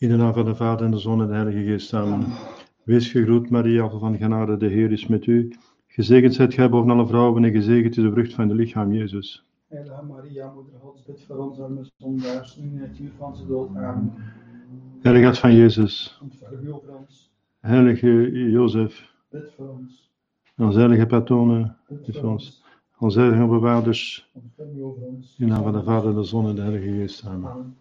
In de naam van de Vader en de Zoon en de Heilige Geest. Amen. Wees gegroet, Maria, van genade, de Heer is met u. Gezegend zijt gij boven alle vrouwen en gezegend is de vrucht van de lichaam, Jezus. Heilige Maria, Moeder Gods, bid voor ons arme zondaars, nu in het uur van zijn dood. Amen. Heilige Hart van Jezus, ons, heilige Jozef, bid voor ons, onze heilige patronen, bid voor ons. Onze heilige bewaarders, in de naam van de Vader, de Zoon en de Heilige Geest. Amen.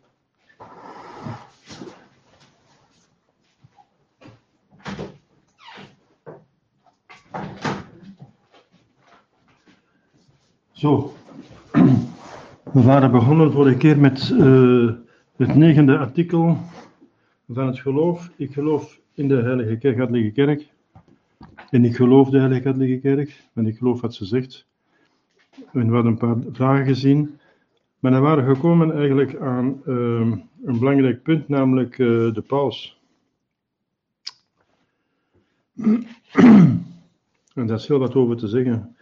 Zo, we waren begonnen vorige keer met eh, het negende artikel van het geloof. Ik geloof in de Heilige Katholieke Kerk. En ik geloof de Heilige Katholieke Kerk, en ik geloof wat ze zegt. En we hadden een paar vragen gezien. Maar dan waren we gekomen eigenlijk aan eh, een belangrijk punt, namelijk eh, de paus. En daar is heel wat over te zeggen.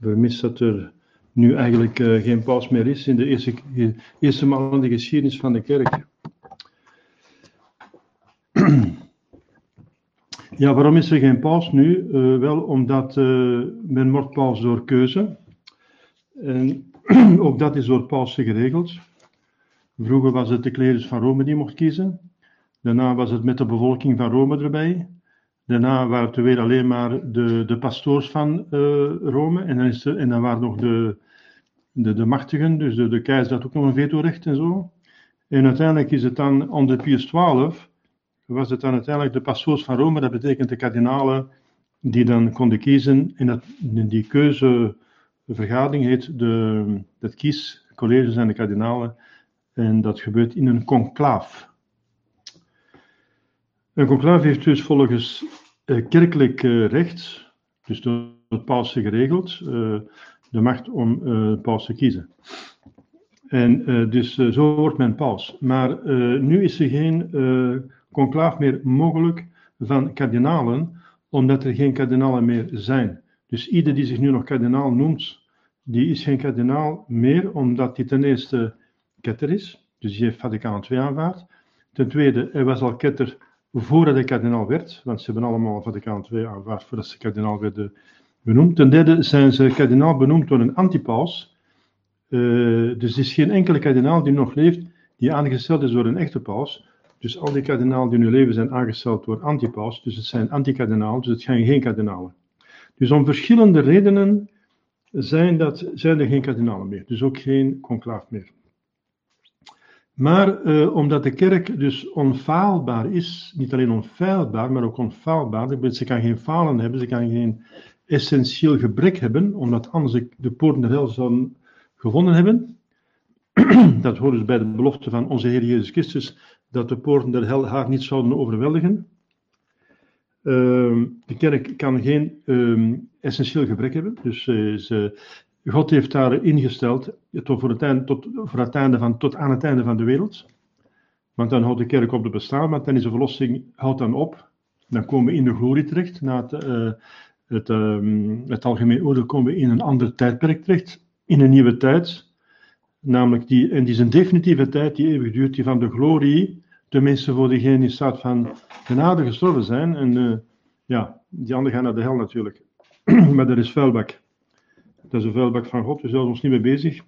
Vermis dat er nu eigenlijk eh, geen paus meer is in de eerste, de eerste maal in de geschiedenis van de kerk. Ja, waarom is er geen paus nu? Eh, wel omdat eh, men wordt paus door keuze. En ook dat is door pausen geregeld. Vroeger was het de klerus van Rome die mocht kiezen. Daarna was het met de bevolking van Rome erbij. Daarna waren het weer alleen maar de, de pastoors van eh, Rome. En dan, is er, en dan waren nog de, de, de machtigen, dus de, de keizer had ook nog een vetorecht en zo. En uiteindelijk is het dan onder Pius XII, was het dan uiteindelijk de pastoors van Rome, dat betekent de kardinalen, die dan konden kiezen. En dat, die keuzevergadering heet de, dat kiescollege zijn de kardinalen. En dat gebeurt in een conclaaf. Een conclave heeft dus volgens kerkelijk eh, recht, dus door het paus geregeld, eh, de macht om eh paus te kiezen. En eh, dus eh, zo wordt men paus. Maar eh, nu is er geen eh conclaaf meer mogelijk van kardinalen, omdat er geen kardinalen meer zijn. Dus ieder die zich nu nog kardinaal noemt, die is geen kardinaal meer, omdat hij ten eerste ketter is, dus die heeft Vaticaan II aanvaard. Ten tweede, hij was al ketter voordat hij kardinaal werd, want ze hebben allemaal Vaticaan II aanvaard voordat ze kardinaal werden benoemd. Ten derde zijn ze kardinaal benoemd door een antipaus. Eh, dus er is geen enkele kardinaal die nog leeft die aangesteld is door een echte paus. Dus al die kardinalen die nu leven zijn aangesteld door antipaus. Dus het zijn antikardinalen, dus het zijn geen kardinalen. Dus om verschillende redenen zijn, dat, zijn er geen kardinalen meer. Dus ook geen conclaaf meer. Maar eh, omdat de kerk dus onfaalbaar is, niet alleen onfeilbaar, maar ook onfaalbaar, ze kan geen falen hebben, ze kan geen essentieel gebrek hebben, omdat anders de, de poorten der hel zouden gevonden hebben. Dat hoort dus bij de belofte van onze Heer Jezus Christus, dat de poorten der hel haar niet zouden overweldigen. Ehm, de kerk kan geen ehm, essentieel gebrek hebben, dus eh, ze, God heeft daar ingesteld tot, voor het tot, voor het einde van, tot aan het einde van de wereld. Want dan houdt de kerk op te bestaan, maar dan is de verlossing houdt dan op. Dan komen we in de glorie terecht. Na het, eh, het, ehm, het algemeen oordeel komen we in een ander tijdperk terecht. In een nieuwe tijd. Namelijk die, en die is een definitieve tijd die eeuwig duurt, die van de glorie, tenminste voor degenen die staat van genade gestorven zijn. En eh, ja, die anderen gaan naar de hel natuurlijk. maar dat is vuilbak. Dat is een vuilbak van God, we zijn ons niet mee bezig.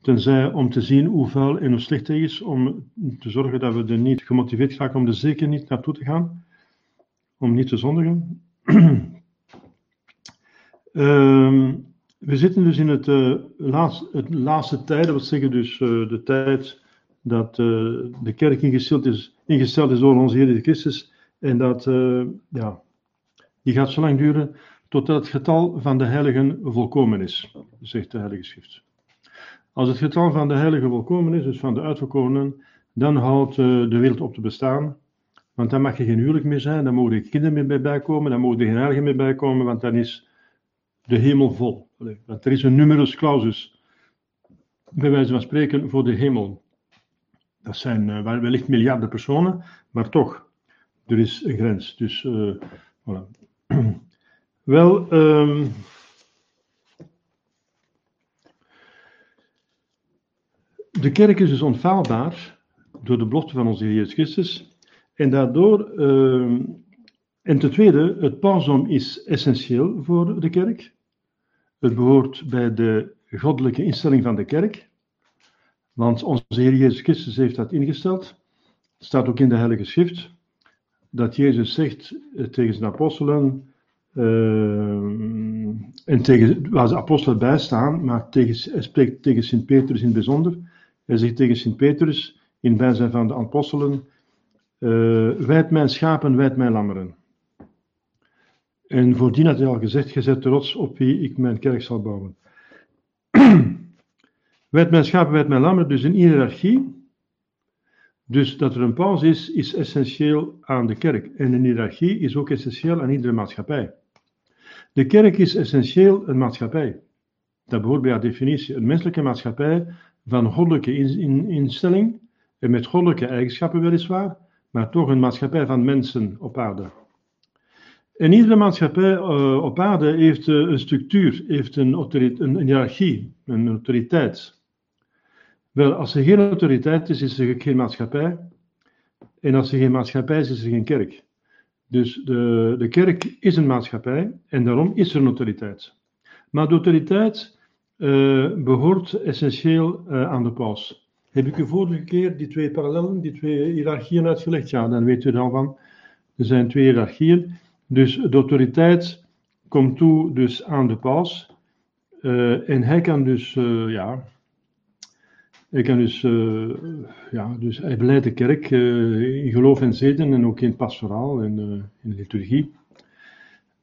Tenzij om te zien hoe vuil en hoe slecht hij is, om te zorgen dat we er niet gemotiveerd raken om er zeker niet naartoe te gaan. Om niet te zondigen. Ehm, we zitten dus in het, eh, laatste, het laatste tijd, dat wil zeggen dus eh, de tijd dat eh, de kerk ingesteld is, ingesteld is door onze Heer Christus. En dat, ja, die gaat zo lang duren totdat het getal van de heiligen volkomen is, zegt de Heilige Schrift. Als het getal van de heiligen volkomen is, dus van de uitverkorenen, dan houdt eh, de wereld op te bestaan. Want dan mag er geen huwelijk meer zijn, dan mogen er kinderen meer bij bijkomen, dan mogen er geen heiligen meer bijkomen, want dan is de hemel vol. Want er is een numerus clausus, bij wijze van spreken, voor de hemel. Dat zijn eh, wel- wellicht miljarden personen, maar toch, er is een grens. Dus, eh, voilà. Wel, ehm, de kerk is dus onfaalbaar, door de belofte van onze Heer Jezus Christus. En daardoor, uh, en ten tweede, het pausdom is essentieel voor de kerk. Het behoort bij de goddelijke instelling van de kerk. Want onze Heer Jezus Christus heeft dat ingesteld. Het staat ook in de Heilige Schrift dat Jezus zegt eh, tegen zijn apostelen, en tegen, waar de apostelen bij staan, maar tegen, hij spreekt tegen Sint Petrus in het bijzonder. Hij zegt tegen Sint Petrus, in bijzijn van de apostelen, uh, wijd mijn schapen, wijd mijn lammeren. En voordien had hij al gezegd, gezet rots op wie ik mijn kerk zal bouwen. wijd mijn schapen, wijd mijn lammeren, dus een hiërarchie. Dus dat er een paus is, is essentieel aan de kerk. En een hiërarchie is ook essentieel aan iedere maatschappij. De kerk is essentieel een maatschappij. Dat behoort bij haar definitie. Een menselijke maatschappij van goddelijke instelling en met goddelijke eigenschappen weliswaar, maar toch een maatschappij van mensen op aarde. En iedere maatschappij uh, op aarde heeft uh, een structuur, heeft een, een, een hiërarchie, een autoriteit. Wel, als er geen autoriteit is, is er geen maatschappij. En als er geen maatschappij is, is er geen kerk. Dus de, de kerk is een maatschappij en daarom is er een autoriteit. Maar de autoriteit uh, behoort essentieel uh, aan de paus. Heb ik u vorige keer die twee parallellen, die twee hiërarchieën uitgelegd? Ja, dan weet u al van. Er zijn twee hiërarchieën. Dus de autoriteit komt toe dus aan de paus. Uh, en hij kan dus, ja, hij kan dus, ja, dus hij beleidt de kerk in geloof en zeden en ook in pastoraal en in de liturgie.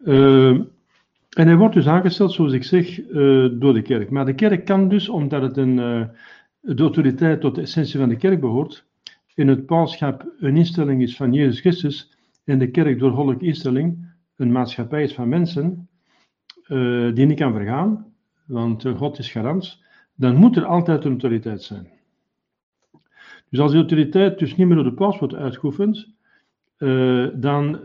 En hij wordt dus aangesteld, zoals ik zeg, door de kerk. Maar de kerk kan dus, omdat het een, de autoriteit tot de essentie van de kerk behoort, in het pauschap een instelling is van Jezus Christus en de kerk door goddelijke instelling een maatschappij is van mensen die niet kan vergaan, want God is garant, dan moet er altijd een autoriteit zijn. Dus als die autoriteit dus niet meer door de paus wordt uitgeoefend, dan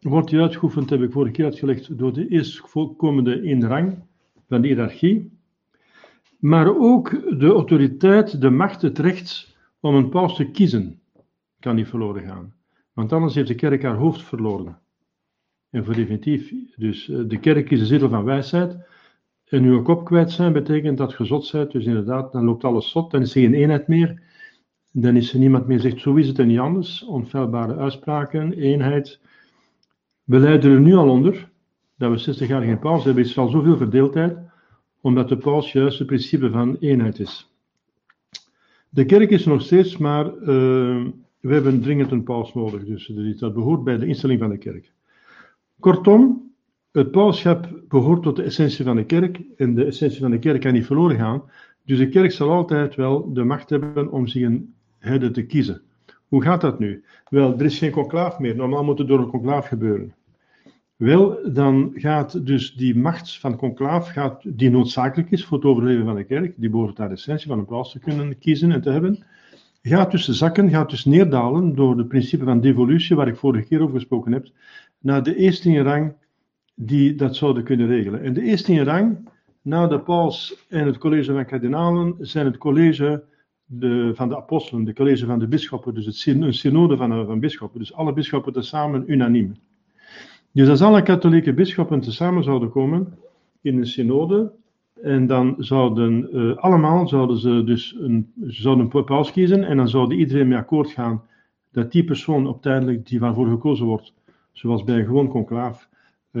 wordt die uitgeoefend, heb ik vorige keer uitgelegd, door de eerstkomende in rang van de hiërarchie. Maar ook de autoriteit, de macht, het recht om een paus te kiezen, kan niet verloren gaan. Want anders heeft de kerk haar hoofd verloren. En voor definitief, dus eh, de kerk is de zetel van wijsheid. En uw kop kwijt zijn betekent dat gezot bent. Dus inderdaad, dan loopt alles zot. Dan is er geen eenheid meer. Dan is er niemand meer zegt, zo is het en niet anders. Onfeilbare uitspraken, eenheid. We lijden er nu al onder dat we 60 jaar geen paus hebben. is al zoveel verdeeldheid, omdat de paus juist het principe van eenheid is. De kerk is nog steeds, maar uh, we hebben dringend een paus nodig. Dus dat behoort bij de instelling van de kerk. Kortom, het pauschap behoort tot de essentie van de kerk. En de essentie van de kerk kan niet verloren gaan. Dus de kerk zal altijd wel de macht hebben om zich een herder te kiezen. Hoe gaat dat nu? Wel, er is geen conclaaf meer. Normaal moet het door een conclaaf gebeuren. Wel, dan gaat dus die macht van conclaaf, gaat, die noodzakelijk is voor het overleven van de kerk, die behoort aan de essentie van een paus te kunnen kiezen en te hebben, gaat dus zakken, gaat dus neerdalen door het principe van devolutie, waar ik vorige keer over gesproken heb, naar de eerste in rang die dat zouden kunnen regelen. En de eerste in rang, na de paus en het college van kardinalen, zijn het college de, van de apostelen, de college van de bisschoppen, dus het een synode van, van bisschoppen. Dus alle bisschoppen tezamen unaniem. Dus als alle katholieke bisschoppen tezamen zouden komen in een synode, en dan zouden uh, allemaal zouden ze dus een, zouden een paus kiezen, en dan zouden iedereen mee akkoord gaan dat die persoon uiteindelijk die waarvoor gekozen wordt, zoals bij een gewoon conclaaf,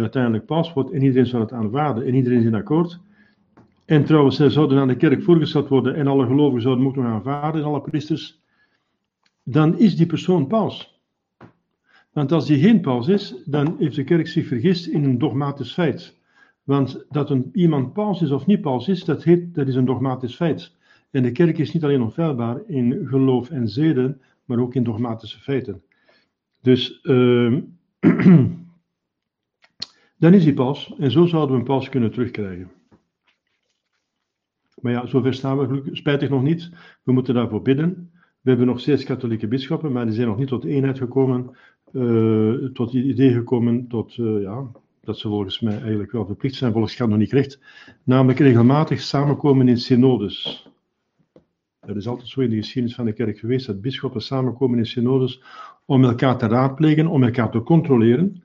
uiteindelijk paus wordt, en iedereen zou het aanvaarden, en iedereen is in akkoord. En trouwens, zij zouden aan de kerk voorgesteld worden en alle gelovigen zouden moeten aanvaarden, alle priesters. Dan is die persoon paus. Want als die geen paus is, dan heeft de kerk zich vergist in een dogmatisch feit. Want dat een, iemand paus is of niet paus is, dat, dat is een dogmatisch feit. En de kerk is niet alleen onfeilbaar in geloof en zeden, maar ook in dogmatische feiten. Dus uh, dan is hij paus en zo zouden we een paus kunnen terugkrijgen. Maar ja, zover staan we spijtig nog niet. We moeten daarvoor bidden. We hebben nog steeds katholieke bisschoppen, maar die zijn nog niet tot eenheid gekomen, uh, tot het idee gekomen tot, uh, ja, dat ze volgens mij eigenlijk wel verplicht zijn volgens kanoniek recht, namelijk regelmatig samenkomen in synodes. Dat is altijd zo in de geschiedenis van de kerk geweest, dat bisschoppen samenkomen in synodes om elkaar te raadplegen, om elkaar te controleren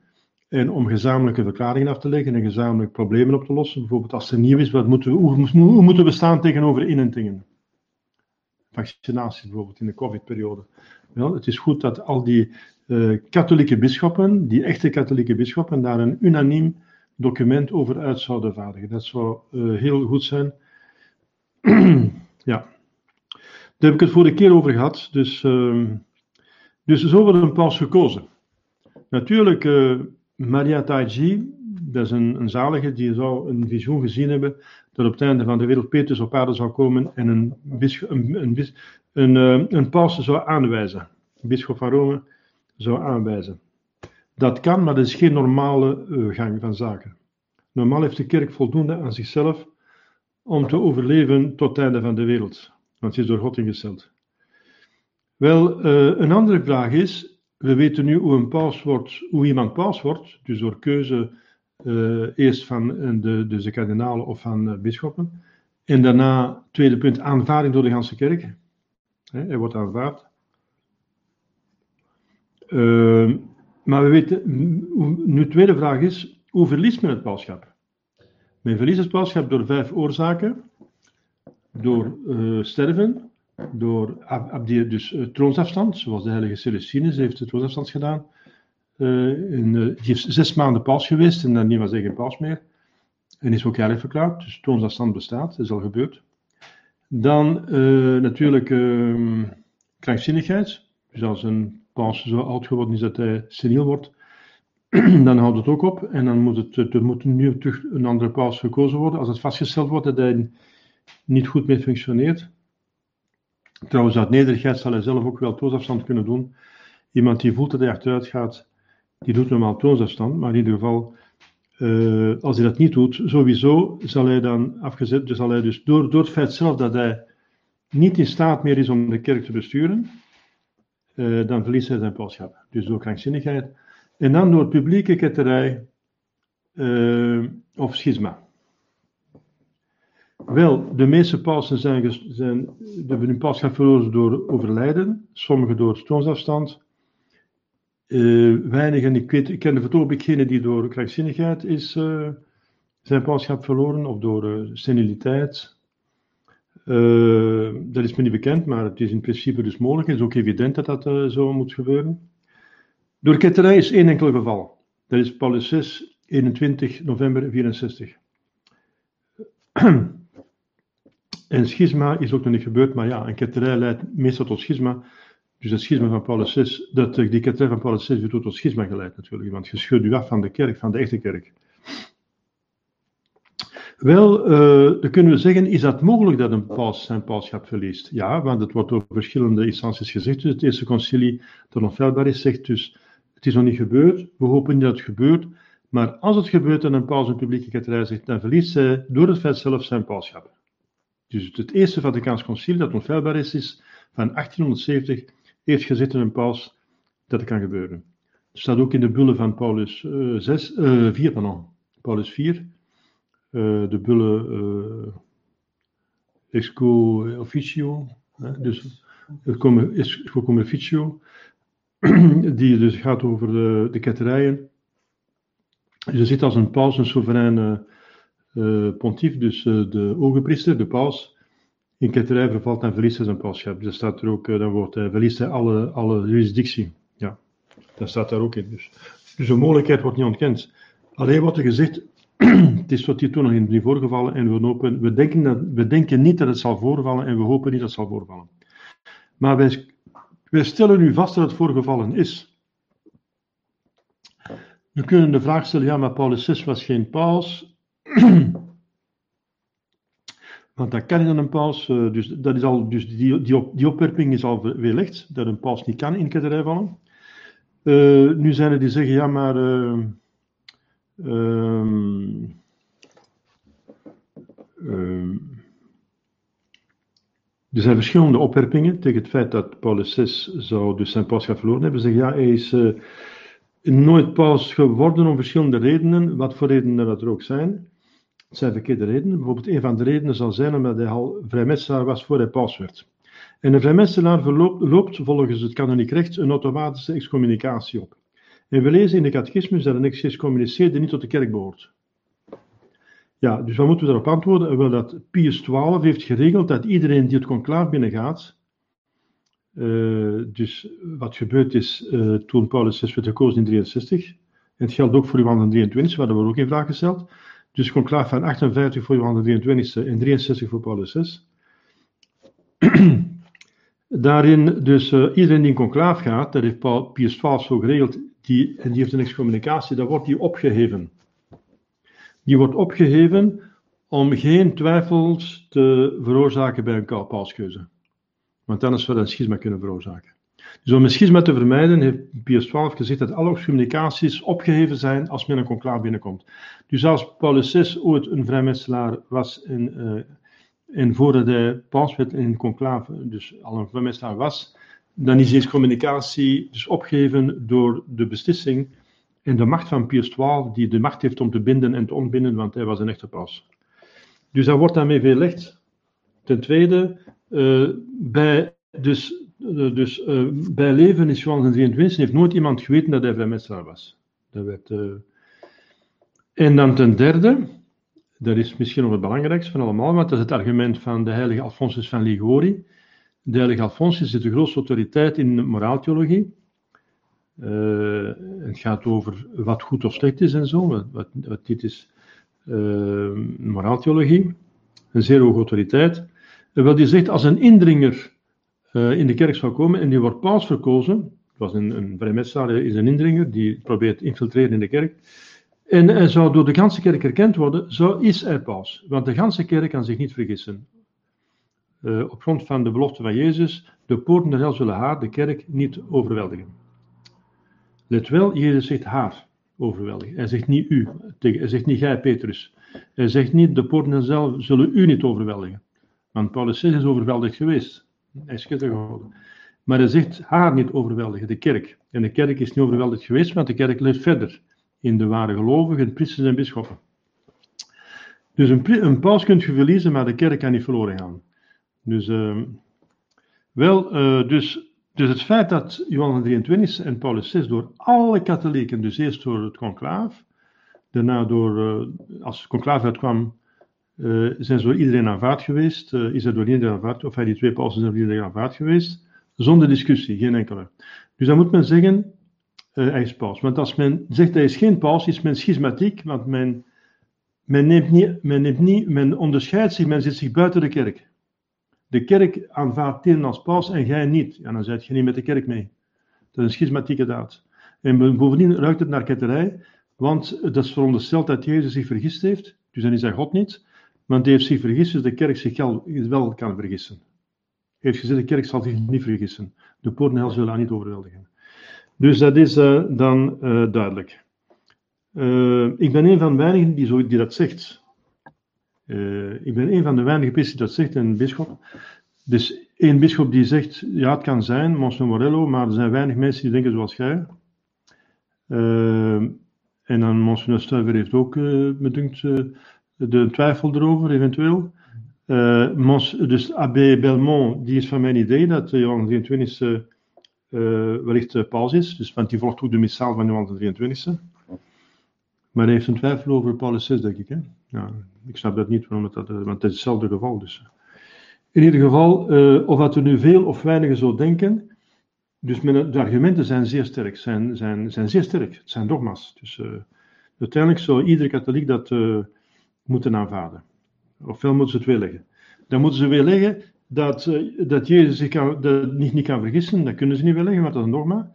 en om gezamenlijke verklaringen af te leggen en gezamenlijk problemen op te lossen. Bijvoorbeeld als er nieuw is, wat moeten we, hoe, moeten we staan tegenover inentingen? Vaccinatie bijvoorbeeld in de covid-periode. Wel, het is goed dat al die uh, katholieke bisschoppen, die echte katholieke bisschoppen, daar een unaniem document over uit zouden vaardigen. Dat zou uh, heel goed zijn. ja. Daar heb ik het vorige keer over gehad. Dus, uh, dus zo wordt een paus gekozen. Natuurlijk, uh, Maria Taiji, dat is een, een zalige, die zou een visioen gezien hebben dat op het einde van de wereld Petrus op aarde zou komen en een, een, een, een, een, een paus zou aanwijzen. Een bisschop van Rome zou aanwijzen. Dat kan, maar dat is geen normale uh, gang van zaken. Normaal heeft de kerk voldoende aan zichzelf om te overleven tot het einde van de wereld, want ze is door God ingesteld. Wel, uh, een andere vraag is, we weten nu hoe, een paus wordt, hoe iemand paus wordt, dus door keuze eerst van de, dus de kardinalen of van uh, bisschoppen, en daarna, tweede punt, aanvaarding door de ganse kerk. hij wordt aanvaard. Uh, maar we weten, nu de tweede vraag is, hoe verliest men het pauschap? Men verliest het pauschap door vijf oorzaken. Door sterven, door dus uh, troonsafstand, zoals de heilige Celestinus heeft de troonsafstand gedaan. Uh, in, die heeft zes maanden paus geweest en dan was hij geen paus meer. En is ook heilig verklaard, dus troonsafstand bestaat, dat is al gebeurd. Dan natuurlijk ehm, krankzinnigheid, dus als een paus zo oud geworden is dat hij seniel wordt, dan houdt het ook op. En dan moet, het, er nu terug een andere paus gekozen worden. Als het vastgesteld wordt dat hij niet goed meer functioneert. Trouwens, uit nederigheid zal hij zelf ook wel toonsafstand kunnen doen. Iemand die voelt dat hij achteruit gaat, die doet normaal toonsafstand. Maar in ieder geval, uh, als hij dat niet doet, sowieso zal hij dan afgezet. Dus zal hij dus door, door het feit zelf dat hij niet in staat meer is om de kerk te besturen, uh, dan verliest hij zijn pausschap. Dus door krankzinnigheid. En dan door publieke ketterij uh, of schisma. Wel, de meeste pausen zijn, zijn hebben hun pausschap verloren door overlijden, sommigen door troonsafstand. Uh, weinigen, ik, weet, ik ken de vertoop die door krankzinnigheid is, uh, zijn pausschap verloren, of door uh, seniliteit, dat is me niet bekend, maar het is in principe dus mogelijk. Het is ook evident dat dat zo moet gebeuren. Door ketterij is één enkel geval. Dat is Paulus 6, 21 november 64. en schisma is ook nog niet gebeurd, maar ja, een ketterij leidt meestal tot schisma. Dus het schisma van Paulus 6, dat, die ketterij van Paulus 6 wordt tot schisma geleid natuurlijk, want je schudt u af van de kerk, van de echte kerk. Wel, uh, dan kunnen we zeggen, is dat mogelijk dat een paus zijn pauschap verliest? Ja, want het wordt door verschillende instanties gezegd. Dus het eerste concilie dat onfeilbaar is, zegt dus, het is nog niet gebeurd, we hopen niet dat het gebeurt, maar als het gebeurt en een paus een publieke ketterij zegt, dan verliest zij door het feit zelf zijn pauschap. Dus het eerste Vaticaans concilie dat onfeilbaar is, is van 1870, heeft gezegd in een paus dat het kan gebeuren. Het staat ook in de bulle van Paulus uh, 6, uh, 4, pardon, Paulus 4, uh, de bulle exco officio, dus exco officio, die dus gaat over de, de ketterijen. Dus er zit als een paus een soevereine pontief, dus uh, de ogenpriester, de paus, in ketterij vervalt en verliest hij zijn pauschap. Dus staat er ook, uh, dan wordt hij, verliest hij alle, alle jurisdictie. Ja, dat staat daar ook in. Dus, dus de mogelijkheid wordt niet ontkend. Alleen wordt er gezegd, het is tot hiertoe nog niet voorgevallen en we, hopen, we, denken dat, we denken niet dat het zal voorvallen en we hopen niet dat het zal voorvallen. Maar wij, wij stellen nu vast dat het voorgevallen is. We kunnen de vraag stellen, ja, maar Paulus VI was geen paus. Want dat kan in een paus, eh, dus, dat is al, dus die, die, op, die opwerping is al weerlegd, dat een paus niet kan in ketterij vallen. Uh, nu zijn er die zeggen, ja, maar... Uh, Um, um, er zijn verschillende opwerpingen tegen het feit dat Paulus VI zou dus zijn paus verloren hebben. Ze zeggen ja, hij is nooit paus geworden om verschillende redenen, wat voor redenen dat er ook zijn. Het zijn verkeerde redenen. Bijvoorbeeld een van de redenen zal zijn omdat hij al vrijmetselaar was voor hij paus werd. En een vrijmetselaar loopt volgens het kanoniek recht een automatische excommunicatie op. En we lezen in de catechismus dat een excommuniceerde niet tot de kerk behoort. Ja, dus wat moeten we daarop antwoorden? Wel, dat Pius XII heeft geregeld dat iedereen die het conclaaf binnengaat, uh, dus wat gebeurd is uh, toen Paulus VI werd gekozen in 63, en het geldt ook voor Johan 23, waar we ook in vraag gesteld, dus conclaaf van 58 voor Johan 23 en 63 voor Paulus VI. Daarin dus uh, iedereen die in conclaaf gaat, dat heeft Paul, Pius zo geregeld, die, en die heeft een excommunicatie, dan wordt die opgeheven. Die wordt opgeheven om geen twijfels te veroorzaken bij een pausgeuze. Want anders zou dat een schisma kunnen veroorzaken. Dus om een schisma te vermijden, heeft Pius XII gezegd dat alle excommunicaties opgeheven zijn als men een conclaaf binnenkomt. Dus als Paulus VI ooit een vrijmetselaar was en, uh, en voordat hij paus werd in conclaaf, dus al een vrijmetselaar was, dan is deze communicatie dus opgegeven door de beslissing en de macht van Pius XII, die de macht heeft om te binden en te ontbinden, want hij was een echte paus. Dus dat wordt daarmee verlegd. Ten tweede, uh, bij, dus, dus uh, bij leven is Johannes 23 heeft nooit iemand geweten dat hij vrijmetselaar was. Dat werd, en dan ten derde, dat is misschien nog het belangrijkste van allemaal, want dat is het argument van de heilige Alfonsus van Ligori. De heilige Alfonsus is de grootste autoriteit in moraaltheologie. Uh, het gaat over wat goed of slecht is en zo. Wat, wat, dit is moraaltheologie, een zeer hoge autoriteit. Wat die zegt, als een indringer in de kerk zou komen en die wordt paus verkozen, het was een, een vrijmetselaar, is een indringer, die probeert te infiltreren in de kerk, en hij zou door de ganse kerk erkend worden, zo is hij paus. Want de ganse kerk kan zich niet vergissen. op grond van de belofte van Jezus, de poorten der hel zullen haar, de kerk, niet overweldigen. Let wel, Jezus zegt haar overweldigen. Hij zegt niet u. Hij zegt niet jij, Petrus. Hij zegt niet de poorten zelf zullen u niet overweldigen. Want Paulus 6 is overweldigd geweest. Hij is geworden. Maar hij zegt haar niet overweldigen, de kerk. En de kerk is niet overweldigd geweest, want de kerk leeft verder in de ware gelovigen, priesters en bisschoppen. Dus een, een paus kunt je verliezen, maar de kerk kan niet verloren gaan. Dus, uh, wel, uh, dus dus het feit dat Johannes 23 en Paulus 6 door alle katholieken, dus eerst door het conclaaf, daarna door, uh, als het conclaaf uitkwam, uh, zijn ze door iedereen aanvaard geweest, uh, is door iedereen aanvaard, of hij die twee pausen zijn door iedereen aanvaard geweest, zonder discussie, geen enkele. Dus dan moet men zeggen, hij is paus. Want als men zegt hij is geen paus, is men schismatiek, want men, men, neemt niet, men, neemt niet, men onderscheidt zich, men zit zich buiten de kerk de kerk aanvaardt Tien als paus en jij niet. Ja, dan zit je niet met de kerk mee. Dat is een schismatieke daad. En bovendien ruikt het naar ketterij, want dat is verondersteld dat Jezus zich vergist heeft, dus dan is hij God niet, want hij heeft zich vergist, dus de kerk zich wel kan vergissen. Heeft gezegd, de kerk zal zich niet vergissen. De poorten zullen haar niet overweldigen. Dus dat is uh, dan uh, duidelijk. Uh, ik ben een van de weinigen die, zo, die dat zegt. Ik ben een van de weinige die dat zegt, een bischop. Dus één bischop die zegt, ja het kan zijn, Monsignor Morello, maar er zijn weinig mensen die denken zoals jij. En dan Monsignor Stuiver heeft ook, me dunkt, de twijfel erover, eventueel. Mons, dus Abbé Belmont, die is van mijn idee dat Johan 23 wellicht paus is, dus, want die volgt ook de missaal van Johan 23 Maar hij heeft een twijfel over Paulus 6, denk ik. Hè? Ik snap dat niet, het dat, want het is hetzelfde geval. Dus. In ieder geval, of dat er nu veel of weinig zo denken, dus de argumenten zijn zeer sterk, zijn, zijn, zijn zeer sterk, het zijn dogma's. Dus uiteindelijk zou iedere katholiek dat moeten aanvaarden. Ofwel moeten ze het weerleggen. Dan moeten ze weerleggen dat, dat Jezus zich kan, niet, niet kan vergissen, dat kunnen ze niet weerleggen, want dat is een dogma.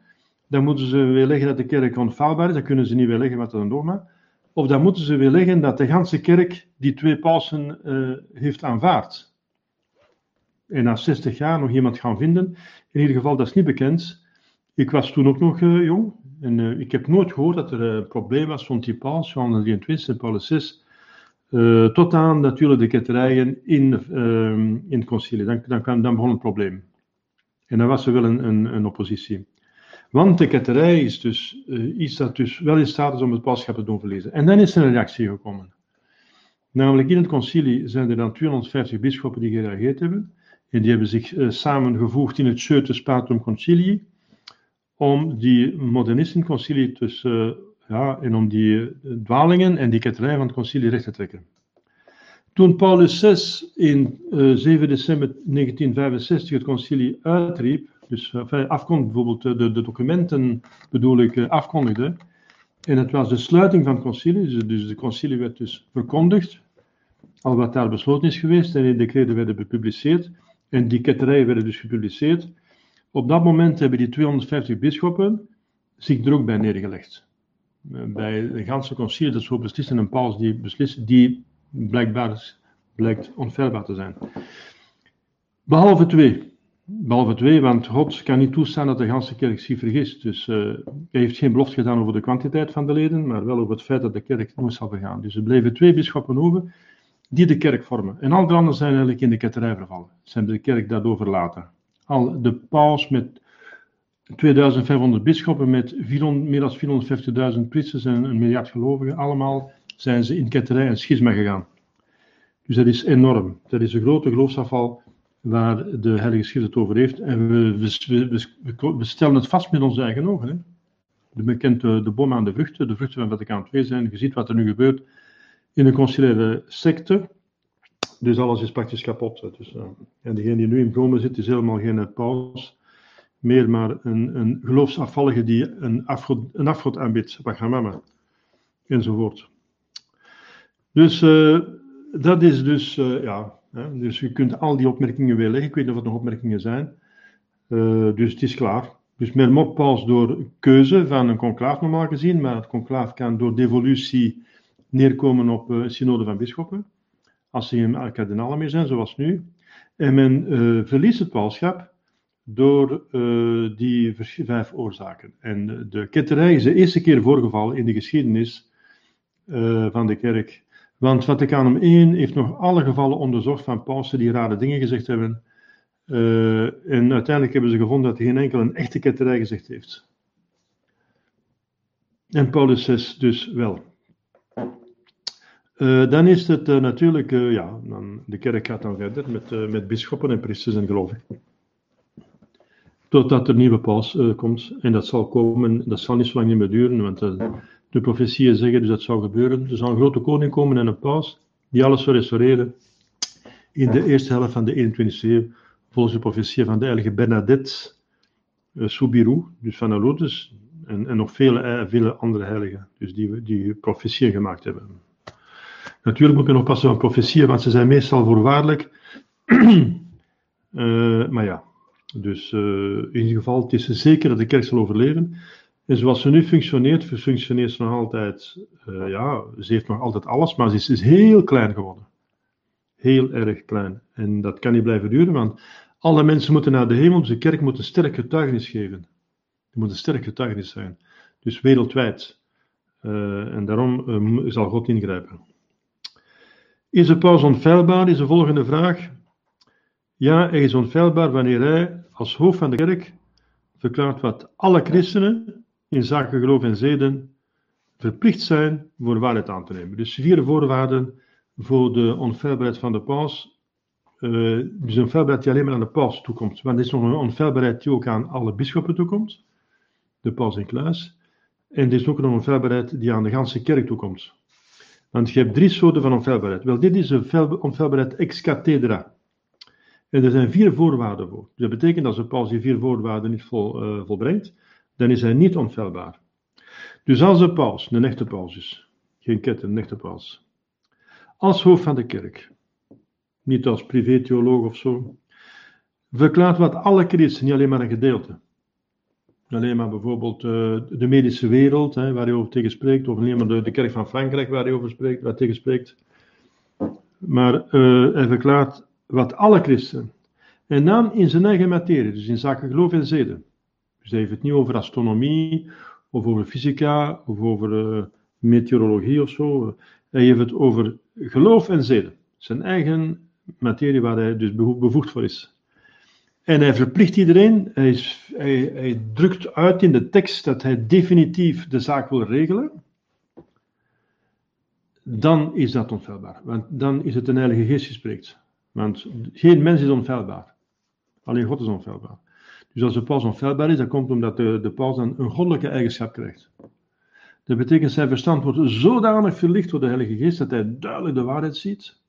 Dan moeten ze weerleggen dat de kerk onfaalbaar is, dat kunnen ze niet weerleggen, want dat is een dogma. Of dan moeten ze weerleggen dat de ganse kerk die twee pausen uh, heeft aanvaard. En na 60 jaar nog iemand gaan vinden. In ieder geval, dat is niet bekend. Ik was toen ook nog uh, jong. En ik heb nooit gehoord dat er een probleem was van die paus, Johannes 23 en Paulus 6. Tot aan natuurlijk de ketterijen in, ehm, in het concilie. Dan, dan, dan begon het probleem. En dan was er wel een, een, oppositie. Want de ketterij is dus uh, iets dat dus wel in staat is om het pausschap te doen verlezen. En dan is er een reactie gekomen. Namelijk in het concilie zijn er dan 250 bisschoppen die gereageerd hebben. En die hebben zich uh, samengevoegd in het Scheutus Patrum Concilii om die modernistenconcilie tussen, ja, en om die dwalingen en die ketterij van het concilie recht te trekken. Toen Paulus VI in uh, 7 december 1965 het concilie uitriep, dus enfin, afkondigde bijvoorbeeld de, de, documenten bedoel ik afkondigde, en het was de sluiting van het concilie, dus, dus de concilie werd dus verkondigd, al wat daar besloten is geweest, en de decreten werden gepubliceerd, en die ketterijen werden dus gepubliceerd. Op dat moment hebben die 250 bisschoppen zich er ook bij neergelegd. Eh, bij de ganse concilie, dat zo beslist een paus die beslist, die blijkbaar blijkt onfeilbaar te zijn. Behalve twee. Behalve twee, want God kan niet toestaan dat de ganse kerk zich vergist. Dus uh, hij heeft geen belofte gedaan over de kwantiteit van de leden, maar wel over het feit dat de kerk nooit zal vergaan. Dus er bleven twee bisschoppen over die de kerk vormen. En al de anderen zijn eigenlijk in de ketterij vervallen. Ze hebben de kerk daardoor verlaten. Al de paus met 2500 bisschoppen, met 400, meer dan 450.000 priesters en een miljard gelovigen, allemaal zijn ze in ketterij en schisma gegaan. Dus dat is enorm. Dat is een grote geloofsafval waar de Heilige Schrift het over heeft. En we, we, stellen het vast met onze eigen ogen. Hè. De bekende de aan de vruchten, de vruchten van Vaticaan II zijn. Je ziet wat er nu gebeurt in de conciliaire secte. Dus alles is praktisch kapot. Dus, uh, en degene die nu in Rome zit, is helemaal geen paus, meer maar een, een geloofsafvallige die een afgod, een afgod aanbidt, Pachamama, enzovoort. Dus uh, dat is dus, uh, ja, hè, dus je kunt al die opmerkingen weer leggen. Ik weet niet of het nog opmerkingen zijn. dus het is klaar. Dus men pas door keuze van een conclaaf normaal gezien, maar het conclaaf kan door devolutie neerkomen op uh, synode van bisschoppen, als ze geen kardinalen meer zijn, zoals nu. En men verliest het paulschap door uh, die vijf oorzaken. En de ketterij is de eerste keer voorgevallen in de geschiedenis van de kerk. Want Vaticaan I heeft nog alle gevallen onderzocht van pausen die rare dingen gezegd hebben. en uiteindelijk hebben ze gevonden dat geen enkel een echte ketterij gezegd heeft. En Paulus VI dus wel. Dan is het natuurlijk, ja, dan, de kerk gaat dan verder met, met bisschoppen en priesters en gelovigen. Totdat er een nieuwe paus komt. En dat zal komen, dat zal niet zo lang meer duren, want de profetieën zeggen dus dat zou gebeuren. Er zal een grote koning komen en een paus die alles zal restaureren in de eerste helft van de 21e eeuw, volgens de profetieën van de heilige Bernadette Soubirou, dus van Lourdes, en, en nog vele, vele andere heiligen, dus die, die profetieën gemaakt hebben. Natuurlijk moet je nog passen van profetieën, want ze zijn meestal voorwaardelijk. maar ja, dus uh, in ieder geval, het is zeker dat de kerk zal overleven. En zoals ze nu functioneert, functioneert ze nog altijd, uh, ja, ze heeft nog altijd alles, maar ze is, heel klein geworden. Heel erg klein. En dat kan niet blijven duren, want alle mensen moeten naar de hemel, dus de kerk moet een sterk getuigenis geven. Die moet een sterk getuigenis zijn. Dus wereldwijd. en daarom zal God ingrijpen. Is de paus onfeilbaar, is de volgende vraag. Ja, hij is onfeilbaar wanneer hij als hoofd van de kerk verklaart wat alle christenen in zaken geloof en zeden verplicht zijn voor waarheid aan te nemen. Dus vier voorwaarden voor de onfeilbaarheid van de paus. Uh, dus een onfeilbaarheid die alleen maar aan de paus toekomt. Maar er is nog een onfeilbaarheid die ook aan alle bisschoppen toekomt. De paus in kluis. En er is ook nog een onfeilbaarheid die aan de ganse kerk toekomt. Want je hebt drie soorten van onfeilbaarheid. Wel, dit is een onfeilbaarheid ex cathedra. En er zijn vier voorwaarden voor. Dus dat betekent dat als een paus die vier voorwaarden niet vol, uh, volbrengt, dan is hij niet onfeilbaar. Dus als een paus een echte paus is, geen ketten, een echte paus, als hoofd van de kerk, niet als privé-theoloog of zo, verklaart wat alle christenen, niet alleen maar een gedeelte, alleen maar bijvoorbeeld uh, de medische wereld, hè, waar hij over tegen spreekt, of alleen maar de, kerk van Frankrijk, waar hij over spreekt, waar hij tegen spreekt. Maar hij verklaart wat alle christenen, en dan in zijn eigen materie, dus in zaken geloof en zeden. Dus hij heeft het niet over astronomie, of over fysica, of over uh, meteorologie of zo. Hij heeft het over geloof en zeden. Zijn eigen materie waar hij dus bevoegd voor is. En hij verplicht iedereen, hij, is, hij, drukt uit in de tekst dat hij definitief de zaak wil regelen. Dan is dat onfeilbaar. Want dan is het een heilige geest spreekt. Want geen mens is onfeilbaar. Alleen God is onfeilbaar. Dus als de paus onfeilbaar is, dat komt omdat de, de paus dan een goddelijke eigenschap krijgt. Dat betekent zijn verstand wordt zodanig verlicht door de Heilige Geest dat hij duidelijk de waarheid ziet.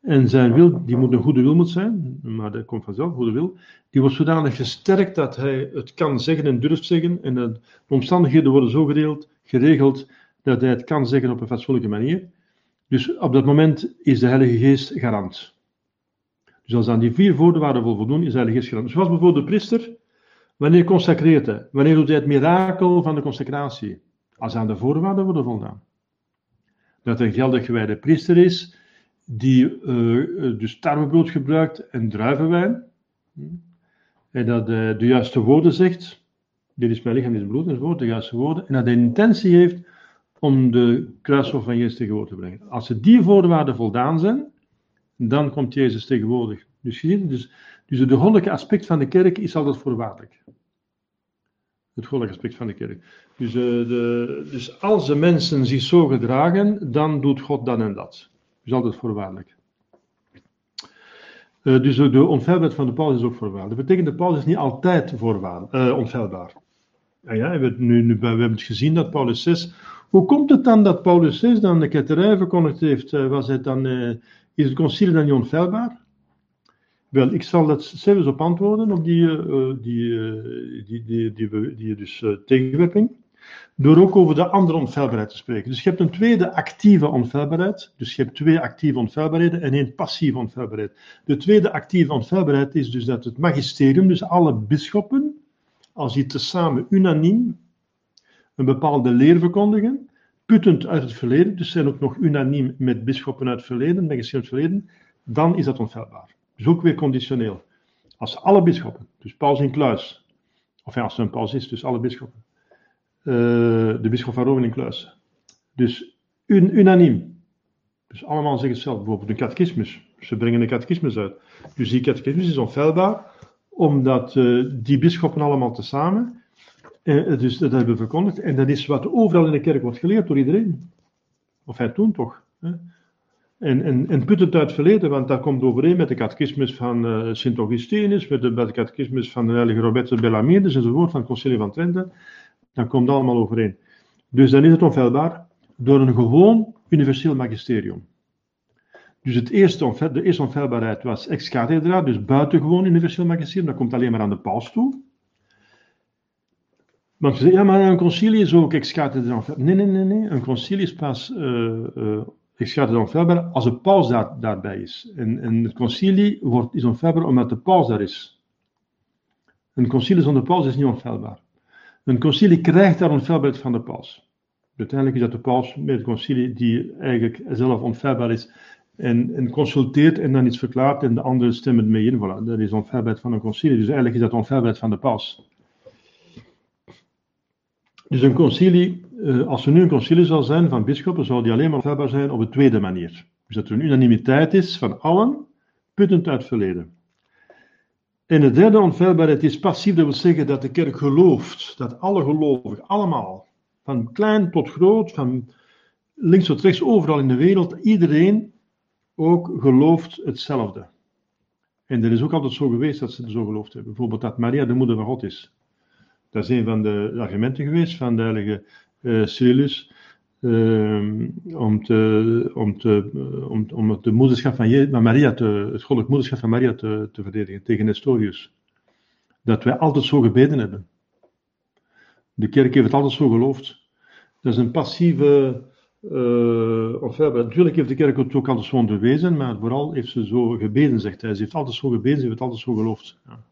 En zijn wil, die moet een goede wil moet zijn, maar dat komt vanzelf, goede wil, die wordt zodanig gesterkt dat hij het kan zeggen en durft zeggen. En de omstandigheden worden zo gedeeld, geregeld dat hij het kan zeggen op een fatsoenlijke manier. Dus op dat moment is de Heilige Geest garant. Dus als aan die vier voorwaarden wil voldoen, is de Heilige Geest garant. Zoals bijvoorbeeld de priester, wanneer consecreert hij? Wanneer doet hij het mirakel van de consecratie? Als aan de voorwaarden worden voldaan. Dat een geldig gewijde priester is, die uh, dus tarwebrood gebruikt en druivenwijn. En dat uh, de juiste woorden zegt. Dit is mijn lichaam, dit is bloed enzovoort, de juiste woorden. En dat hij intentie heeft om de kruishof van Jezus tegenwoordig te brengen. Als ze die voorwaarden voldaan zijn, dan komt Jezus tegenwoordig. Dus, dus, dus het goddelijke aspect van de kerk is altijd voorwaardelijk. Het goddelijke aspect van de kerk. Dus, uh, de, dus als de mensen zich zo gedragen, dan doet God dan en dat. Dus altijd voorwaardelijk. Uh, dus de onfeilbaarheid van de paus is ook voorwaardelijk. Dat betekent dat Paulus is niet altijd voorwaardelijk, uh. En ja, we, hebben nu, nu, we hebben het gezien dat Paulus 6 hoe komt het dan dat Paulus VI dan de ketterij verkondigd heeft? Eh, was het dan, is het concilie dan niet onfeilbaar? Wel, ik zal het zelfs op antwoorden, op die, uh, die, die, die, die, die, dus, tegenwerping. Door ook over de andere onfeilbaarheid te spreken. Dus je hebt een tweede actieve onfeilbaarheid. Dus je hebt twee actieve onfeilbaarheden en één passieve onfeilbaarheid. De tweede actieve onfeilbaarheid is dus dat het magisterium, dus alle bisschoppen, als die tezamen unaniem een bepaalde leer verkondigen, puttend uit het verleden, dus zijn ook nog unaniem met bisschoppen uit het verleden, met het verleden, dan is dat onfeilbaar. Dus ook weer conditioneel. Als alle bisschoppen, dus paus in kluis, of ja, als er een paus is, dus alle bisschoppen, uh, de bisschop van Rome in kluis, dus un, unaniem, dus allemaal zeggen hetzelfde, bijvoorbeeld een catechismus, ze brengen een catechismus uit, dus die catechismus is onfeilbaar, omdat uh, die bisschoppen allemaal tezamen eh, dus dat hebben we verkondigd. En dat is wat overal in de kerk wordt geleerd door iedereen. Of hij toen toch. Hè? En, en, en puttend uit het verleden, want dat komt overeen met de catechismus van uh, Sint Augustinus, met de, met catechismus van de heilige Robertus Bellamidis enzovoort, van het Concilie van Trente. Dat komt allemaal overeen. Dus dan is het onfeilbaar door een gewoon universeel magisterium. Dus het eerste, de eerste onfeilbaarheid was ex cathedra, dus buitengewoon universeel magisterium. Dat komt alleen maar aan de paus toe. Maar ze zeggen, ja, maar een concilie is ook ex cathedra Nee, nee, nee, nee. Een concilie is pas uh, ex cathedra als de paus daar, daarbij is. En, en het concilie wordt, is onfeilbaar omdat de paus daar is. Een concilie zonder paus is niet onfeilbaar. Een concilie krijgt daar onfeilbaarheid van de paus. Uiteindelijk is dat de paus met het concilie die eigenlijk zelf onfeilbaar is en, en, consulteert en dan iets verklaart en de anderen stemmen mee in. Voilà, dat is onfeilbaarheid van een concilie. Dus eigenlijk is dat onfeilbaarheid van de paus. Dus een concilie, eh, als er nu een concilie zal zijn van bisschoppen, zou die alleen maar onfeilbaar zijn op de tweede manier. Dus dat er een unanimiteit is van allen, puttend uit het verleden. En de derde onfeilbaarheid is passief, dat wil zeggen dat de kerk gelooft, dat alle gelovigen, allemaal, van klein tot groot, van links tot rechts, overal in de wereld, iedereen ook gelooft hetzelfde. En er is ook altijd zo geweest dat ze zo geloofd hebben. Bijvoorbeeld dat Maria de moeder van God is. Dat is een van de argumenten geweest van de heilige uh, om, te, om, te, om, om het de moederschap van, Maria te, het goddelijk moederschap van Maria te, te verdedigen tegen Nestorius. Dat wij altijd zo gebeden hebben. De kerk heeft het altijd zo geloofd. Dat is een passieve uh, of, natuurlijk heeft de kerk het ook altijd zo onderwezen, maar vooral heeft ze zo gebeden, zegt hij. Ze heeft altijd zo gebeden, ze heeft altijd zo geloofd. Ja.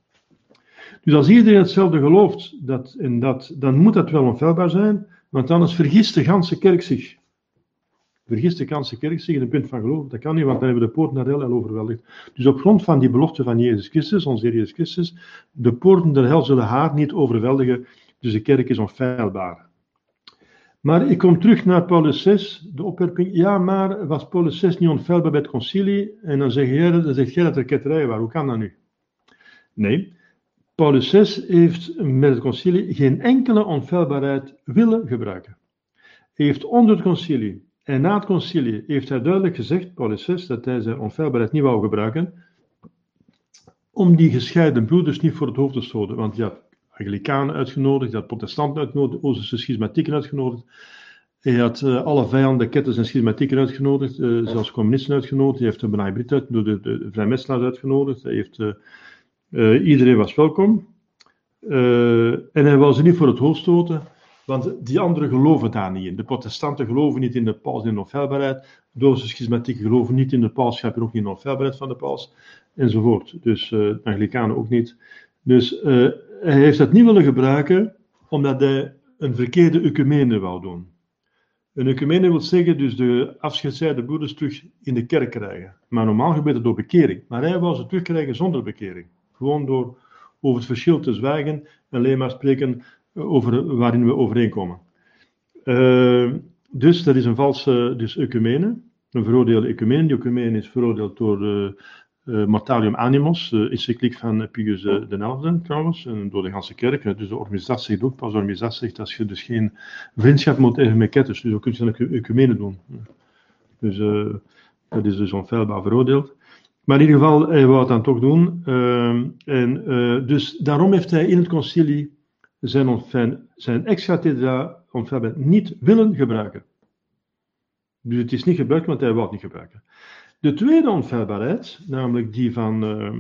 Dus als iedereen hetzelfde gelooft, dat, en dat, dan moet dat wel onfeilbaar zijn, want anders vergist de ganse kerk zich. Vergist de ganse kerk zich in een punt van geloof. Dat kan niet, want dan hebben we de poort naar hel overweldigd. Dus op grond van die belofte van Jezus Christus, onze Heer Jezus Christus, de poorten der hel zullen haar niet overweldigen, dus de kerk is onfeilbaar. Maar ik kom terug naar Paulus 6, de opwerping. Ja, maar was Paulus 6 niet onfeilbaar bij het concilie? En dan zeg jij, dan zeg jij dat er ketterij was. Hoe kan dat nu? Nee, Paulus VI heeft met het concilie geen enkele onfeilbaarheid willen gebruiken. Hij heeft onder het concilie en na het concilie heeft hij duidelijk gezegd, Paulus VI, dat hij zijn onfeilbaarheid niet wou gebruiken. om die gescheiden broeders niet voor het hoofd te stoten. Want had Anglikanen uitgenodigd, hij had protestanten uitgenodigd, Oosterse schismatieken uitgenodigd. Hij had uh, alle vijanden, ketters en schismatieken uitgenodigd, uh, zelfs communisten uitgenodigd. Hij heeft de Benai Brit de, de, uitgenodigd. Hij heeft, uh, iedereen was welkom. en hij wou ze niet voor het hoofd stoten, want die anderen geloven daar niet in. De protestanten geloven niet in de paus in de onfeilbaarheid. De Oosterse schismatieken geloven niet in de pausschap en ook niet in de onfeilbaarheid van de paus. Enzovoort. Dus de Anglikanen ook niet. Dus hij heeft dat niet willen gebruiken, omdat hij een verkeerde ecumene wou doen. Een ecumene wil zeggen dus de afgescheiden broeders terug in de kerk krijgen. Maar normaal gebeurt het door bekering. Maar hij wou ze terugkrijgen zonder bekering. Gewoon door over het verschil te zwijgen en alleen maar spreken over waarin we overeenkomen. Uh, dus dat is een valse dus ecumene, een veroordeelde ecumene. Die ecumene is veroordeeld door de uh, Animos, de encycliek van Pius uh, XI trouwens, en door de ganse kerk. Dus de organisatie zegt ook, pas organisatie zegt dat je dus geen vriendschap moet hebben met ketters, dus dan kun je dan ecumene doen. Dus uh, dat is dus onfeilbaar veroordeeld. Maar in ieder geval, hij wou het dan toch doen. Ehm, en dus daarom heeft hij in het concilie zijn, onfijn, zijn onfeilbaar niet willen gebruiken. Dus het is niet gebruikt, want hij wou het niet gebruiken. De tweede onfeilbaarheid, namelijk die van uh,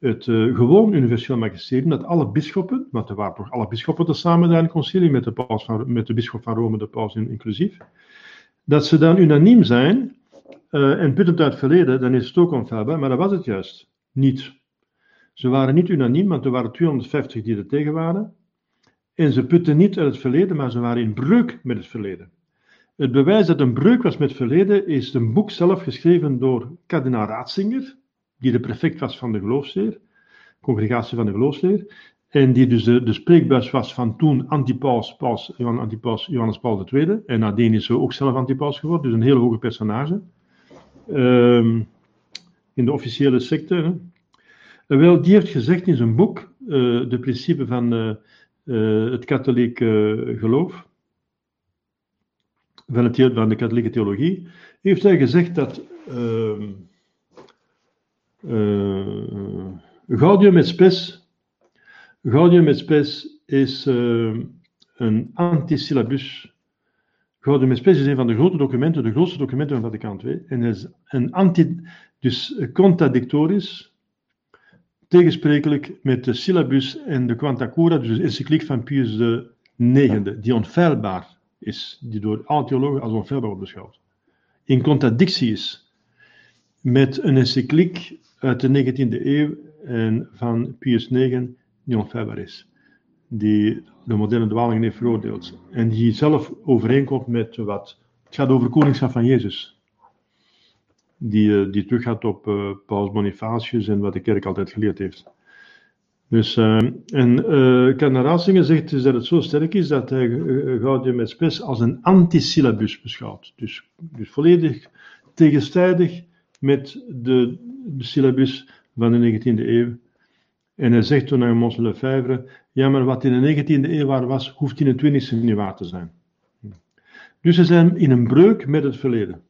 het uh, gewoon universeel magisterium, dat alle bisschoppen, want er waren toch alle bisschoppen tezamen daar in het concilie, met de, paus van, met de bisschop van Rome, de paus inclusief, dat ze dan unaniem zijn, uh, en puttend uit het verleden, dan is het ook onfeilbaar, maar dat was het juist niet. Ze waren niet unaniem, want er waren 250 die er tegen waren. En ze putten niet uit het verleden, maar ze waren in breuk met het verleden. Het bewijs dat een breuk was met het verleden is een boek zelf geschreven door kardinaal Ratzinger, die de prefect was van de geloofsleer, congregatie van de geloofsleer, en die dus de, de spreekbuis was van toen antipaus, paus, antipaus, Johannes Paul II, en nadien is ze ook zelf antipaus geworden, dus een heel hoge personage, um, in de officiële secte. Hè. Wel, die heeft gezegd in zijn boek, uh, de principe van uh, het katholiek geloof, van, van de katholieke theologie, heeft hij gezegd dat uh, Gaudium et Spes, Gaudium et Spes is uh, een antisyllabus. Gaudium et Spes is een van de grote documenten, de grootste documenten van Vaticaan II, en is een anti, dus contradictorisch, tegensprekelijk met de syllabus en de Quanta Cura, dus de encycliek van Pius IX, die onfeilbaar is, die door alle theologen als onfeilbaar wordt beschouwd, in contradictie is met een encycliek uit de 19e eeuw en van Pius IX die onfeilbaar is, die de moderne dwalingen heeft veroordeeld en die zelf overeenkomt met wat, het gaat over koningschap van Jezus, die, eh, die teruggaat op Paus Bonifacius en wat de kerk altijd geleerd heeft. Dus, uh, en uh, zegt dus dat het zo sterk is dat hij uh, Gaudium et Spes als een antisyllabus beschouwt. Dus, dus volledig tegenstrijdig met de syllabus van de 19e eeuw. En hij zegt toen aan Mons Lefebvre, ja maar wat in de 19e eeuw waar was, hoeft in de 20e niet waar te zijn. Dus ze zijn in een breuk met het verleden.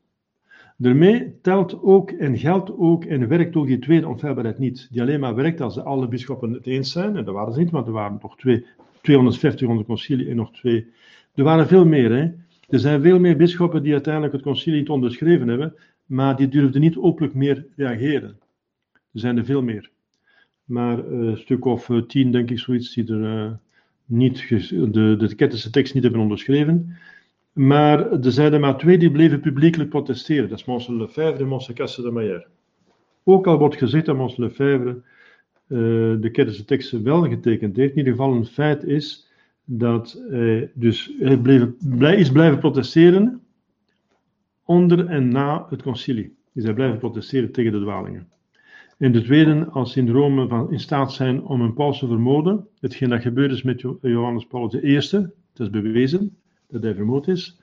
Daarmee telt ook en geldt ook en werkt ook die tweede onfeilbaarheid niet, die alleen maar werkt als alle bisschoppen het eens zijn, en dat waren ze niet, want er waren nog twee, 250 onder concilie en nog twee. Er waren veel meer, hè. Er zijn veel meer bisschoppen die uiteindelijk het concilie niet onderschreven hebben, maar die durfden niet openlijk meer reageren. Er zijn er veel meer. Maar een stuk of uh, tien, denk ik, zoiets, die er uh, niet de, de tekst niet hebben onderschreven. Maar er zijn er maar twee die bleven publiekelijk protesteren. Dat is Mons Lefebvre en Mons Casse de Maillard. Ook al wordt gezegd dat Mons Lefebvre uh, de kettische teksten wel getekend heeft, in ieder geval een feit is dat hij, dus, hij bleef, blij, is blijven protesteren onder en na het concilie. Dus hij blijven protesteren tegen de dwalingen. En de tweede, als Rome van, in staat zijn om een paus te vermoorden, hetgeen dat gebeurd is met Johannes Paulus I, dat is bewezen, dat hij vermoord is.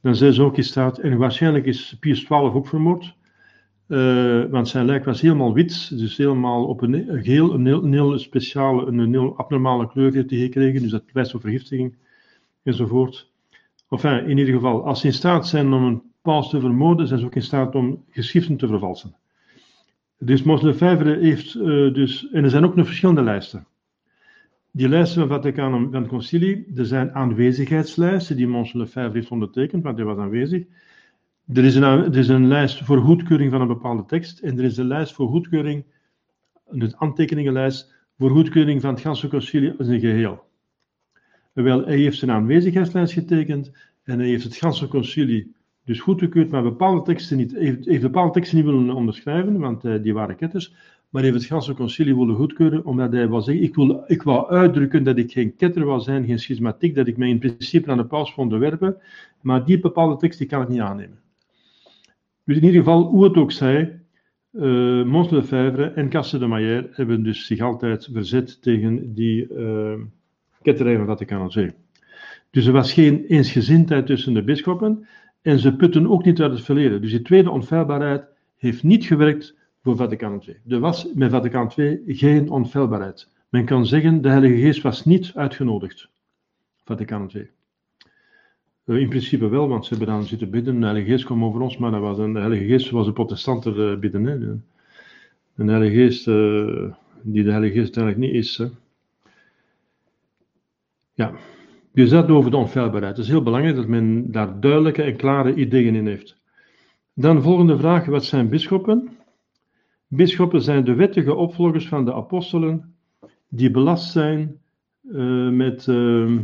Dan zijn ze ook in staat, en waarschijnlijk is Pius XII ook vermoord, uh, want zijn lijk was helemaal wit, dus helemaal op een heel, een heel speciale, een heel abnormale kleur heeft hij gekregen, dus dat wijst op vergiftiging enzovoort. Enfin, in ieder geval, als ze in staat zijn om een paus te vermoorden, zijn ze ook in staat om geschriften te vervalsen. Dus Mons Lefebvre heeft uh, dus, en er zijn ook nog verschillende lijsten. Die lijsten van Vaticaan van het Concilie, er zijn aanwezigheidslijsten die Mons Lefebvre heeft ondertekend, want hij was aanwezig. Er is, een, er is een lijst voor goedkeuring van een bepaalde tekst en er is een lijst voor goedkeuring, een aantekeningenlijst voor goedkeuring van het ganse concilie als een geheel. Wel, hij heeft zijn aanwezigheidslijst getekend en hij heeft het ganse concilie dus goedgekeurd, maar bepaalde teksten niet, heeft, bepaalde teksten niet willen onderschrijven, want uh, die waren ketters, maar heeft het ganse concilie willen goedkeuren, omdat hij wil zeggen, ik, wil, ik wou uitdrukken dat ik geen ketter wil zijn, geen schismatiek, dat ik mij in principe aan de paus vond onderwerpen, maar die bepaalde tekst die kan ik niet aannemen. Dus in ieder geval, hoe het ook zij, uh, Mons Lefebvre en Casse de Maillère hebben dus zich altijd verzet tegen die uh, ketterij van Vaticaan II. Dus er was geen eensgezindheid tussen de bisschoppen en ze putten ook niet uit het verleden. Dus die tweede onfeilbaarheid heeft niet gewerkt voor Vaticaan II. Er was met Vaticaan II geen onfeilbaarheid. Men kan zeggen, de Heilige Geest was niet uitgenodigd. Vaticaan II. Uh, in principe wel, want ze hebben dan zitten bidden. De Heilige Geest kwam over ons, maar dat was een, de Heilige Geest zoals de protestanten uh, bidden. Hè. Een Heilige Geest uh, die de Heilige Geest eigenlijk niet is. Hè. Ja, dus dat over de onfeilbaarheid. Het is heel belangrijk dat men daar duidelijke en klare ideeën in heeft. Dan volgende vraag, wat zijn bisschoppen? Bisschoppen zijn de wettige opvolgers van de apostelen, die belast zijn uh, met... Uh,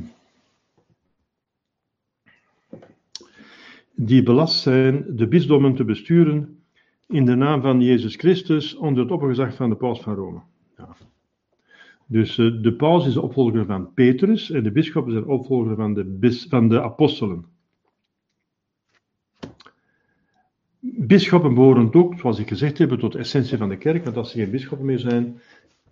die belast zijn de bisdommen te besturen in de naam van Jezus Christus onder het oppergezag van de paus van Rome. Ja. Dus uh, de paus is de opvolger van Petrus en de bisschoppen zijn opvolger van de, bis, van de apostelen. Bisschoppen behoren ook, zoals ik gezegd heb, tot de essentie van de kerk, want als er geen bisschoppen meer zijn,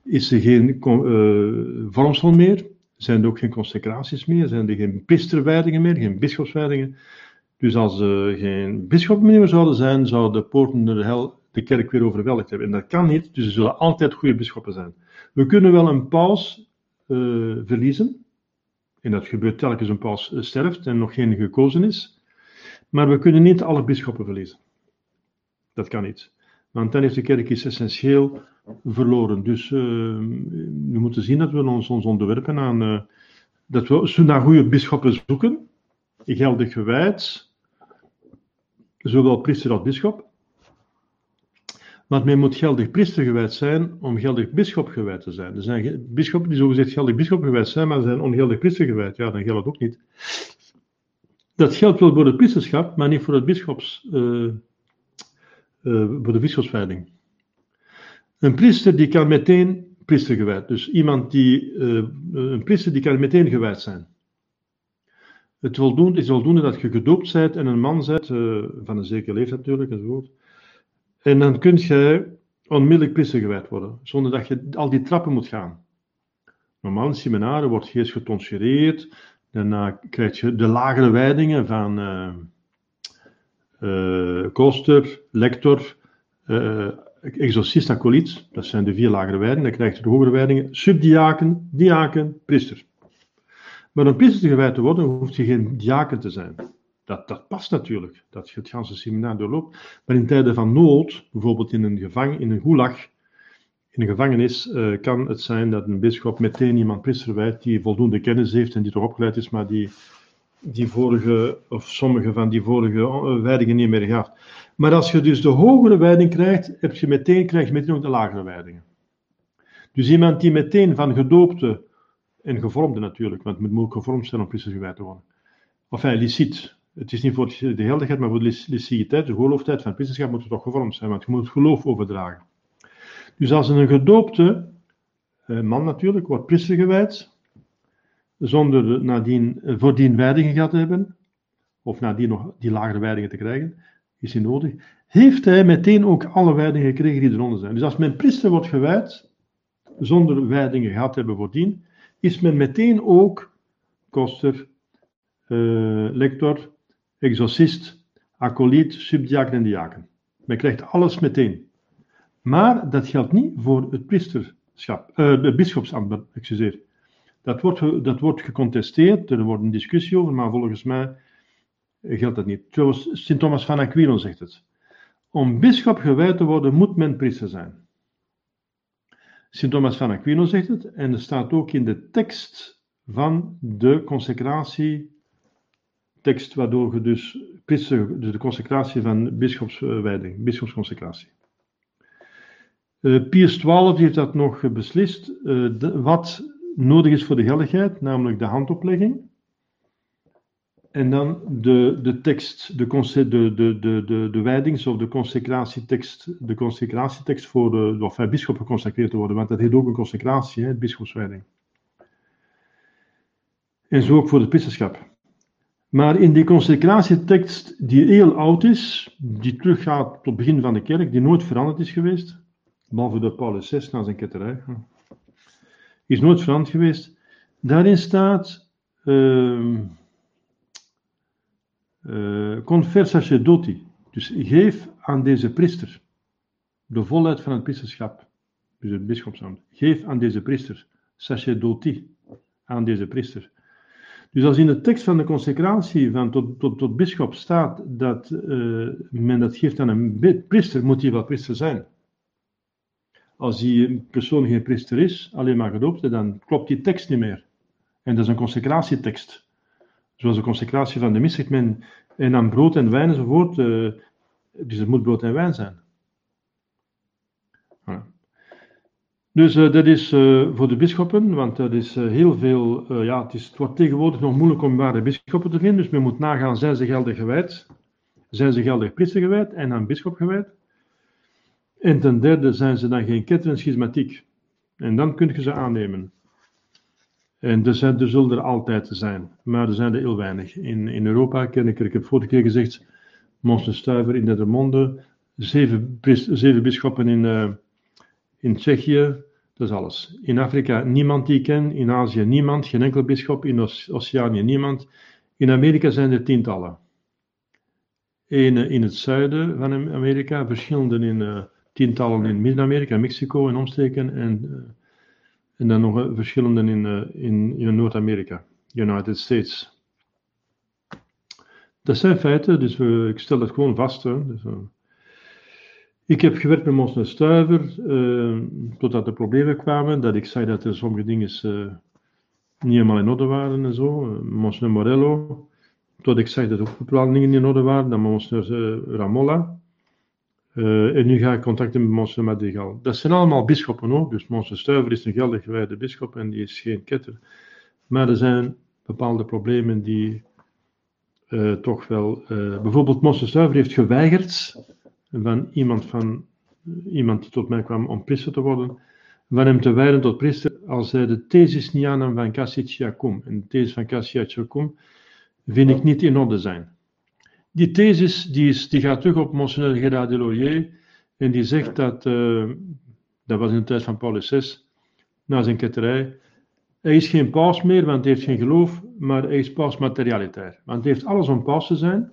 is er geen uh, vormsel meer, zijn er ook geen consecraties meer, zijn er geen priesterwijdingen meer, geen bischopswijdingen. Dus als er geen bisschoppen meer zouden zijn, zouden de poorten de hel de kerk weer overweldigd hebben. En dat kan niet, dus er zullen altijd goede bisschoppen zijn. We kunnen wel een paus uh, verliezen, en dat gebeurt telkens een paus sterft en nog geen gekozen is, maar we kunnen niet alle bisschoppen verliezen. Dat kan niet. Want dan heeft de kerk essentieel verloren. Dus uh, we moeten zien dat we ons, ons onderwerpen aan. Dat we naar goede bisschoppen zoeken, geldig gewijd, zowel priester als bisschop. Want men moet geldig priester gewijd zijn om geldig bisschop gewijd te zijn. Er zijn bisschoppen die zogezegd geldig bisschop gewijd zijn, maar zijn ongeldig priester gewijd. Ja, dan geldt ook niet. Dat geldt wel voor het priesterschap, maar niet voor het bisschops. Uh, uh, voor de bischopswijding. Een priester die kan meteen priester gewijd. Dus iemand die, uh, een priester die kan meteen gewijd zijn. Het voldoende, is voldoende dat je gedoopt bent en een man bent, van een zekere leeftijd natuurlijk, enzovoort. En dan kun je onmiddellijk priester gewijd worden, zonder dat je al die trappen moet gaan. Normaal in seminaren wordt je eerst getonsureerd, daarna krijg je de lagere wijdingen van uh, koster, lector, uh, exorcist, acoliet. Dat zijn de vier lagere wijdingen. Dan krijg je de hogere wijdingen. Subdiaken, diaken, priester. Maar om priester gewijd te worden, hoeft je geen diaken te zijn. Dat, dat past natuurlijk, dat je het ganse seminar doorloopt. Maar in tijden van nood, bijvoorbeeld in een gevang, in een gulag, in een gevangenis, uh, kan het zijn dat een bisschop meteen iemand priester die voldoende kennis heeft en die toch opgeleid is, maar die die vorige, of sommige van die vorige eh, wijdingen niet meer gaf. Maar als je dus de hogere wijding krijgt, heb je meteen, krijg je meteen ook de lagere wijdingen. Dus iemand die meteen van gedoopte, en gevormde natuurlijk, want het moet ook gevormd zijn om priester gewijd te worden. Of licit. Het is niet voor de helderheid, maar voor de liciteit, de gelooftijd van het priesterschap moet het toch gevormd zijn, want je moet het geloof overdragen. Dus als een gedoopte, eh, man natuurlijk, wordt priester gewijd, zonder nadien, eh, voordien wijdingen gehad te hebben, of nadien nog die lagere wijdingen te krijgen, is hij nodig, heeft hij meteen ook alle wijdingen gekregen die eronder zijn. Dus als men priester wordt gewijd, zonder wijdingen gehad te hebben voordien, is men meteen ook koster, uh, lector, exorcist, acoliet, subdiaken en diaken. Men krijgt alles meteen. Maar dat geldt niet voor het priesterschap, uh, het bischopsambt, excuseer. Dat wordt, dat wordt gecontesteerd, er wordt een discussie over, maar volgens mij geldt dat niet. Sint Thomas van Aquino zegt het. Om bisschop gewijd te worden, moet men priester zijn. Sint Thomas van Aquino zegt het, en er staat ook in de tekst van de consecratie, tekst waardoor je dus priester, dus de consecratie van bischopswijding, bischopsconsecratie. Uh, Pius XII heeft dat nog beslist, de, wat nodig is voor de geldigheid, namelijk de handoplegging. En dan de, de tekst, de, de, de, de, de, de wijdings- of de consecratietekst, de consecratietekst voor de, of bij bischop geconsecreerd te worden, want dat heet ook een consecratie, hè, bischopswijding. En zo ook voor het priesterschap. Maar in die consecratietekst, die heel oud is, die teruggaat tot het begin van de kerk, die nooit veranderd is geweest, behalve door Paulus VI na zijn ketterij, is nooit veranderd geweest. Daarin staat. Uh, uh. Dus geef aan deze priester de volheid van het priesterschap, dus het bischopsambt. Geef aan deze priester sacerdoti, aan deze priester. Dus als in de tekst van de consecratie van tot, tot, tot bischop staat dat uh, men dat geeft aan een priester, moet hij wel priester zijn. Als die persoon geen priester is, alleen maar gedoopt, dan klopt die tekst niet meer. En dat is een consecratietekst. Zoals de consecratie van de mis zegt men, en dan brood en wijn enzovoort. Uh, dus het moet brood en wijn zijn. Ja. Dus uh, dat is uh, voor de bisschoppen, want dat is heel veel, ja, het, is, het wordt tegenwoordig nog moeilijk om ware bisschoppen te vinden, dus men moet nagaan, zijn ze geldig gewijd? Zijn ze geldig priester gewijd en aan bisschop gewijd? En ten derde zijn ze dan geen ketter en schismatiek. En dan kun je ze aannemen. En er, zullen er altijd zijn, maar er zijn er heel weinig. In, in Europa ken ik er, ik heb vorige keer gezegd, Monsen Stuiver in Nedermonde, zeven, zeven bisschoppen in, in Tsjechië, dat is alles. In Afrika niemand die ik ken, in Azië niemand, geen enkel bisschop, in Oceanië niemand. In Amerika zijn er tientallen. Eén in het zuiden van Amerika, verschillende in uh, tientallen in Midden-Amerika, Mexico en omsteken en... Uh, en dan nog verschillende in, in, in Noord-Amerika, United States. Dat zijn feiten, dus we, ik stel dat gewoon vast. Dus, ik heb gewerkt met Monsner Stuiver, uh, totdat er problemen kwamen, dat ik zei dat er sommige dingen niet helemaal in orde waren en zo. Monsner Morello, tot ik zei dat ook bepaalde dingen in orde waren, dan Monsner Ramolla. En nu ga ik contacten met Monsieur Madrigal. Dat zijn allemaal bisschoppen ook, dus Monsieur Stuiver is een geldig gewijde bisschop en die is geen ketter. Maar er zijn bepaalde problemen die toch wel. Bijvoorbeeld, Monsieur Stuiver heeft geweigerd van iemand, van iemand die tot mij kwam om priester te worden, van hem te wijden tot priester als hij de thesis niet aannam van Cassius En de thesis van Cassius vind ik niet in orde zijn. Die thesis die, is, die gaat terug op Monseigneur Gerard Deloyer en die zegt dat, uh, dat was in de tijd van Paulus VI, na zijn ketterij, hij is geen paus meer, want hij heeft geen geloof, maar hij is paus materialitair. Want hij heeft alles om paus te zijn,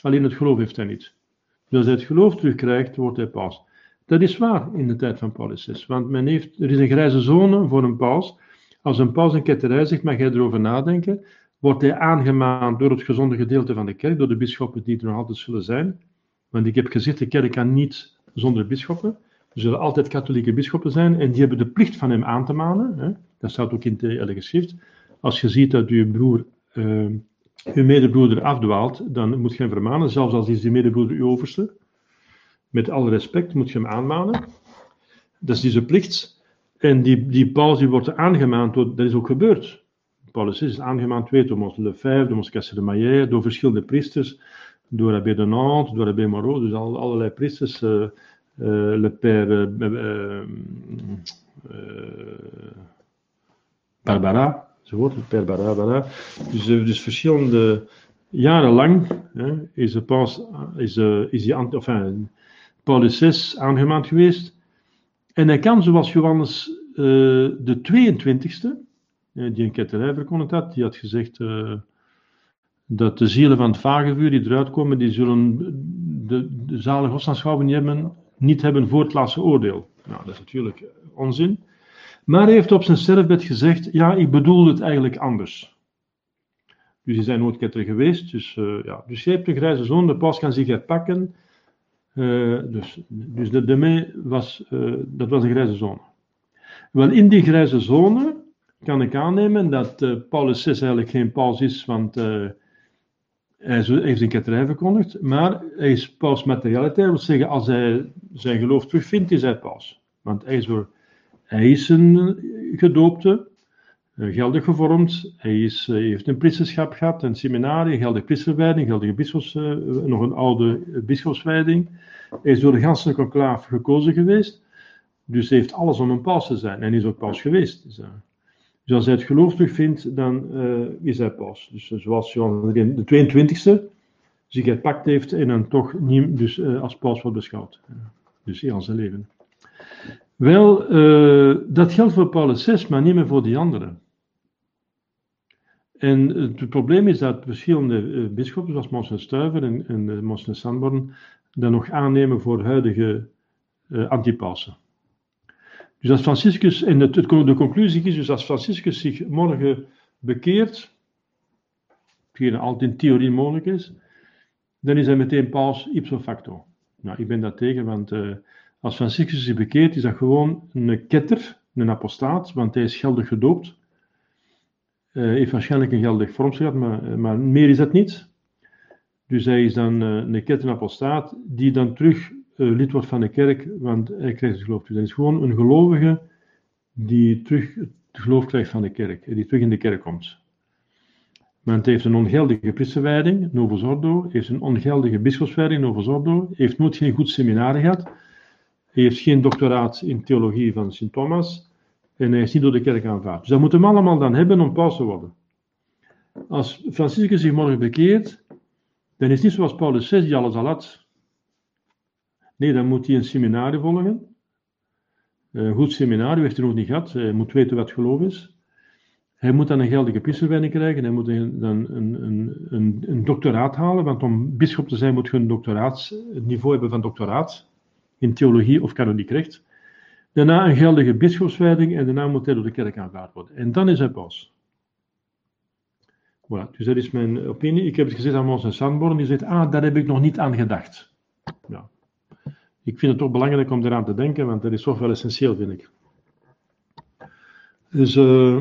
alleen het geloof heeft hij niet. Dus als hij het geloof terugkrijgt, wordt hij paus. Dat is waar in de tijd van Paulus want men heeft, er is een grijze zone voor een paus. Als een paus een ketterij zegt, mag jij erover nadenken wordt hij aangemaand door het gezonde gedeelte van de kerk, door de bisschoppen die er nog altijd zullen zijn. Want ik heb gezegd, de kerk kan niet zonder bisschoppen. Er zullen altijd katholieke bisschoppen zijn en die hebben de plicht van hem aan te manen. Hè. Dat staat ook in het Schrift. Als je ziet dat uw broer, uh, uw medebroeder afdwaalt, dan moet je hem vermanen, zelfs als is die medebroeder uw overste. Met alle respect moet je hem aanmanen. Dat is dus een plicht. En die, die paus die wordt aangemaand, dat is ook gebeurd. Paulus is aangemaand weet door Mons Lefebvre, door de Maillet, door verschillende priesters, door Abbé de Nantes, door Abbé Moreau, dus al, allerlei priesters, uh, Le Père uh, Barbara, enzovoort, Le Père Barbara. Dus, dus verschillende jarenlang is, de paus, is, is die, enfin, Paulus VI aangemaand geweest. En hij kan, zoals Johannes de 22e, die een ketterij verkondigd had, die had gezegd dat de zielen van het vagevuur die eruit komen, die zullen de, de zalige godsaanschouwing hebben, niet hebben voor het laatste oordeel. Nou, dat is natuurlijk onzin. Maar hij heeft op zijn sterfbed gezegd, ja, ik bedoel het eigenlijk anders. Dus die zijn nooit ketter geweest. Dus, uh, ja. dus hebt een grijze zoon, de paus kan zich herpakken. Uh, dus, dus de, de was, uh, dat was een grijze zone. Wel, in die grijze zone kan ik aannemen dat Paulus VI eigenlijk geen paus is, want hij heeft een ketterij verkondigd, maar hij is paus materialiteit, dat wil zeggen, als hij zijn geloof terugvindt, is hij paus. Want hij is, door, hij is een gedoopte, geldig gevormd, hij is, heeft een priesterschap gehad, een seminarie, geldige priesterwijding, geldige nog een oude bischofswijding. Hij is door de ganse conclave gekozen geweest. Dus heeft alles om een paus te zijn. En is ook paus geweest. Dus, als hij het geloof terugvindt, dan is hij paus. Dus zoals Johan de 22e zich gepakt heeft en dan toch niet dus, als paus wordt beschouwd. dus heel zijn leven. Wel, dat geldt voor Paulus VI, maar niet meer voor die anderen. En het probleem is dat verschillende uh, bisschoppen, zoals Monsignor Stuiver en, en uh, Monsignor Sanborn, dat nog aannemen voor huidige uh, antipausen. Dus als Franciscus, en het, de conclusie is dus als Franciscus zich morgen bekeert, hetgeen altijd in theorie mogelijk is, dan is hij meteen paus ipso facto. Nou, ik ben daar tegen, want als Franciscus zich bekeert, is dat gewoon een ketter, een apostaat, want hij is geldig gedoopt. Uh, heeft waarschijnlijk een geldig vormschap, maar, maar meer is dat niet. Dus hij is dan uh, een kettenapostaat die dan terug lid wordt van de kerk, want hij krijgt het geloof. Dus hij is gewoon een gelovige die terug het geloof krijgt van de kerk, die terug in de kerk komt. Want heeft een ongeldige priesterwijding, Novus Ordo, heeft een ongeldige bischopswijding, Novus Ordo, heeft nooit geen goed seminarie gehad, hij heeft geen doctoraat in theologie van Sint Thomas en hij is niet door de kerk aanvaard. Dus dat moeten we allemaal dan hebben om paus te worden. Als Franciscus zich morgen bekeert, dan is het niet zoals Paulus 6 die alles al had. Nee, dan moet hij een seminarie volgen. Een goed seminarie heeft hij nog niet gehad. Hij moet weten wat geloof is. Hij moet dan een geldige priesterwijding krijgen. Hij moet dan een, een, een, een, doctoraat halen. Want om bischop te zijn moet je een doctoraat, het niveau hebben van doctoraat. In theologie of kanoniek recht. Daarna een geldige bischopswijding en daarna moet hij door de kerk aanvaard worden. En dan is hij paus. Voilà, dus dat is mijn opinie. Ik heb het gezegd aan Mons Sandborn, die zegt, ah, daar heb ik nog niet aan gedacht. Ja. Ik vind het toch belangrijk om eraan te denken, want dat is toch wel essentieel, vind ik. Dus, uh,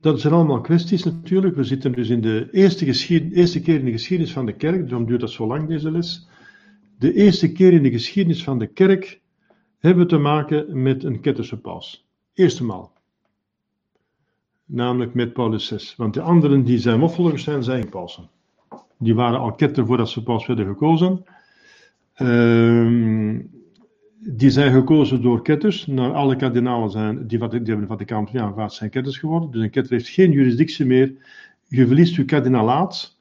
dat zijn allemaal kwesties natuurlijk. We zitten dus in de eerste, eerste keer in de geschiedenis van de kerk, daarom duurt dat zo lang, deze les. De eerste keer in de geschiedenis van de kerk hebben we te maken met een ketterse paus. Eerste maal namelijk met Paulus 6. Want de anderen die zijn opvolgers zijn, zijn pausen. Die waren al ketter voordat ze paus werden gekozen. Uh, die zijn gekozen door ketters. Nou, alle kardinalen zijn, die, die hebben de Vaticaan aanvaard, zijn ketters geworden. Dus een ketter heeft geen juridictie meer. Je verliest je kardinalaat.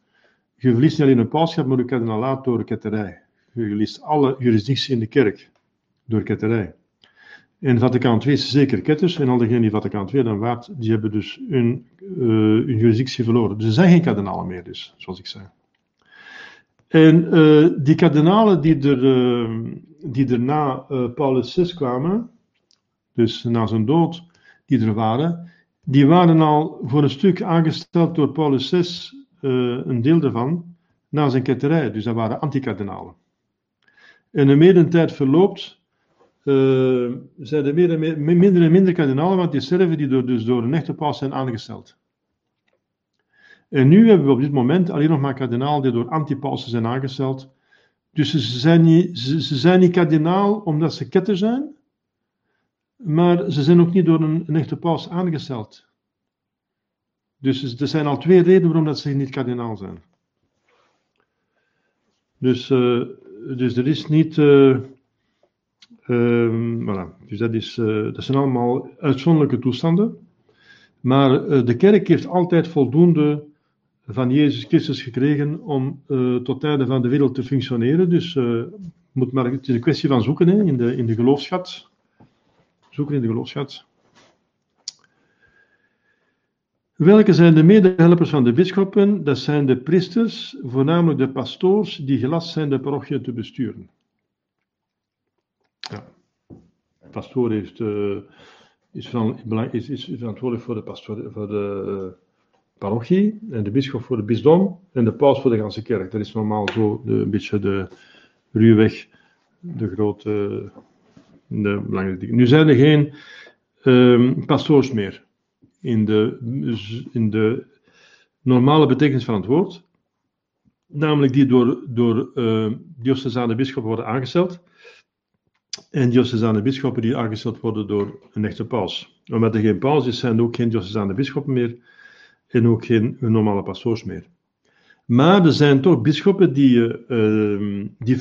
Je verliest niet alleen een pauschap, maar je kardinalaat door de ketterij. Je verliest alle juridictie in de kerk door ketterij. En Vaticaan II zeker ketters. En al diegenen die Vaticaan II dan waard, die hebben dus hun, uh, hun juridictie verloren. Dus er zijn geen kardinalen meer, dus, zoals ik zei. En uh, die kardinalen die er, uh, die na Paulus VI kwamen, dus na zijn dood, die er waren, die waren al voor een stuk aangesteld door Paulus VI, een deel daarvan, na zijn ketterij. Dus dat waren antikardinalen. En de meer tijd verloopt, uh, zijn er meer en minder en minder kardinalen, want die sterven die door, dus door een echte paus zijn aangesteld. En nu hebben we op dit moment alleen nog maar kardinalen die door antipausen zijn aangesteld. Dus ze zijn, niet, ze, zijn niet kardinaal omdat ze ketter zijn, maar ze zijn ook niet door een, een echte paus aangesteld. Dus er zijn al twee redenen waarom dat ze niet kardinaal zijn. Dus, uh, dus er is niet. Um, voilà. Dus dat, is, uh, dat zijn allemaal uitzonderlijke toestanden. Maar uh, de kerk heeft altijd voldoende van Jezus Christus gekregen om uh, tot einde van de wereld te functioneren. Dus moet maar, het is een kwestie van zoeken hè, in, de, in de geloofschat. Zoeken in de geloofschat. Welke zijn de medehelpers van de bisschoppen? Dat zijn de priesters, voornamelijk de pastoors, die gelast zijn de parochie te besturen. Ja. De pastoor heeft, uh, is, van, is, is, verantwoordelijk voor de, pastoor, voor de uh, parochie en de bisschop voor de bisdom en de paus voor de ganse kerk. Dat is normaal zo een beetje de ruwweg, de grote, de belangrijke. Nu zijn er geen ehm, pastoors meer in de, in de normale betekenis van het woord, namelijk die door, door uh, diocesane bisschoppen worden aangesteld en diocesane bisschoppen die aangesteld worden door een echte paus. Omdat er geen paus is, zijn er ook geen diocesane bisschoppen meer en ook geen normale pastoors meer. Maar er zijn toch bisschoppen die, uh, die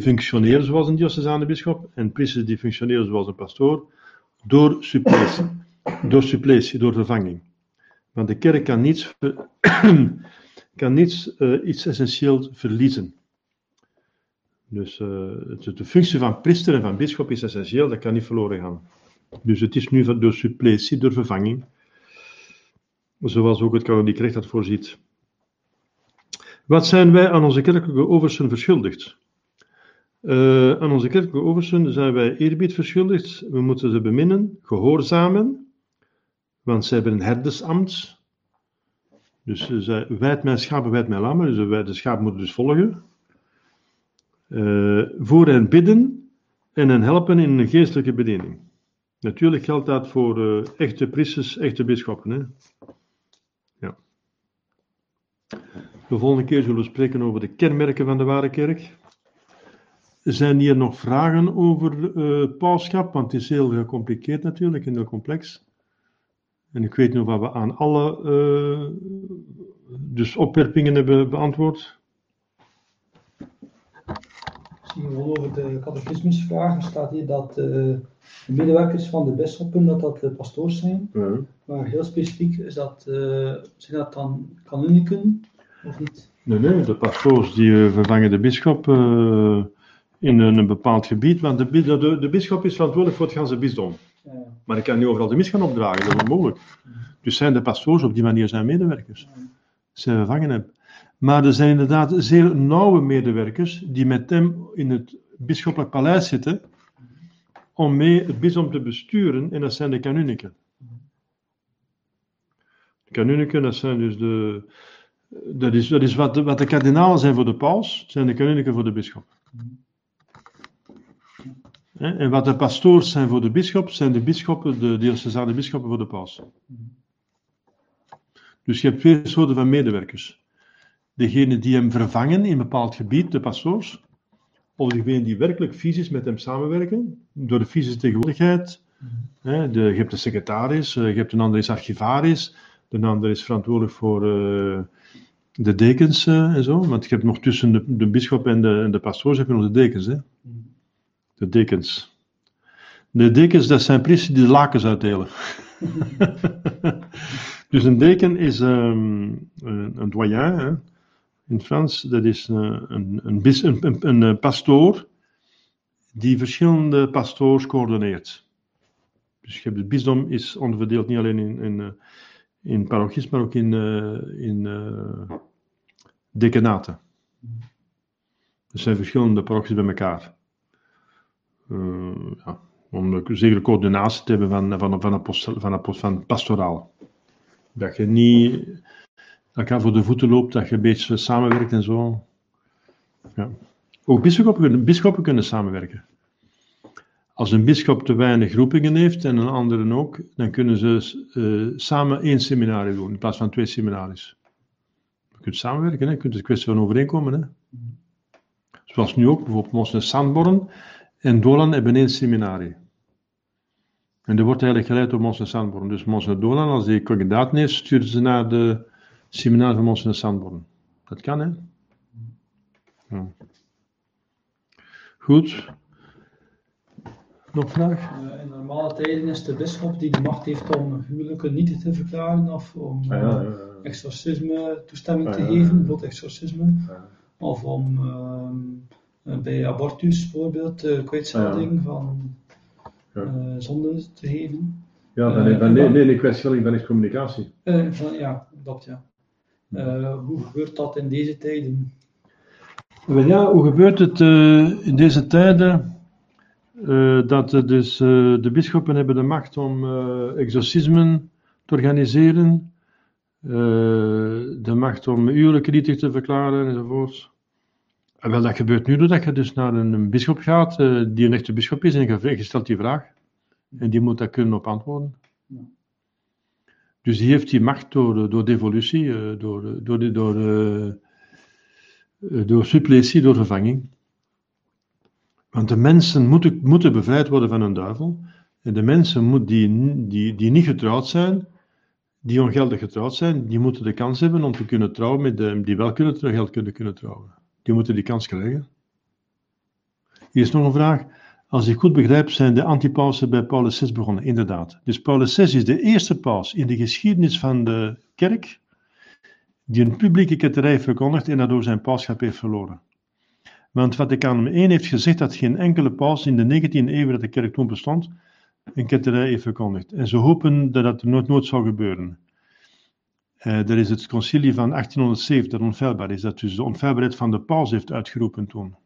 functioneren zoals een diocesane bisschop en priesters die functioneren zoals een pastoor door suppletie, door, suppletie, door vervanging. Want de kerk kan niets, kan niets uh, iets essentieels verliezen. Dus uh, de functie van priester en van bisschop is essentieel, dat kan niet verloren gaan. Dus het is nu door suppletie, door vervanging, zoals ook het kanoniek recht dat voorziet. Wat zijn wij aan onze kerkelijke oversten verschuldigd? Uh, aan onze kerkelijke oversten zijn wij eerbied verschuldigd. We moeten ze beminnen, gehoorzamen, want zij hebben een herdesambt. Dus zij wijdt mijn schapen, wijdt mijn lammen. Dus de schapen moeten dus volgen. Uh, voor hen bidden en hen helpen in een geestelijke bediening. Natuurlijk geldt dat voor echte priesters, echte bisschoppen. Hè? Ja. De volgende keer zullen we spreken over de kenmerken van de ware kerk. Zijn hier nog vragen over uh, pauschap? Want het is heel gecompliceerd natuurlijk en heel complex. En ik weet nog wat we aan alle uh, dus opwerpingen hebben beantwoord. Misschien wel over de catechismusvragen staat hier dat uh, de medewerkers van de bisschoppen dat dat de pastoors zijn. Ja. Maar heel specifiek is dat, zijn dat dan kanonieken of niet? Nee, nee, de pastoors die vervangen de bisschop in een, een, bepaald gebied, want de, de, de, de bisschop is verantwoordelijk voor het ganse bisdom. Maar ik kan niet overal de mis gaan opdragen, dat is onmogelijk. Dus zijn de pastoors op die manier zijn medewerkers. Zij vervangen hem. Maar er zijn inderdaad zeer nauwe medewerkers die met hem in het bisschoppelijk paleis zitten om mee het bisdom te besturen, en dat zijn de kanuniken. De kanuniken, dat zijn dus de. Dat is, dat is wat, de, wat de kardinalen zijn voor de paus, zijn de kanuniken voor de bisschop. En wat de pastoors zijn voor de bisschop, zijn de bisschoppen, de diocesane bisschoppen voor de paus. Dus je hebt twee soorten van medewerkers. Degene die hem vervangen in een bepaald gebied, de pastoors, of degene die werkelijk fysisch met hem samenwerken, door de fysische tegenwoordigheid. De, je hebt de secretaris, eh, je hebt een ander is archivaris, de ander is verantwoordelijk voor uh, de dekens uh, en zo. Want je hebt nog tussen de, de en de, de pastoors heb je nog de dekens. Hè? De dekens. De dekens, dat zijn priesters die de lakens uitdelen. dus een deken is um, een doyen, hè? in Frans, dat is uh, een, een, een, een, eh, pastoor die verschillende pastoors coördineert. Dus je hebt het bisdom is onderverdeeld niet alleen in, in, in parochies, maar ook in, in dekenaten. Er zijn verschillende parochies bij elkaar. Uh, ja, om een zekere coördinatie te hebben van, van, van, apostel, van, apostel, van pastoraal. Dat je niet elkaar voor de voeten loopt, dat je een beetje samenwerkt en zo. Ja. Ook bisschoppen bisschoppen kunnen samenwerken. Als een bisschop te weinig roepingen heeft en een andere ook, dan kunnen ze uh, samen één seminarie doen in plaats van twee seminaries. Je kunt samenwerken, hè? je kunt het kwestie van overeenkomen. Hè? Zoals nu ook, bijvoorbeeld Mons en en Dolan hebben één seminarie. En dat wordt eigenlijk geleid door Mons en Sandborn. Dus Mons en Dolan, als die kandidaat heeft, sturen ze naar de seminar van Mons en Sandborn. Dat kan, hè? Ja. Goed. Nog vraag? Uh, in normale tijden is de bisschop die de macht heeft om huwelijken niet te verklaren of om uh, ja, ja, ja. exorcisme toestemming te geven, bijvoorbeeld exorcisme, of om uh, bij abortus bijvoorbeeld uh, kwijtschelding van zonde te geven. Ja, dan, dan, nee, nee, nee, kwijtschelding van is communicatie. van, ja, dat ja. hoe gebeurt dat in deze tijden? Ja, hoe gebeurt het in deze tijden? Uh, dat dus, uh, de bisschoppen hebben de macht om uh, exorcismen te organiseren, de macht om huwelijken nietig te verklaren enzovoort. En wel, dat gebeurt nu doordat je dus naar een, een bischop gaat, die een echte bischop is, en je stelt die vraag. En die moet daar kunnen op antwoorden. Dus die heeft die macht door, door devolutie, door, door, door, door, door suppletie, door vervanging. Want de mensen moeten, moeten bevrijd worden van een duivel. En de mensen moet, die, die, die niet getrouwd zijn, die ongeldig getrouwd zijn, die moeten de kans hebben om te kunnen trouwen met de die wel kunnen geld kunnen, kunnen trouwen. Die moeten die kans krijgen. Hier is nog een vraag. Als ik goed begrijp, zijn de antipausen bij Paulus VI begonnen, inderdaad. Dus Paulus VI is de eerste paus in de geschiedenis van de kerk die een publieke ketterij verkondigt en daardoor zijn pauschap heeft verloren. Want Vaticaan I heeft gezegd dat geen enkele paus in de 19e eeuw dat de kerk toen bestond, een ketterij heeft verkondigd. En ze hopen dat dat nooit, nooit zou gebeuren. Uh, er is het concilie van 1807 dat onfeilbaar is, dat dus de onfeilbaarheid van de paus heeft uitgeroepen toen.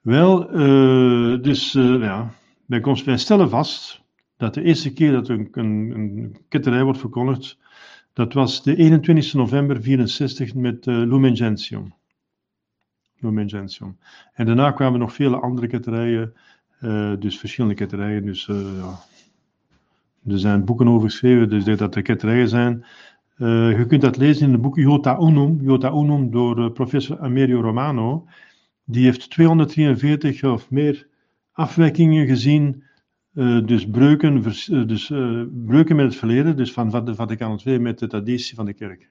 Wel, uh, dus uh, ja, wij, stellen vast dat de eerste keer dat een, een, ketterij wordt verkondigd, dat was de 21 november 64 met Lumen Gentium. Lumen Gentium. En daarna kwamen nog vele andere ketterijen, dus verschillende ketterijen. Dus ja, er zijn boeken over geschreven, dus dat er ketterijen zijn. Je kunt dat lezen in het boek Jota Unum, Jota Unum door professor Amerio Romano. Die heeft 243 of meer afwijkingen gezien, uh, dus, breuken, uh, dus uh, breuken met het verleden, dus van de Vaticaan II met de traditie van de kerk.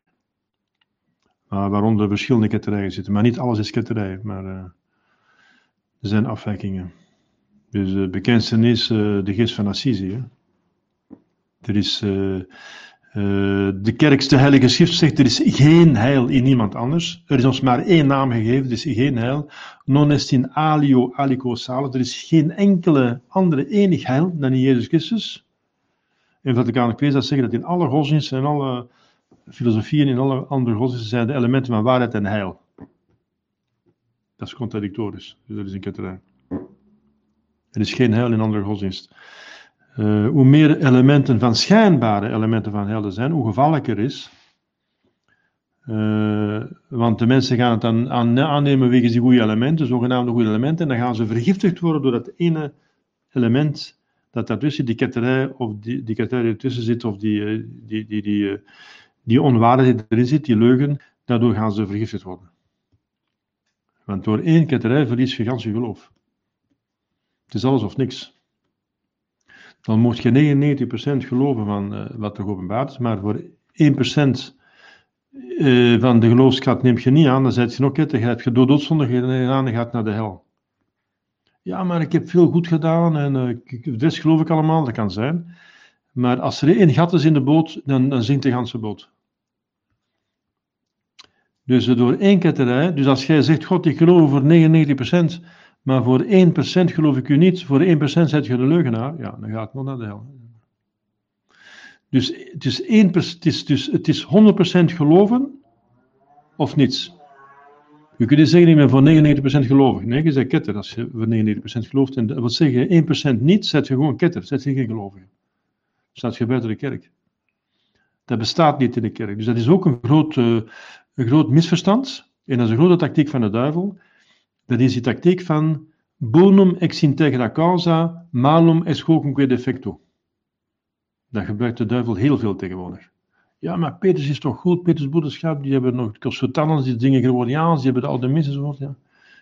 waaronder verschillende ketterijen zitten, maar niet alles is ketterij, maar er zijn afwijkingen. Dus de bekendste is de geest van Assisi. Er is uh, de kerkste heilige schrift zegt, er is geen heil in niemand anders. Er is ons maar één naam gegeven, er is geen heil. Non est in alio alico salus. Er is geen enkele andere enig heil dan in Jezus Christus. En Vaticaan II dat zeggen dat in alle godsdiensten en alle filosofieën, in alle andere godsdiensten zijn de elementen van waarheid en heil. Dat is contradictorisch, dus dat is een ketterij. Er is geen heil in andere godsdiensten. Uh, hoe meer elementen van schijnbare elementen van helden zijn, hoe gevaarlijker is. Uh, want de mensen gaan het dan aan, aannemen wegens die goede elementen, zogenaamde goede elementen, en dan gaan ze vergiftigd worden door dat ene element dat daartussen, die ketterij, of die, die ketterij ertussen zit, of die, eh, die, die, die, die onwaarheid erin zit, die leugen, daardoor gaan ze vergiftigd worden. Want door één ketterij verlies je gans je geloof. Het is alles of niks dan mocht je 99% geloven van uh, wat er geopenbaard is, maar voor 1% uh, eh, van de geloofskracht neem je niet aan, dan zet je nog kettig, heb je door doodzonde gedaan en gaat naar de hel. Ja, maar ik heb veel goed gedaan en uh, des geloof ik allemaal, dat kan zijn. Maar als er één gat is in de boot, dan, dan zinkt de ganse boot. Dus door één ketterij, dus als jij zegt, God, ik geloof voor 99%, maar voor 1% geloof ik u niet, voor 1% zet je de leugenaar, ja, dan gaat het nog naar de hel. Dus het is, 1, het is, dus, het is 100% geloven of niets. Je kunt niet zeggen, ik ben voor 99% gelovig. Nee, je zegt ketter als je voor 99% gelooft. En dat wil zeggen, 1% niet, zet je gewoon ketter, zet je geen gelovige. Staat je buiten de kerk. Dat bestaat niet in de kerk. Dus dat is ook een groot, uh, een groot misverstand. En dat is een grote tactiek van de duivel. Dat is die tactiek van bonum ex integra causa, malum es quod defecto. Dat gebruikt de duivel heel veel tegenwoordig. Ja, maar Peters is toch goed, Peters broederschap, die hebben nog consultants, die dingen Gregoriaans, die hebben de oude missen enzovoort. Ja.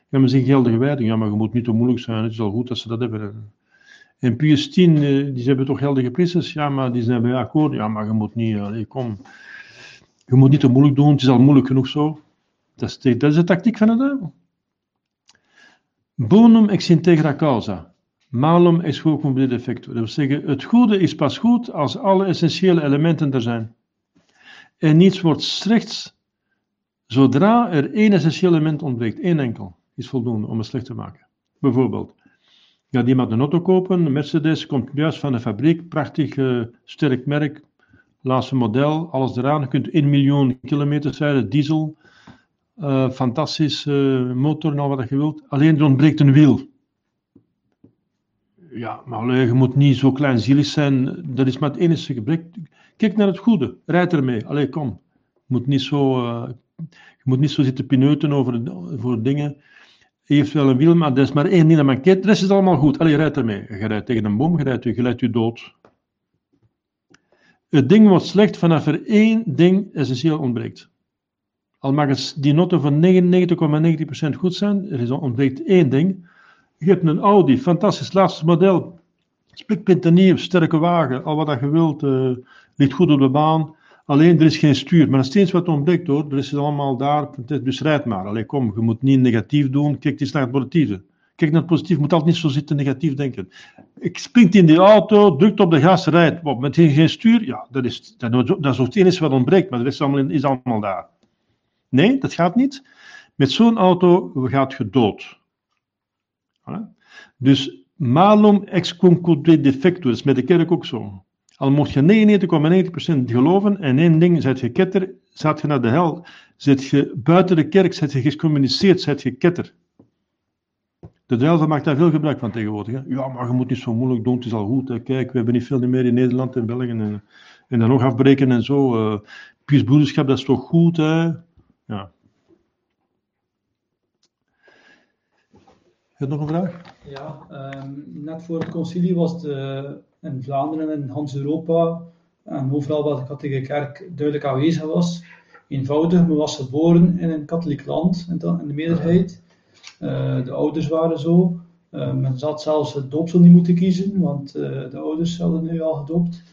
ja, maar zijn geldige wijding. Ja, maar je moet niet te moeilijk zijn, het is al goed dat ze dat hebben. En Pius X, eh, die hebben toch geldige priesters? Ja, maar die zijn bij akkoord. Ja, maar je moet niet, allez, kom. Je moet niet te moeilijk doen, het is al moeilijk genoeg zo. Dat is de tactiek van de duivel. Bonum ex integra causa. Malum ex hoc defecto. Dat wil zeggen, het goede is pas goed als alle essentiële elementen er zijn. En niets wordt slechts zodra er één essentieel element ontbreekt. één enkel is voldoende om het slecht te maken. Bijvoorbeeld, die iemand een auto kopen, een Mercedes, komt juist van de fabriek, prachtig uh, sterk merk, laatste model, alles eraan. Je kunt 1 miljoen kilometer rijden, diesel, uh, fantastische motor en al wat je wilt. Alleen er ontbreekt een wiel. Ja, maar je moet niet zo kleinzielig zijn. Dat is maar het enige gebrek. Kijk naar het goede. Rijd ermee. Allee, kom. Je moet niet zo, uh, je moet niet zo zitten pineuten over voor dingen. Je heeft wel een wiel, maar er is maar één ding dat mankeert. De rest is allemaal goed. Allee, rijd ermee. Je rijdt tegen een boom, je rijdt je, je dood. Het ding wordt slecht vanaf er één ding essentieel ontbreekt. Al mag die noten van 99,90% goed zijn, er is ontbreekt één ding. Je hebt een Audi, fantastisch, laatste model. Spikpinternieuw, sterke wagen, al wat je wilt, uh, ligt goed op de baan. Alleen er is geen stuur, maar nog steeds wat ontbreekt hoor. Er is het allemaal daar, dus rijd maar. Alleen kom, je moet niet negatief doen, kijk eens naar het positieve. Kijk naar het positief, je moet altijd niet zo zitten negatief denken. Ik springt in die auto, drukt op de gas, rijdt. met geen stuur, ja, dat is, dat, dat is het enige wat ontbreekt, maar de rest is allemaal daar. Nee, dat gaat niet. Met zo'n auto gaat je dood. Dus malum ex concude defectus, is met de kerk ook zo. Al mocht je 99,9% geloven en één ding, zet je ketter, zet je naar de hel. Zet je buiten de kerk, zet je gecommuniceerd, zet je ketter. De duivel maakt daar veel gebruik van tegenwoordig. Hè? Ja, maar je moet niet zo moeilijk doen, het is al goed. Hè? Kijk, we hebben niet veel meer in Nederland en België. En, en dan nog afbreken en zo. Uh, dat is toch goed, hè? Ja. Heb je nog een vraag? Ja, um, net voor het concilie was het uh, in Vlaanderen en Hans-Europa en overal waar de katholieke kerk duidelijk aanwezig was. Eenvoudig, men was geboren in een katholiek land in de, meerderheid. Uh, de ouders waren zo. Uh, men zat zelfs het doopsel niet moeten kiezen, want de ouders hadden nu al gedoopt.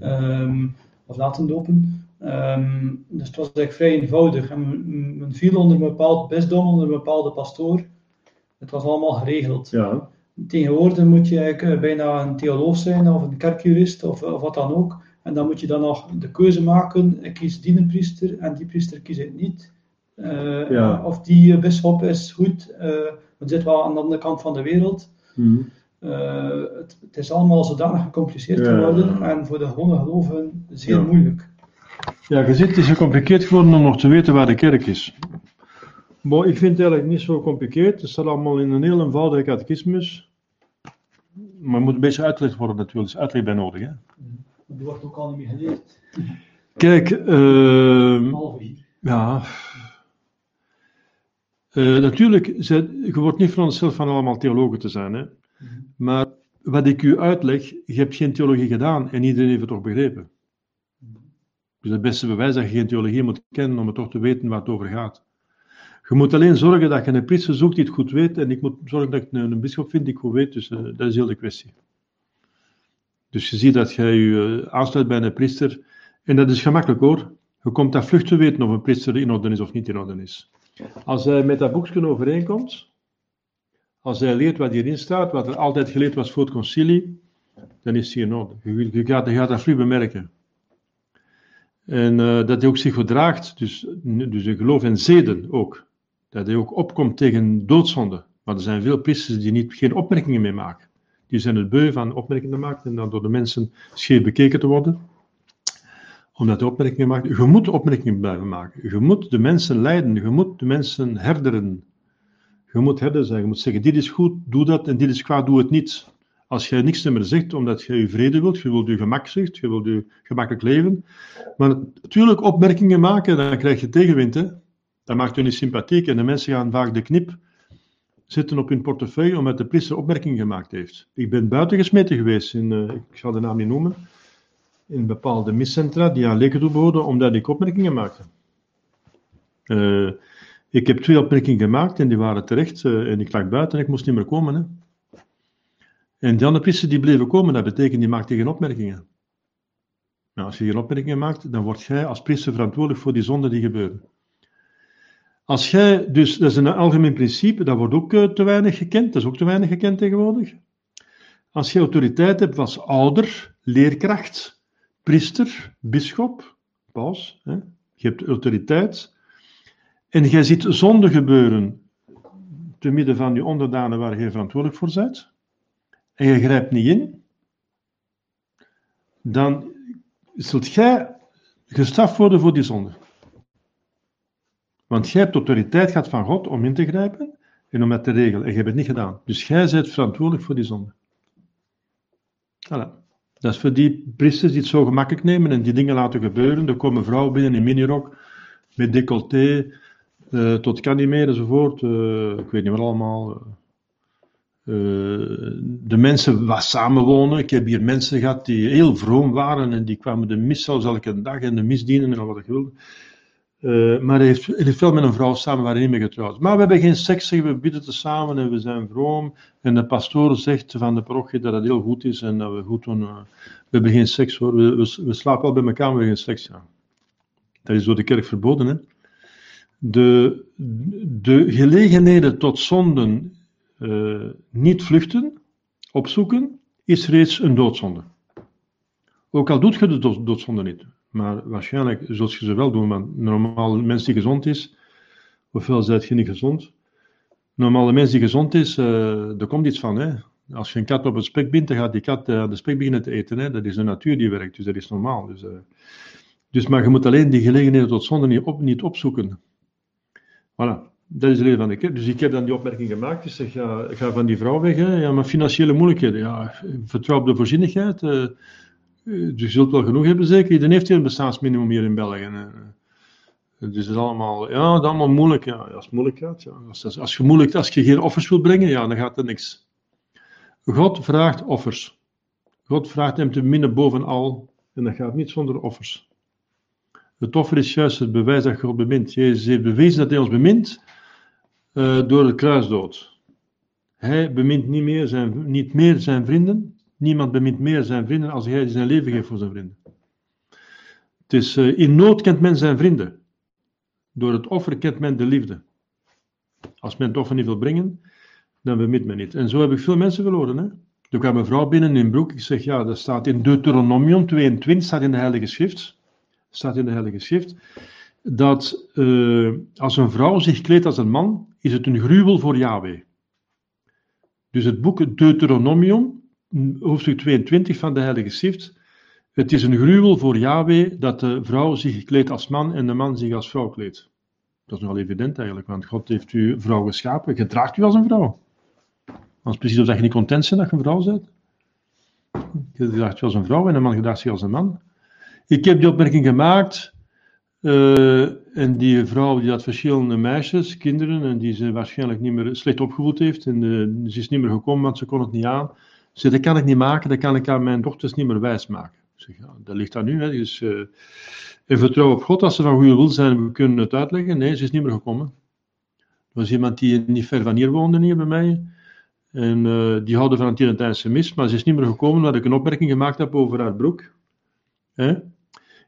Um, of laten dopen. Um, dus het was eigenlijk vrij eenvoudig. En men, viel onder een bepaald bisdom, onder een bepaalde pastoor. Het was allemaal geregeld. Ja. Tegenwoordig moet je eigenlijk eh, bijna een theoloog zijn of een kerkjurist of, of wat dan ook. En dan moet je dan nog de keuze maken, ik kies die een priester en die priester kies ik niet. Uh, ja. Of die bisschop is goed, uh, het zit wel aan de andere kant van de wereld. Mm. Het, het, is allemaal zodanig gecompliceerd ja. geworden en voor de gewone gelovigen zeer moeilijk. Ja, je ziet, het is gecompliceerd geworden om nog te weten waar de kerk is. Maar ik vind het eigenlijk niet zo gecompliceerd. Het staat allemaal in een heel eenvoudige catechismus. Maar het moet een beetje uitgelegd worden natuurlijk. Dus uitleg bij nodig. Hè? Dat wordt ook al niet meer geleerd. Kijk, uh, ja. Uh, natuurlijk, je wordt niet verondersteld van allemaal theologen te zijn. Hè? Mhm. Maar wat ik u uitleg, je hebt geen theologie gedaan en iedereen heeft het toch begrepen. Dus het beste bewijs dat je geen theologie moet kennen om het toch te weten waar het over gaat. Je moet alleen zorgen dat je een priester zoekt die het goed weet. En ik moet zorgen dat ik een, een bischop vind die goed weet. Dus uh, dat is heel de kwestie. Dus je ziet dat je je uh, aansluit bij een priester. En dat is gemakkelijk hoor. Je komt daar vlug te weten of een priester in orde is of niet in orde is. Als hij met dat boekje overeenkomt, als hij leert wat hierin staat, wat er altijd geleerd was voor het concilie, dan is hij in orde. Je, je, gaat, je gaat dat vlug bemerken. En uh, dat hij ook zich gedraagt, dus, dus geloof en zeden ook dat hij ook opkomt tegen doodzonde. Maar er zijn veel priesters die niet, geen opmerkingen meer maken. Die zijn het beu van opmerkingen te maken en dan door de mensen scheef bekeken te worden. Omdat de opmerkingen maken. Je moet opmerkingen blijven maken. Je moet de mensen leiden. Je moet de mensen herderen. Je moet herder zijn. Je moet zeggen: dit is goed, doe dat. En dit is kwaad, doe het niet. Als jij niks meer zegt omdat je je vrede wilt, je wilt je gemak zegt, je wilt je gemakkelijk leven. Maar natuurlijk opmerkingen maken, dan krijg je tegenwind. Hè? Dat maakt hun niet sympathiek en de mensen gaan vaak de knip zitten op hun portefeuille omdat de priester opmerkingen gemaakt heeft. Ik ben buiten gesmeten geweest, in, uh, ik zal de naam niet noemen, in bepaalde miscentra die aan leken toebehoorden omdat ik opmerkingen maakte. Uh, ik heb twee opmerkingen gemaakt en die waren terecht uh, en ik lag buiten en ik moest niet meer komen. Hè. En die andere priesters die bleven komen, dat betekent die maakte geen opmerkingen. Nou, als je geen opmerkingen maakt, dan word jij als priester verantwoordelijk voor die zonden die gebeuren. Als jij, dus dat is een algemeen principe, dat wordt ook eh, te weinig gekend, dat is ook te weinig gekend tegenwoordig. Als je autoriteit hebt als ouder, leerkracht, priester, bischop, paus, hè, je hebt autoriteit, en jij ziet zonde gebeuren te midden van je onderdanen waar je verantwoordelijk voor bent, en je grijpt niet in, dan zult jij gestraft worden voor die zonde. Want jij hebt autoriteit gehad van God om in te grijpen en om het te regelen. En je hebt het niet gedaan. Dus jij bent verantwoordelijk voor die zonde. Voilà. Dat is voor die priesters die het zo gemakkelijk nemen en die dingen laten gebeuren. Er komen vrouwen binnen in minirok, met decolleté, uh, tot kan niet meer enzovoort. Uh, ik weet niet wat allemaal. Uh, de mensen waar samenwonen. Ik heb hier mensen gehad die heel vroom waren en die kwamen de mis zelfs elke dag en de misdienen en al wat ik wilde. Uh, maar hij heeft, hij heeft wel met een vrouw samen, waren niet meer getrouwd. Maar we hebben geen seks, we bidden te samen en we zijn vroom. En de pastoor zegt van de parochie dat het heel goed is en dat we goed doen. Uh, we hebben geen seks we, we, slapen wel bij elkaar, maar we hebben geen seks. Ja. Dat is door de kerk verboden. Hè? De, de gelegenheden tot zonden niet vluchten, opzoeken, is reeds een doodzonde. Ook al doet je de doodzonde niet. Maar waarschijnlijk zult je ze wel doen, want normaal mens die gezond is, ofwel zijt je niet gezond. Normaal een mens die gezond is, uh, er komt iets van. Hè? Als je een kat op het spek bindt, dan gaat die kat uh, de spek beginnen te eten. Hè? Dat is de natuur die werkt, dus dat is normaal. Dus, dus maar je moet alleen die gelegenheden tot zonde niet, op, niet opzoeken. Voilà, dat is de reden van kerk. Dus ik heb dan die opmerking gemaakt. Ik zeg, ja, ga van die vrouw weg. Hè? Ja, maar financiële moeilijkheden. Ja, vertrouw op de voorzienigheid. Dus je zult wel genoeg hebben, zeker. Iedereen heeft hier een bestaansminimum hier in België. Dus het is allemaal, ja, allemaal moeilijk. Ja, als het moeilijk gaat, ja. Als, als, je moeilijk, als je geen offers wilt brengen, ja, dan gaat er niks. God vraagt offers. God vraagt hem te minnen bovenal. En dat gaat niet zonder offers. Het offer is juist het bewijs dat God bemint. Jezus heeft bewezen dat hij ons bemint uh, door de kruisdood. Hij bemint niet meer zijn, niet meer zijn vrienden, Niemand bemint meer zijn vrienden als hij zijn leven geeft voor zijn vrienden. Het is, uh, in nood kent men zijn vrienden. Door het offer kent men de liefde. Als men het offer niet wil brengen, dan bemint men niet. En zo heb ik veel mensen verloren. Hè? Er kwam een vrouw binnen in Broek. Ik zeg, ja, dat staat in Deuteronomium 22, staat in de Heilige Schrift. Staat in de Heilige Schrift. Dat uh, als een vrouw zich kleedt als een man, is het een gruwel voor Yahweh. Dus het boek Deuteronomium, hoofdstuk 22 van de Heilige Schrift. Het is een gruwel voor Yahweh dat de vrouw zich kleedt als man en de man zich als vrouw kleedt. Dat is nogal evident eigenlijk, want God heeft u vrouw geschapen. Gedraagt u als een vrouw. Als precies of dat je niet content bent dat je een vrouw bent. Je gedraagt je als een vrouw en een man gedraagt zich als een man. Ik heb die opmerking gemaakt. Uh, en die vrouw die had verschillende meisjes, kinderen, en die ze waarschijnlijk niet meer slecht opgevoed heeft. En uh, ze is niet meer gekomen, want ze kon het niet aan. Zeg, dat kan ik niet maken, dat kan ik aan mijn dochters niet meer wijsmaken. Ja, dat ligt aan nu. Hè. Dus, uh, en vertrouw op God, als ze van goede wil zijn, we kunnen het uitleggen. Nee, ze is niet meer gekomen. Er was iemand die niet ver van hier woonde, hier bij mij. En die houden van een Trinitijnse mis, maar ze is niet meer gekomen omdat ik een opmerking gemaakt heb over haar broek. Hè?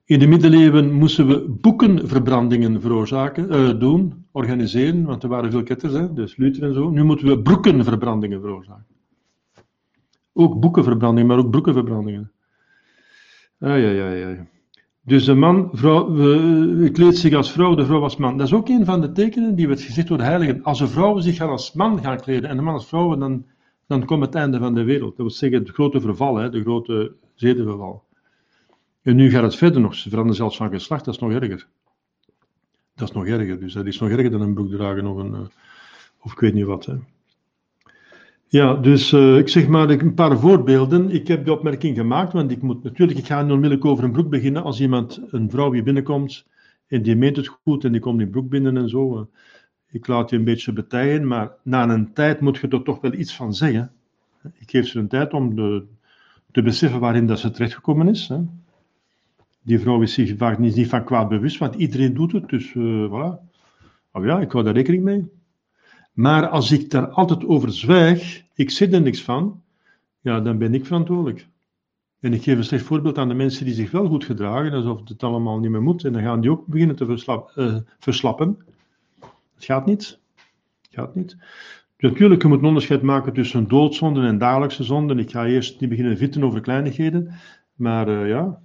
In de middeleeuwen moesten we boekenverbrandingen veroorzaken, uh, doen, organiseren, want er waren veel ketters, hè, dus Luther en zo. Nu moeten we broekenverbrandingen veroorzaken. Ook boekenverbrandingen, maar ook broekenverbrandingen. Ai, ai, ai. Dus de man vrouw, uh, kleedt zich als vrouw, de vrouw als man. Dat is ook een van de tekenen die werd gezegd door de heiligen. Als een vrouw zich als man gaat kleden en de man als vrouw, dan, dan komt het einde van de wereld. Dat wil zeggen het grote verval, hè, de grote zedenverval. En nu gaat het verder nog. Ze veranderen zelfs van geslacht, dat is nog erger. Dat is nog erger. Dus dat is nog erger dan een broek dragen of een, uh, of ik weet niet wat. Hè. Ja, dus uh, ik zeg maar een paar voorbeelden. Ik heb de opmerking gemaakt, want ik moet natuurlijk, ik ga niet onmiddellijk over een broek beginnen. Als iemand, een vrouw die binnenkomt en die meent het goed en die komt in broek binnen en zo. Uh, ik laat je een beetje betijen, maar na een tijd moet je er toch wel iets van zeggen. Ik geef ze een tijd om de, te beseffen waarin dat ze terechtgekomen is. Hè. Die vrouw is zich vaak niet, niet van kwaad bewust, want iedereen doet het, dus uh, voilà. Oh ja, ik hou daar rekening mee. Maar als ik daar altijd over zwijg, ik zit er niks van, ja, dan ben ik verantwoordelijk. En ik geef een slecht voorbeeld aan de mensen die zich wel goed gedragen, alsof het allemaal niet meer moet. En dan gaan die ook beginnen te uh, verslappen. Het gaat niet. Het gaat niet. Natuurlijk, je moet een onderscheid maken tussen doodzonden en dagelijkse zonden. Ik ga eerst niet beginnen vitten over kleinigheden. Maar uh, ja,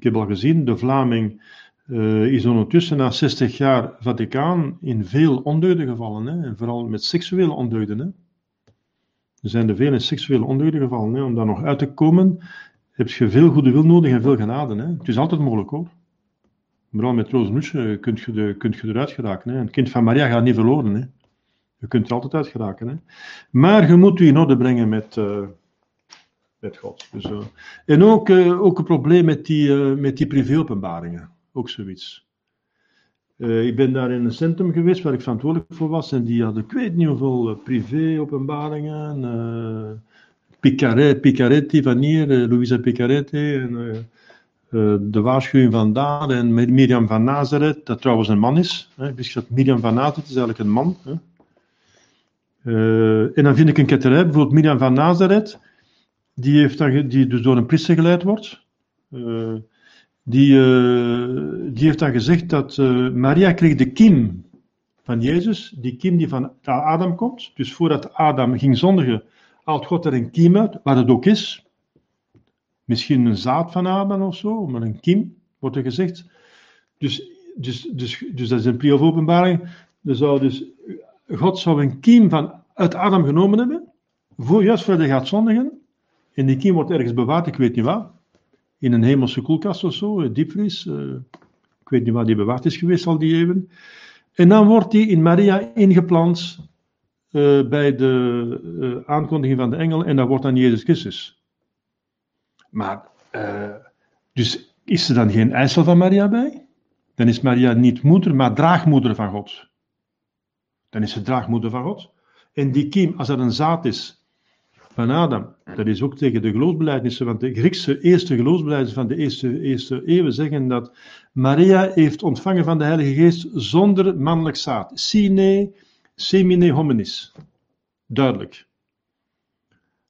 ik heb al gezien, de Vlaming uh, is ondertussen na 60 jaar Vaticaan in veel ondeugden gevallen. Hè? En vooral met seksuele ondeugden. Hè? Er zijn er vele seksuele ondeugden gevallen. Hè? Om daar nog uit te komen, heb je veel goede wil nodig en veel genade. Hè? Het is altijd mogelijk hoor. Vooral met Roos Nusje kun je, kunt je eruit geraken. Hè? Een kind van Maria gaat niet verloren. Hè? Je kunt er altijd uit geraken. Hè? Maar je moet je in orde brengen met, uh, met God. Dus, uh, en ook, uh, ook een probleem met die, uh, met die privéopenbaringen. Ook zoiets. ik ben daar in een centrum geweest waar ik verantwoordelijk voor was. En die hadden, ik weet niet hoeveel privéopenbaringen. Picaret, Picaretti van hier, Louisa Picaretti. En, de waarschuwing van daar en Miriam van Nazareth, dat trouwens een man is. Hè. Dus dat Miriam van Nazareth is eigenlijk een man. Hè. en dan vind ik een ketterij, bijvoorbeeld Miriam van Nazareth die, heeft dan, die dus door een priester geleid wordt. Uh, die, uh, die heeft dan gezegd dat uh, Maria kreeg de kiem van Jezus, die kiem die van Adam komt. Dus voordat Adam ging zondigen, haalt God er een kiem uit, waar het ook is. Misschien een zaad van Adam of zo, maar een kiem, wordt er gezegd. Dus, dus, dus, dus dat is een pre of openbaring. Zou dus, God zou een kiem van, uit Adam genomen hebben, voor, juist voordat hij gaat zondigen. En die kiem wordt ergens bewaard, ik weet niet waar. In een hemelse koelkast of zo, diepvries. Uh, ik weet niet waar die bewaard is geweest al die eeuwen. En dan wordt die in Maria ingeplant uh, bij de uh, aankondiging van de engel en dat wordt dan Jezus Christus. Maar, dus is er dan geen eisel van Maria bij? Dan is Maria niet moeder, maar draagmoeder van God. Dan is ze draagmoeder van God. En die kiem, als dat een zaad is, van Adam. Dat is ook tegen de geloofsbeleidnissen, want de Griekse eerste geloofsbeleidnissen van de eerste, eerste eeuwen zeggen dat Maria heeft ontvangen van de Heilige Geest zonder mannelijk zaad. Sine semine hominis. Duidelijk.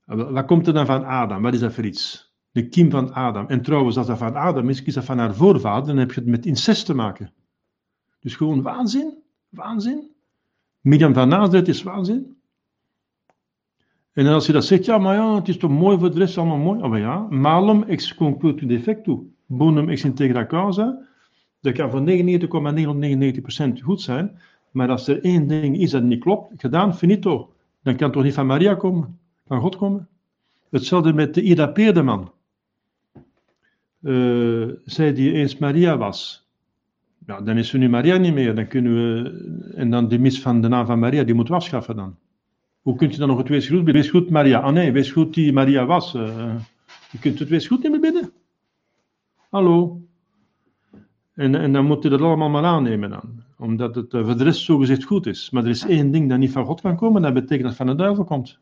Wat komt er dan van Adam? Wat is dat voor iets? De kiem van Adam. En trouwens, als dat van Adam is, is dat van haar voorvader, dan heb je het met incest te maken. Dus gewoon waanzin. Waanzin. Miriam van Nazareth is waanzin. En als je dat zegt, ja, maar ja, het is toch mooi voor de rest, allemaal mooi. Oh, maar ja, malum ex conclutu defectu, bonum ex integra causa. Dat kan voor 99,999% goed zijn, maar als er één ding is dat niet klopt, gedaan, finito, dan kan het toch niet van Maria komen, van God komen. Hetzelfde met de Ida Peerdeman. Uh, zij die eens Maria was. Ja, dan is ze nu Maria niet meer. Dan kunnen we, en dan de mis van de naam van Maria, die moeten we afschaffen dan. Hoe kunt je dan nog het wees goed Wees goed Maria. Ah nee, wees goed die Maria was. Je kunt het wees goed niet meer bidden. Hallo. En, en dan moet je dat allemaal maar aannemen dan. Omdat het uh, voor de rest zogezegd goed is. Maar er is één ding dat niet van God kan komen. Dat betekent dat het van de duivel komt.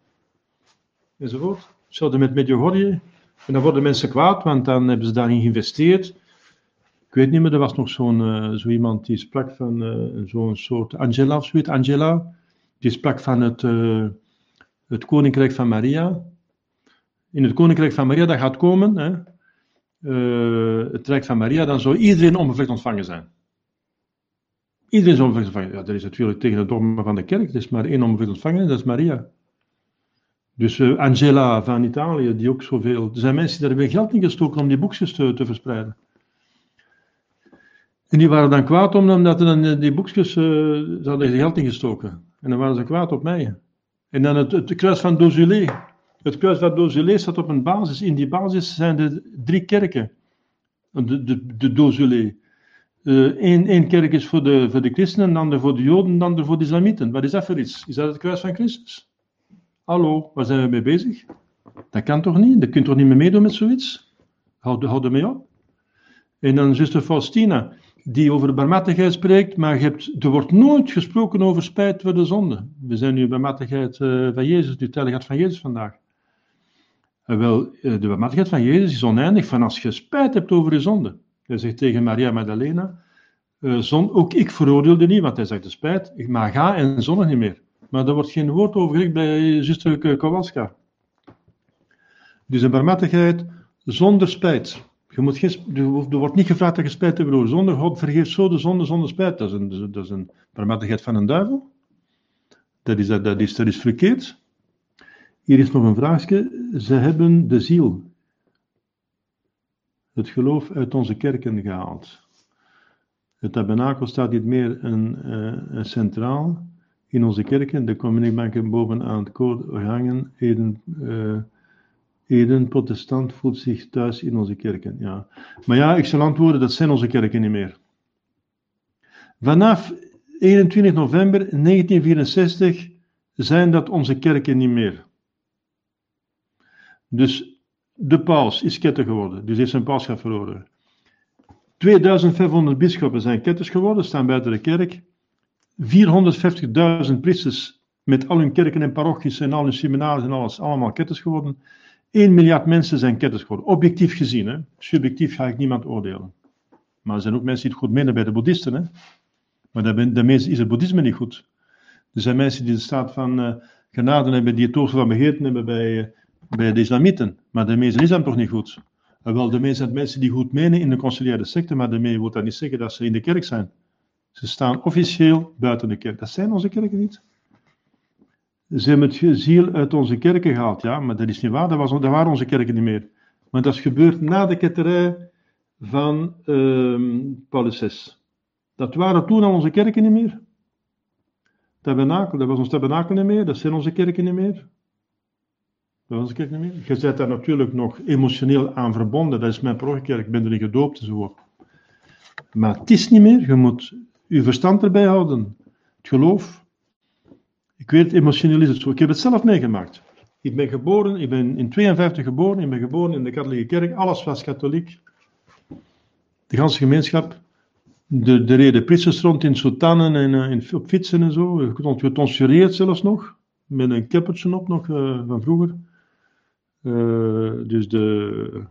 Enzovoort. Hetzelfde met Medjugorje. En dan worden mensen kwaad, want dan hebben ze daarin geïnvesteerd. Ik weet niet meer, er was nog zo'n uh, zo iemand die sprak van zo'n soort Angela of zoiets. Angela die sprak van het, uh, het koninkrijk van Maria. In het koninkrijk van Maria dat gaat komen, hè, uh, het rijk van Maria, dan zou iedereen onbevlekt ontvangen zijn. Iedereen is onbevlekt ontvangen. Ja, dat is natuurlijk tegen het dogma van de kerk. Er is maar één onbevlekt ontvangen, dat is Maria. Dus uh, Angela van Italië, die ook zoveel. Er zijn mensen die daar weer geld in gestoken om die boekjes te, verspreiden. En die waren dan kwaad omdat dan die boekjes, uh, ze hadden geld ingestoken. En dan waren ze kwaad op mij. En dan het, kruis van Dozulé. Het kruis van Dozulé staat op een basis. In die basis zijn er drie kerken. De, de, de Dozulé. Eén uh, kerk is voor de, voor de christenen, de ander voor de joden, de ander voor de islamieten. Wat is dat voor iets? Is dat het kruis van Christus? Hallo, waar zijn we mee bezig? Dat kan toch niet? Dat kunt toch niet meer meedoen met zoiets? Houd, houd er mee op. En dan zuster Faustina die over barmhartigheid spreekt, maar je hebt, er wordt nooit gesproken over spijt voor de zonde. We zijn nu barmhartigheid uh, van Jezus, de gaat van Jezus vandaag. Uh, wel, uh, de barmhartigheid van Jezus is oneindig van als je spijt hebt over je zonde. Hij zegt tegen Maria Magdalena, zon, ook ik veroordeelde niet, want hij zegt de spijt, maar ga en zondig niet meer. Maar er wordt geen woord over bij zuster Kowalska. Dus een barmhartigheid zonder spijt. Je moet geen, er wordt niet gevraagd dat je spijt hebt over zonde. God vergeeft zo de zonde zonder spijt. Dat is een, dat is een van een duivel. Dat is, dat, is, dat is verkeerd. Hier is nog een vraagje. Ze hebben de ziel, het geloof uit onze kerken gehaald. Het tabernakel staat niet meer een, een centraal in onze kerken. De communiebanken bovenaan het koord hangen. Eden, uh, Eden, protestant, voelt zich thuis in onze kerken. Ja. Maar ja, ik zal antwoorden, dat zijn onze kerken niet meer. Vanaf 21 november 1964 zijn dat onze kerken niet meer. Dus de paus is ketter geworden, dus heeft zijn pausschap verloren. 2500 bisschoppen zijn ketters geworden, staan buiten de kerk. 450.000 priesters met al hun kerken en parochies en al hun seminaries en alles, allemaal ketters geworden. 1 miljard mensen zijn ketters geworden. Objectief gezien, hè. subjectief ga ik niemand oordelen. Maar er zijn ook mensen die het goed menen bij de boeddhisten. Hè. Maar daarmee is het boeddhisme niet goed. Er zijn mensen die de staat van uh, genade hebben, die het toeval van begeerten hebben bij, uh, bij de islamieten. Maar daarmee is islam toch niet goed. En wel, daarmee zijn het mensen die goed menen in de conciliaire secte, maar daarmee wil dat niet zeggen dat ze in de kerk zijn. Ze staan officieel buiten de kerk. Dat zijn onze kerken niet. Ze hebben het ziel uit onze kerken gehaald, ja, maar dat is niet waar. Dat, was, dat waren onze kerken niet meer. Maar dat is gebeurd na de ketterij van uh, Paulus. Dat waren toen al onze kerken niet meer. Tabernakel, dat was ons tabernakel niet meer, dat zijn onze kerken niet meer. Dat was onze kerk niet meer. Je bent daar natuurlijk nog emotioneel aan verbonden, dat is mijn parochiekerk, ik ben erin gedoopt enzovoort. Maar het is niet meer, je moet je verstand erbij houden. Het geloof. Ik weet, emotioneel is het zo. Ik heb het zelf meegemaakt. Ik ben geboren, ik ben in 52 geboren, ik ben geboren in de katholieke kerk, alles was katholiek. De ganse gemeenschap. De, de reden priesters rond in soutanen en uh, in, op fietsen en zo. Getonsureerd zelfs nog. Met een keppertje op nog uh, van vroeger. Uh, dus de,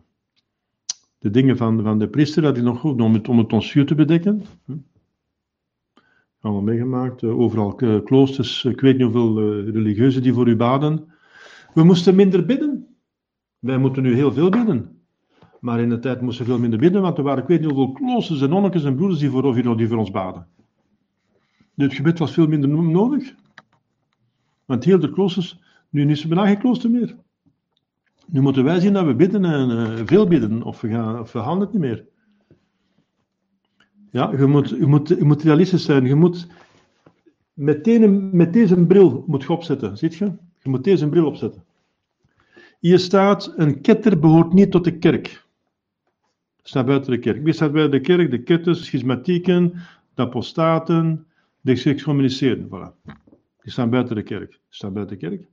de dingen van, van de priester had hij nog goed om om het tonsuur te bedekken. Allemaal meegemaakt. overal kloosters. Ik weet niet hoeveel religieuzen die voor u baden. We moesten minder bidden. Wij moeten nu heel veel bidden. Maar in de tijd moesten we veel minder bidden, want er waren ik weet niet hoeveel kloosters en nonnetjes en broeders die voor, die voor ons baden. Dus het gebed was veel minder nodig. Want heel de kloosters, nu is er bijna geen klooster meer. Nu moeten wij zien dat we bidden en veel bidden, of we, gaan, of we gaan het niet meer. Ja, je moet, je, moet, je moet realistisch zijn. Je moet meteen met deze bril moet je opzetten, ziet je? Je moet deze bril opzetten. Hier staat, een ketter behoort niet tot de kerk staat buiten de kerk. Wie staat buiten de kerk? De ketters, schismatieken, de apostaten, de excommuniceerden. Voilà. Die staan buiten de kerk. Staan buiten de kerk.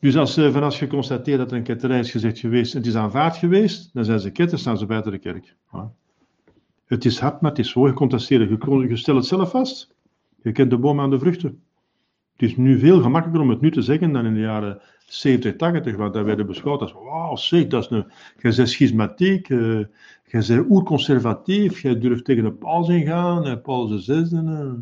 Dus als, uh, van je constateert dat er een ketterij is gezegd geweest en het is aanvaard geweest, dan zijn ze ketters, staan ze buiten de kerk. Voilà. Het is hard, maar het is zo gecontesteerd. Je, je stelt het zelf vast. Je kent de boom aan de vruchten. Het is nu veel gemakkelijker om het nu te zeggen dan in de jaren 70, 80, want daar werden beschouwd als, wauw, zeg, dat is een, jij bent schismatiek, uh, jij bent oerconservatief, jij durft tegen de paus ingaan, uh, Paul VI. Uh.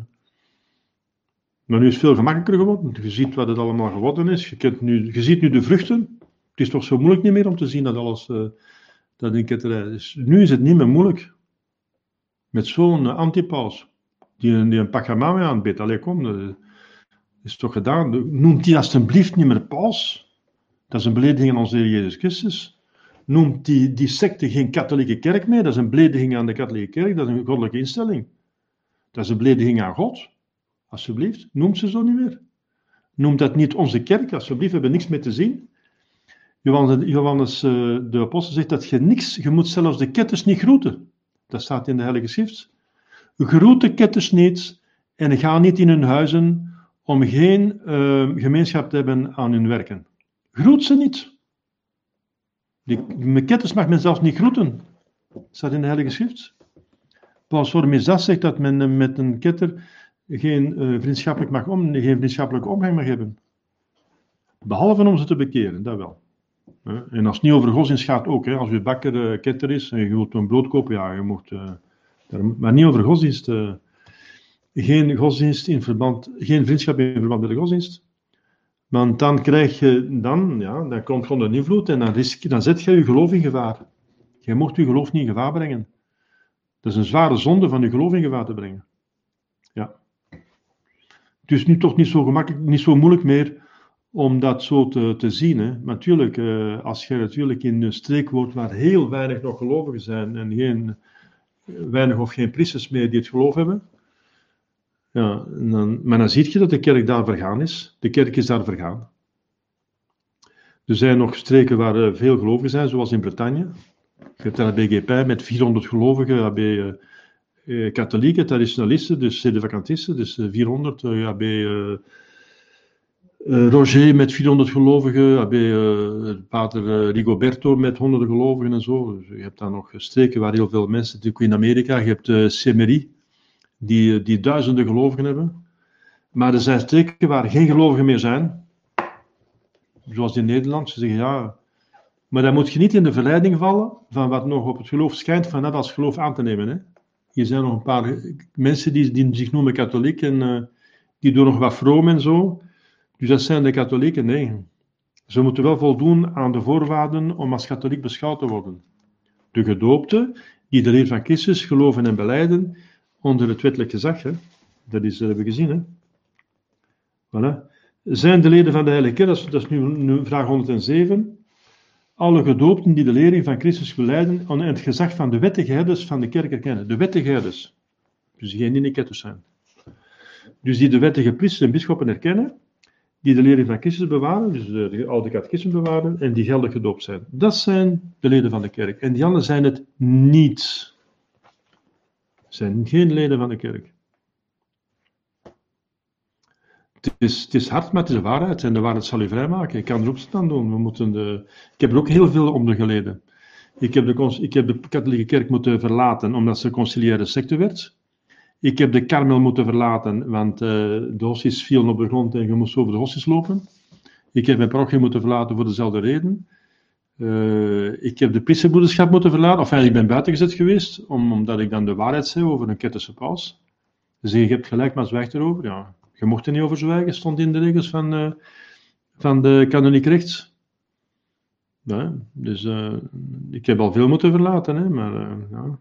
Maar nu is het veel gemakkelijker geworden. Je ziet wat het allemaal geworden is. Je, kent nu, je ziet nu de vruchten. Het is toch zo moeilijk niet meer om te zien dat alles dat in ketterij is. Nu is het niet meer moeilijk. Met zo'n antipaus, die, die een Pachamame aanbidt. Allee, kom, is toch gedaan. Noemt die alsjeblieft niet meer paus. Dat is een belediging aan onze Heer Jezus Christus. Noemt die, die secte geen katholieke kerk meer. Dat is een belediging aan de katholieke kerk. Dat is een goddelijke instelling. Dat is een belediging aan God. Alsjeblieft, noemt ze zo niet meer. Noemt dat niet onze kerk, alsjeblieft, we hebben niks mee te zien. Johannes, Johannes eh, de apostel zegt dat je niks, je moet zelfs de ketters niet groeten. Dat staat in de Heilige Schrift. Groet de ketters niet en ga niet in hun huizen om geen uh, gemeenschap te hebben aan hun werken. Groet ze niet. Die ketters mag men zelfs niet groeten. Dat staat in de Heilige Schrift. Paulus Formizas zegt dat men met een ketter geen, uh, vriendschappelijk mag om, geen vriendschappelijke omgang mag hebben. Behalve om ze te bekeren, dat wel. En als het niet over godsdienst gaat ook. Hè. Als je bakker uh, ketter is en je wilt een brood kopen, ja, je mocht... Uh, maar niet over godsdienst geen godsdienst in verband, geen vriendschap in verband met de godsdienst. Want dan krijg je, dan, ja, dan komt gewoon een invloed en dan, risk, dan zet je je geloof in gevaar. Je mocht je geloof niet in gevaar brengen. Dat is een zware zonde van je geloof in gevaar te brengen. Ja. Het is nu toch niet zo gemakkelijk, niet zo moeilijk meer om dat zo te, te zien. Hè. natuurlijk, eh, als je natuurlijk in een streek woont waar heel weinig nog gelovigen zijn en geen, weinig of geen priesters meer die het geloof hebben, ja, dan, maar dan zie je dat de kerk daar vergaan is. De kerk is daar vergaan. Er zijn nog streken waar uh, veel gelovigen zijn, zoals in Bretagne. Je hebt daar BGP met 400 gelovigen, AB, uh, katholieken, traditionalisten, dus sedevacantisten, dus 400, AB, Roger met 400 gelovigen, heb je pater Rigoberto met honderden gelovigen en zo. Dus je hebt daar nog streken waar heel veel mensen, natuurlijk in Amerika, je hebt uh, Semery, die, die duizenden gelovigen hebben. Maar er zijn streken waar geen gelovigen meer zijn. Zoals in Nederland, ze zeggen ja, maar dan moet je niet in de verleiding vallen van wat nog op het geloof schijnt van dat als geloof aan te nemen. Hè. Hier zijn nog een paar mensen die, die zich noemen katholiek en die doen nog wat vroom en zo. Dus dat zijn de katholieken, nee. Ze moeten wel voldoen aan de voorwaarden om als katholiek beschouwd te worden. De gedoopten, die de leer van Christus geloven en beleiden, onder het wettelijk gezag. Hè. Dat, is, hebben we gezien. Hè. Voilà. Zijn de leden van de Heilige Kerk, dat is, nu, vraag 107, alle gedoopten die de lering van Christus beleiden en het gezag van de wettige herders van de kerk erkennen. De wettige herders. Dus geen indicatus zijn. Dus die de wettige priesters en bisschoppen erkennen, die de lering van Christus bewaren, dus de, de oude catechisme bewaren, en die geldig gedoopt zijn. Dat zijn de leden van de kerk. En die anderen zijn het niet. Zijn geen leden van de kerk. Het is, het is hard, maar het is de waarheid. En de waarheid zal u vrijmaken. Ik kan er opstand doen. We moeten de... Ik heb er ook heel veel onder geleden. Ik heb, de, ik heb de katholieke kerk moeten verlaten omdat ze conciliaire secte werd. Ik heb de karmel moeten verlaten, want uh, de hossies vielen op de grond en je moest over de hossies lopen. Ik heb mijn parochie moeten verlaten voor dezelfde reden. Uh, ik heb de priesterboederschap moeten verlaten, of ik ben buitengezet geweest, om, omdat ik dan de waarheid zei over een kettische paus. Zeggen, je hebt gelijk, maar zwijg erover. Ja, je mocht er niet over zwijgen, stond in de regels van, uh, van de kanoniek rechts. Ja, dus ik heb al veel moeten verlaten, hè, maar ja.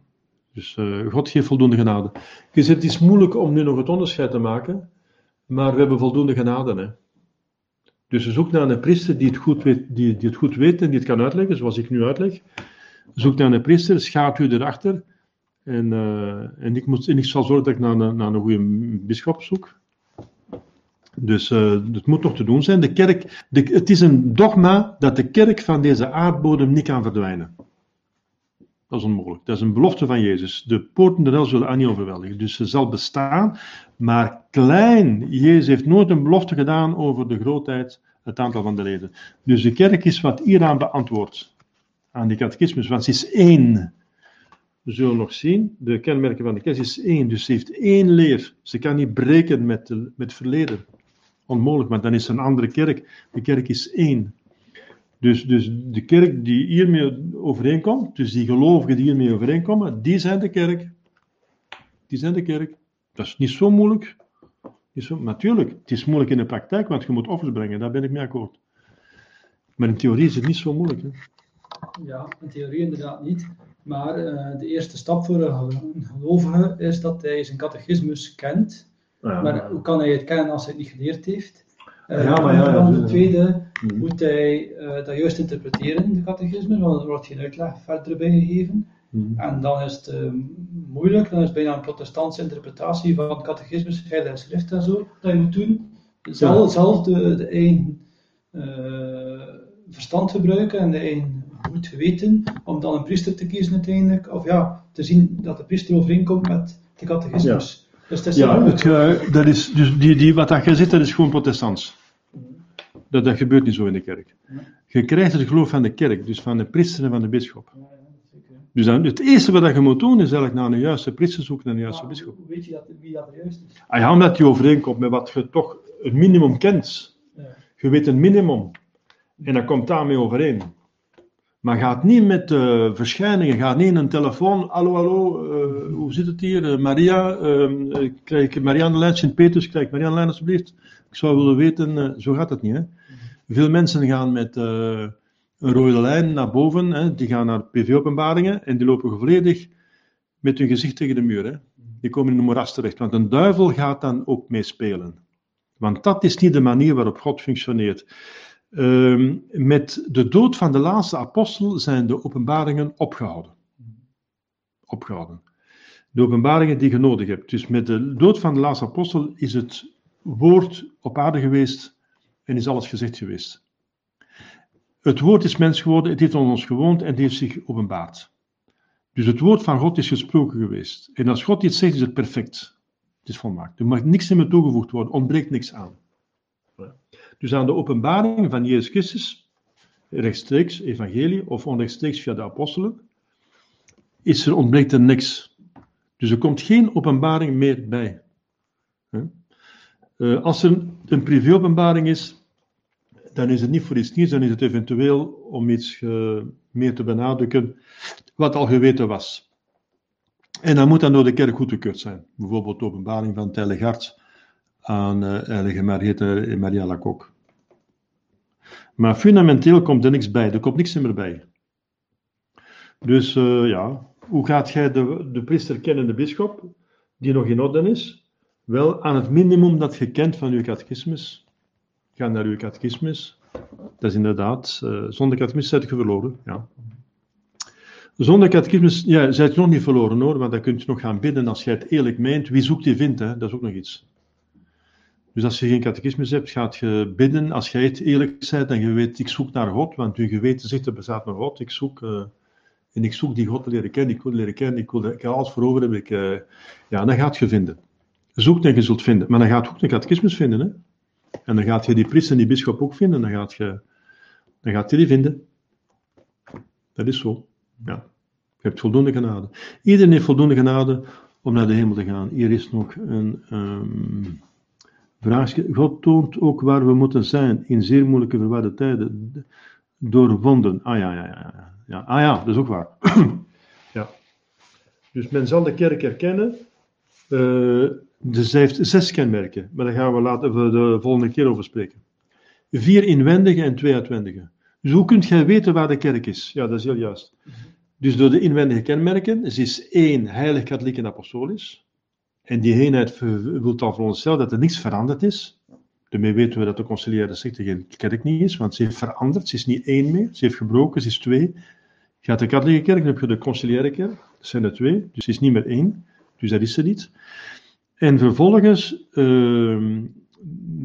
Dus God geeft voldoende genade. Zegt, het is moeilijk om nu nog het onderscheid te maken, maar we hebben voldoende genade. Hè. Dus zoek naar een priester die het, goed weet, die, die het goed weet en die het kan uitleggen, zoals ik nu uitleg. Zoek naar een priester, schaat u erachter. En, en, ik moet, en ik zal zorgen dat ik naar naar een goede bischop zoek. Dus uh, het moet nog te doen zijn. De kerk, de, het is een dogma dat de kerk van deze aardbodem niet kan verdwijnen. Dat is onmogelijk. Dat is een belofte van Jezus. De poorten der hel zullen aan niet overweldigen. Dus ze zal bestaan, maar klein. Jezus heeft nooit een belofte gedaan over de grootheid, het aantal van de leden. Dus de kerk is wat hieraan beantwoordt. Aan die catechismus, want ze is één. We zullen nog zien, de kenmerken van de kerk is één. Dus ze heeft één leer. Ze kan niet breken met, met het verleden onmogelijk, maar dan is er een andere kerk. De kerk is één. Dus, dus de kerk die hiermee overeenkomt, dus die gelovigen die hiermee overeenkomen, die zijn de kerk. Die zijn de kerk. Dat is niet zo moeilijk. Is zo, natuurlijk, het is moeilijk in de praktijk, want je moet offers brengen, daar ben ik mee akkoord. Maar in theorie is het niet zo moeilijk. Hè? Ja, in theorie inderdaad niet. Maar uh, de eerste stap voor een gelovige is dat hij zijn catechismus kent maar hoe kan hij het kennen als hij het niet geleerd heeft? Uh, ja, maar ja, ja, de tweede. Moet hij uh, dat juist interpreteren, de catechisme, want er wordt geen uitleg verder bij gegeven. Mm. En dan is het uh, moeilijk, dan is het bijna een protestantse interpretatie van het catechismus, heilige schrift en zo, dat je moet doen. Zelf, zelf de, de eigen verstand gebruiken en de eigen goed geweten, om dan een priester te kiezen uiteindelijk, of ja, te zien dat de priester overeenkomt met de catechismus. Dus dat is ja, het, uh, dat is, dus die, die, wat dat je zit, dat is gewoon protestants. Dat, dat gebeurt niet zo in de kerk. Je krijgt het geloof van de kerk, dus van de priester en van de bisschop. Dus dan, het eerste wat je moet doen, is eigenlijk naar een juiste priester zoeken en een juiste bisschop. Hoe weet je dat, wie dat juist is? Ah, ja, omdat je overeenkomt met wat je toch het minimum kent. Je weet een minimum. En dat komt daarmee overeen. Maar gaat niet met uh, verschijningen, gaat niet in een telefoon. Hallo, hallo, uh, hoe zit het hier? Uh, Maria, krijg ik Maria aan de lijn, Sint-Petrus, krijg ik Maria aan de lijn alsjeblieft? Ik zou willen weten, zo gaat het niet. Hè? Veel mensen gaan met een rode lijn naar boven, hè? die gaan naar PV-openbaringen en die lopen volledig met hun gezicht tegen de muur. Hè? Die komen in een moeras terecht, want een duivel gaat dan ook meespelen. Want dat is niet de manier waarop God functioneert. Um, met de dood van de laatste apostel zijn de openbaringen opgehouden. Opgehouden. De openbaringen die je nodig hebt. Dus met de dood van de laatste apostel is het woord op aarde geweest en is alles gezegd geweest. Het woord is mens geworden, het heeft onder ons gewoond en het heeft zich openbaard. Dus het woord van God is gesproken geweest. En als God iets zegt, is het perfect. Het is volmaakt. Er mag niks meer toegevoegd worden, ontbreekt niks aan. Dus aan de openbaring van Jezus Christus, rechtstreeks evangelie of onrechtstreeks via de apostelen, is er ontbreekt er niks. Dus er komt geen openbaring meer bij. Uh, als er een privéopenbaring is, dan is het niet voor iets nieuws, dan is het eventueel om iets uh, meer te benadrukken wat al geweten was. En dat moet dan door de kerk goedgekeurd zijn. Bijvoorbeeld de openbaring van Hart aan uh, Heilige Maria Lacoque. Maar fundamenteel komt er niks bij, er komt niks meer bij. Dus ja, hoe gaat jij de, de priester kennen, de bischop, die nog in orde is? Wel, aan het minimum dat je kent van je catechismus. Ga naar je catechismus. Dat is inderdaad, uh, zonder catechismus zet je verloren. Ja. Zonder catechismus, ja, zet je nog niet verloren hoor, want dan kun je nog gaan bidden als je het eerlijk meent. Wie zoekt, die vindt, dat is ook nog iets. Dus als je geen catechismus hebt, gaat je bidden. Als jij het eerlijk bent en je weet, ik zoek naar God, want je geweten zegt, er bestaat naar God. Ik zoek, uh, en ik zoek die God te leren kennen, ik wil leren kennen, ik wil alles voor over hebben. Ik, uh, ja, dan gaat je vinden. Zoek en je zult vinden. Maar dan gaat je ook een catechismus vinden. Hè? En dan gaat je die priester en die bischop ook vinden. Dan gaat je, dan gaat je die vinden. Dat is zo. Ja. Je hebt voldoende genade. Iedereen heeft voldoende genade om naar de hemel te gaan. Hier is nog een um, vraagje. God toont ook waar we moeten zijn in zeer moeilijke verwarde tijden. Door wonden. Ah ja, ja, ja. ja. Ah ja, dat is ook waar. ja. Dus men zal de kerk herkennen. Uh, dus heeft zes kenmerken, maar daar gaan we later de volgende keer over spreken. Vier inwendige en twee uitwendige. Dus hoe kunt jij weten waar de kerk is? Ja, dat is heel juist. Dus door de inwendige kenmerken, ze is één, heilig, katholiek en apostolisch. En die eenheid wil dan voor onszelf dat er niets veranderd is. Daarmee weten we dat de conciliaire secte geen kerk niet is, want ze heeft veranderd. Ze is niet één meer, ze heeft gebroken, ze is twee. Je gaat de katholieke kerk, dan heb je de conciliaire kerk. Dat zijn er twee, dus ze is niet meer één. Dus dat is ze niet. En vervolgens, uh,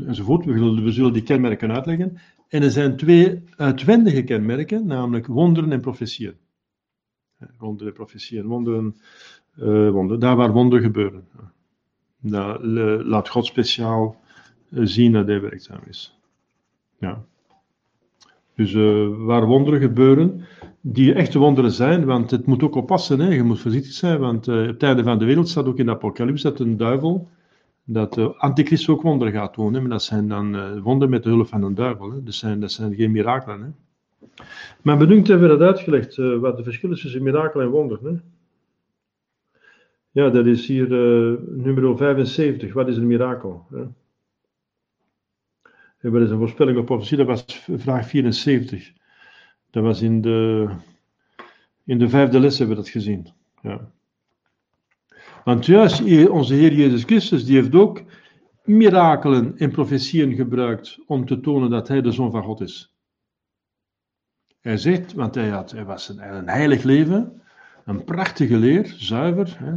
enzovoort, we zullen, die kenmerken uitleggen. En er zijn twee uitwendige kenmerken, namelijk wonderen en profetieën. Wonderen en profetieën, wonderen, uh, wonderen, daar waar wonderen gebeuren. Laat God speciaal eh, zien dat hij werkzaam is. Ja. Dus uh, waar wonderen gebeuren, die echte wonderen zijn, want het moet ook oppassen, hè. je moet voorzichtig zijn, want uh, het einde van de wereld staat ook in de apocalypse dat een duivel, dat de uh, antichrist ook wonderen gaat doen, hè. maar dat zijn dan uh, wonderen met de hulp van een duivel, hè. Dat, zijn, dat zijn geen mirakelen. Hè. Maar bedankt hebben we dat uitgelegd, wat de verschil is tussen mirakel en wonder. Hè. Ja, dat is hier nummer 75, wat is een mirakel? Hè? Wat is een voorspelling op profetie? Dat was vraag 74. Dat was in de, in de vijfde les hebben we dat gezien. Ja. Want juist onze Heer Jezus Christus, die heeft ook mirakelen en profetieën gebruikt om te tonen dat hij de Zoon van God is. Hij zegt, want hij, had, was een, een heilig leven, een prachtige leer, zuiver. Hè.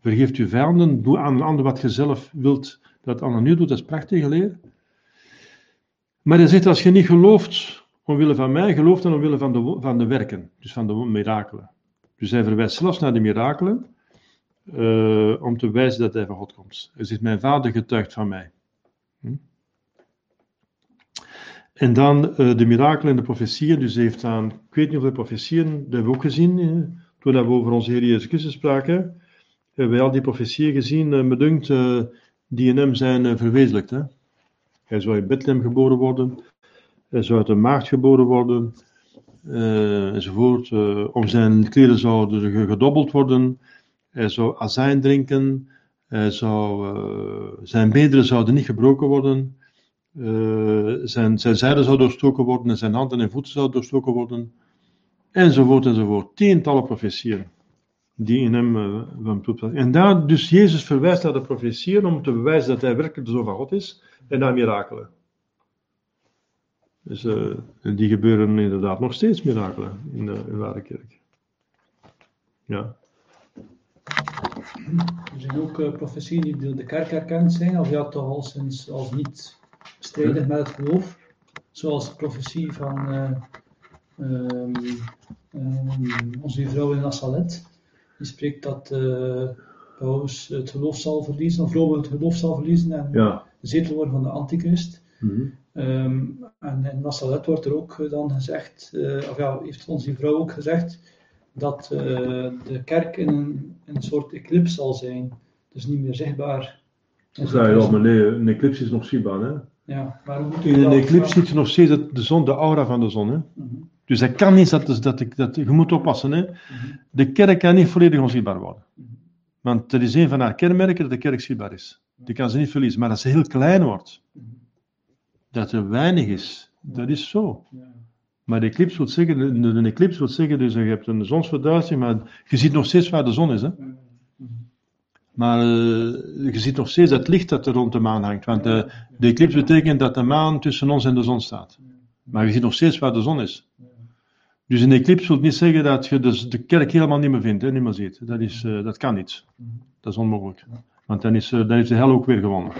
Vergeeft uw vijanden, doe aan een ander wat je zelf wilt dat ander nu doet, dat is prachtige leer. Maar hij zegt, als je niet gelooft omwille van mij, geloof dan omwille van de, van de werken, dus van de mirakelen. Dus hij verwijst zelfs naar de mirakelen, uh, om te wijzen dat hij van God komt. Hij zegt, mijn vader getuigt van mij. Hm? En dan uh, de mirakelen en de profetieën, dus hij heeft aan, ik weet niet hoeveel profetieën, dat hebben we ook gezien, uh, toen we over onze Heer Jezus Christus spraken, hebben wij al die profetieën gezien, uh, me dunkt, die in hem zijn verwezenlijkt. Hè? Hij zou in Bethlehem geboren worden. Hij zou uit een maagd geboren worden. Uh, enzovoort. Uh, om zijn kleren zouden gedobbeld worden. Hij zou azijn drinken. Zou, zijn bederen zouden niet gebroken worden. zijn, zijn zijde zou doorstoken worden. En zijn handen en voeten zouden doorstoken worden. Enzovoort, enzovoort. Tientallen profetieën die in hem uh, En daar, dus Jezus verwijst naar de profetieën om te bewijzen dat hij werkelijk de Zoon van God is en naar mirakelen. Dus uh, die gebeuren inderdaad nog steeds mirakelen in de, in ware kerk. Ja. Er zijn ook uh, profetieën die door de kerk erkend zijn, of ja, toch al sinds als niet strijdig met het geloof. Zoals de profetie van uh, um, um, onze vrouw in Nazaret. Die spreekt dat uh, Paus het geloof zal verliezen, of Rome het geloof zal verliezen en ja. de zetel worden van de antichrist. Ehm, en in Nassalet wordt er ook dan gezegd, of ja, heeft onze vrouw ook gezegd, dat de kerk in een, een soort eclipse zal zijn. Dus niet meer zichtbaar. Je al, maar nee, een eclipse is nog zichtbaar, hè? Ja, maar In een eclipse ziet je nog steeds de zon, de aura van de zon, hè? Mhm. Dus dat kan niet, dat, dat, dat, je moet oppassen. Hè. De kerk kan niet volledig onzichtbaar worden. Want er is een van haar kenmerken dat de kerk zichtbaar is. Die kan ze niet verliezen. Maar als ze heel klein wordt, dat er weinig is, dat is zo. Maar de eclipse wil zeggen, een eclipse wil zeggen, dus je hebt een zonsverduistering, maar je ziet nog steeds waar de zon is. Hè? Maar uh, je ziet nog steeds het licht dat er rond de maan hangt. Want de, de eclipse betekent dat de maan tussen ons en de zon staat. Maar je ziet nog steeds waar de zon is. Dus een eclipse wil niet zeggen dat je dus de kerk helemaal niet meer vindt, hè, niet meer ziet. Dat, is, uh, dat kan niet. Dat is onmogelijk. Want dan, is, dan heeft de hel ook weer gewonnen.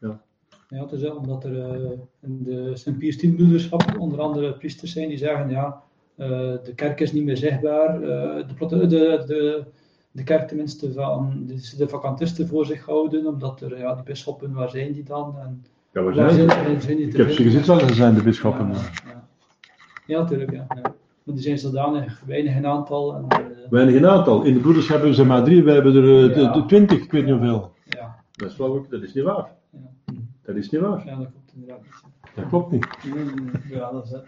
Ja. Ja, het is wel omdat er uh, in de Sint Pius broederschap onder andere priesters zijn die zeggen, ja, de kerk is niet meer zichtbaar. de, de, de, de kerk tenminste van de, de vacantisten voor zich houden, omdat er, ja, die bisschoppen, waar zijn die dan? En, ja, waar zijn, zijn, zijn die Ik heb ze gezien ze zijn, de bisschoppen. Ja, ja. Ja, natuurlijk. Ja. ja. Maar die zijn zodanig weinig in aantal. En, uh, weinig in aantal. In de broeders hebben ze maar drie, wij hebben er uh, twintig, ik weet niet hoeveel. Ja. Dat is, wel, dat is niet waar. Dat is niet waar. Ja, dat klopt inderdaad niet. Dat klopt niet. Ja, dat is het.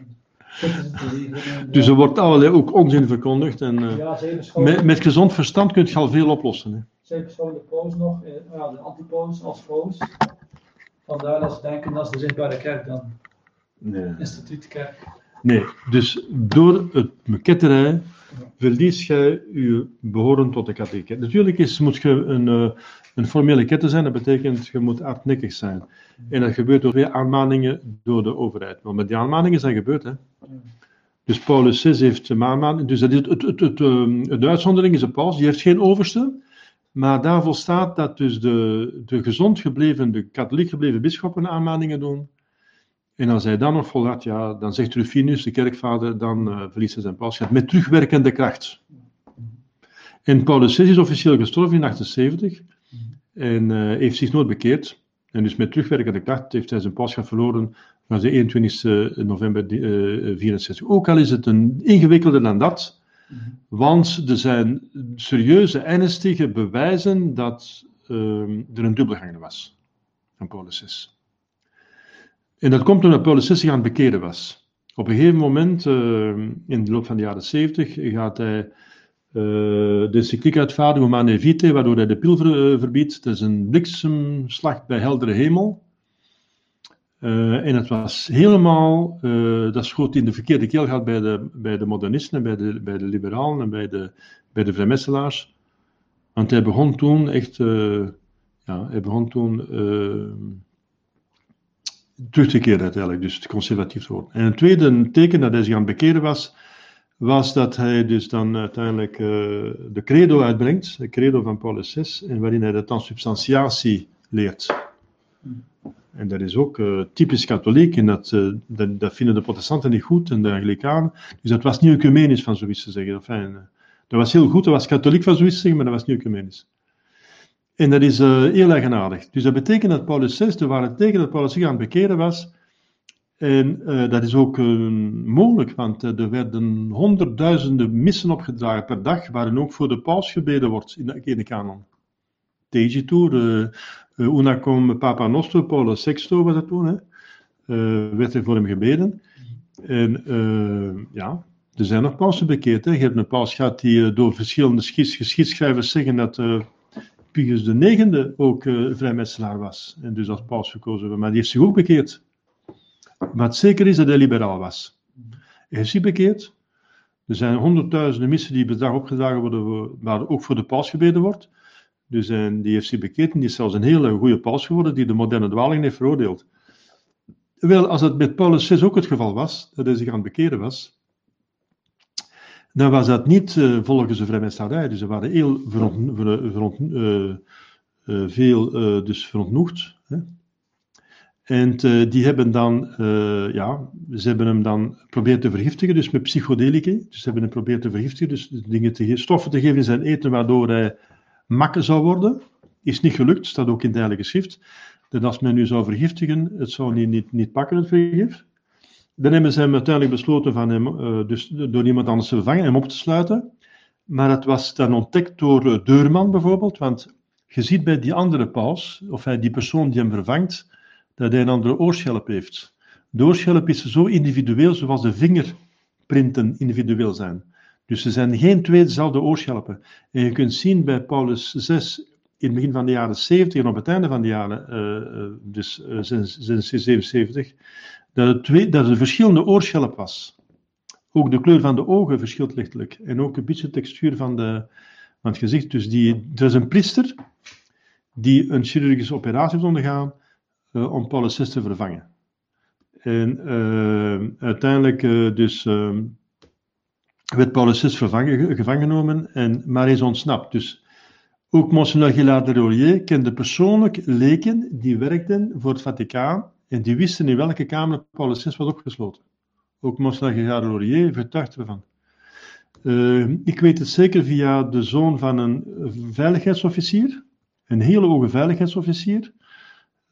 Dus er wordt allerlei ook onzin verkondigd. En, uh, ja, met, met, gezond verstand kun je al veel oplossen. Hè. Zij beschouwen de paus nog, ja, de antipaus als paus. Vandaar dat ze denken dat is de zichtbare kerk dan. Nee. Instituutkerk. Nee, dus door het meketterij verlies je je behoren tot de katholieke. Natuurlijk is, moet je een, uh, een formele ketten zijn, dat betekent je moet hardnekkig zijn. En dat gebeurt door weer aanmaningen door de overheid. Maar met die aanmaningen zijn gebeurd. Hè. Dus Paulus VI heeft aanmaningen. Dus dat het, het, het, ehm, de uitzondering is de paus, die heeft geen overste. Maar daarvoor staat dat dus de, de gezond gebleven, de katholiek gebleven bisschoppen aanmaningen doen. En als hij dan nog volhoudt, ja, dan zegt Rufinus, de kerkvader, dan uh, verliest hij zijn pausschap met terugwerkende kracht. En Paulus VI is officieel gestorven in 78 en uh, heeft zich nooit bekeerd. En dus met terugwerkende kracht heeft hij zijn pausschap verloren van de 21 november 64. Uh, Ook al is het een ingewikkelder dan dat, want er zijn serieuze, ernstige bewijzen dat uh, er een dubbelganger was van Paulus. En dat komt omdat Paulus zich aan het bekeren was. Op een gegeven moment, uh, in de loop van de jaren 70, gaat hij uh, de encycliek uitvaardigen Humane Vitae, waardoor hij de pil uh, verbiedt. Dat is een bliksemslag bij heldere hemel. en het was helemaal, dat schoot in de verkeerde keel gaat bij de, bij de modernisten, bij de, bij de liberalen en bij de, bij de. Want hij begon toen echt, ja, hij begon toen terug te keren uiteindelijk, dus conservatief te worden. En een tweede teken dat hij zich aan het bekeren was, was dat hij dus dan uiteindelijk uh, de credo uitbrengt, de credo van Paulus VI, en waarin hij de transubstantiatie leert. En dat is ook uh, typisch katholiek, en dat, uh, dat, dat, vinden de protestanten niet goed, en de anglikanen. Dus dat was niet ecumenisch van zoiets te zeggen. Enfin, dat was heel goed, dat was katholiek van zoiets te zeggen, maar dat was niet ecumenisch. En dat is heel eigenaardig. Dus dat betekent dat Paulus VI, de ware teken dat Paulus zich aan het bekeren was. En uh, dat is ook uh, mogelijk, want er werden honderdduizenden missen opgedragen per dag, waarin ook voor de paus gebeden wordt in de, in de kanon. Tegitur, uh, una cum Papa Nostro, Paulus VI was dat toen, hè? werd er voor hem gebeden. En ja, er zijn nog pausen bekeerd. Hè? Je hebt een paus gehad die door verschillende geschiedschrijvers zeggen dat Pius IX ook vrijmetselaar was en dus als paus gekozen werd, maar die heeft zich ook bekeerd. Maar het zeker is dat hij liberaal was. Hij zich bekeerd. Er zijn honderdduizenden missen die per dag opgedragen worden, waar ook voor de paus gebeden wordt. Dus die heeft zich bekeerd en die is zelfs een hele goede paus geworden die de moderne dwaling heeft veroordeeld. Wel, als het met Paulus VI ook het geval was, dat hij zich aan het bekeren was, dan was dat niet uh, volgens de vrijmetselarij. Dus er waren heel veront, ver, veront, uh, uh, veel dus verontnoegd. Hè. En die hebben dan, ja, ze hebben hem dan geprobeerd te vergiftigen, dus met psychodelica. Dus ze hebben hem geprobeerd te vergiftigen, dus dingen te stoffen te geven in zijn eten, waardoor hij makken zou worden. Is niet gelukt, staat ook in het Heilige Schrift. dat als men nu zou vergiftigen, het zou niet, niet, niet pakken, het vergif. Dan hebben ze hem uiteindelijk besloten van hem, uh, dus door iemand anders te vervangen, hem op te sluiten. Maar het was dan ontdekt door uh, Deurman bijvoorbeeld, want je ziet bij die andere paus, of die persoon die hem vervangt, dat hij een andere oorschelp heeft. De oorschelp is zo individueel zoals de vingerprinten individueel zijn. Dus ze zijn geen twee dezelfde oorschelpen. En je kunt zien bij Paulus 6 in het begin van de jaren 70 en op het einde van de jaren, uh, dus uh, sinds, sinds 77, dat het, twee, dat het verschillende oorschelp was. Ook de kleur van de ogen verschilt lichtelijk. En ook een beetje de textuur van, de, van het gezicht. Dus die, er is een priester die een chirurgische operatie heeft ondergaan om Paulus 6 te vervangen. En uiteindelijk dus werd Paulus 6 vervangen, gevangen genomen, en, maar is ontsnapt. Dus ook Monseigneur Gillard de Rollier kende persoonlijk leken die werkten voor het Vaticaan en die wisten in welke kamer Paulus VI was opgesloten. Ook Monseigneur Gillard de Rollier getuigt ervan. Uh, ik weet het zeker via de zoon van een veiligheidsofficier, een hele hoge veiligheidsofficier,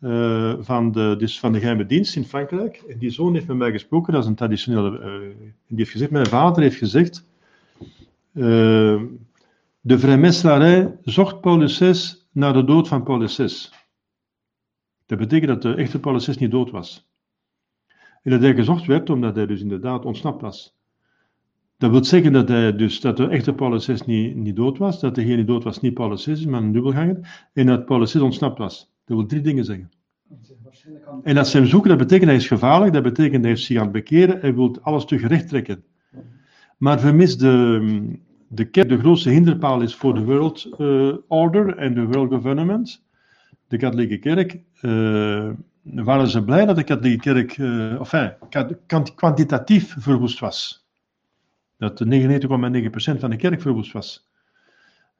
uh, van, de, dus van de geheime dienst in Frankrijk. En die zoon heeft met mij gesproken, dat is een traditionele. Uh, die heeft gezegd: Mijn vader heeft gezegd. Uh, de vrijmetselarij zocht Paulus VI naar de dood van Paulus VI. Dat betekent dat de echte Paulus VI niet dood was. En dat hij gezocht werd omdat hij dus inderdaad ontsnapt was. Dat wil zeggen dat, hij dus, dat de echte Paulus VI niet, niet dood was, dat degene die dood was niet Paulus VI, maar een dubbelganger, en dat Paulus VI ontsnapt was. Dat wil drie dingen zeggen. En als ze hem zoeken, dat betekent hij is gevaarlijk, dat betekent hij heeft zich aan het bekeren, hij wil alles terug recht trekken. Maar vermis de, de kerk de grootste hinderpaal is voor de world uh, order en de world government, de katholieke kerk, uh, waren ze blij dat de katholieke kerk, uh, enfin, kwantitatief verwoest was. Dat 99,9% van de kerk verwoest was.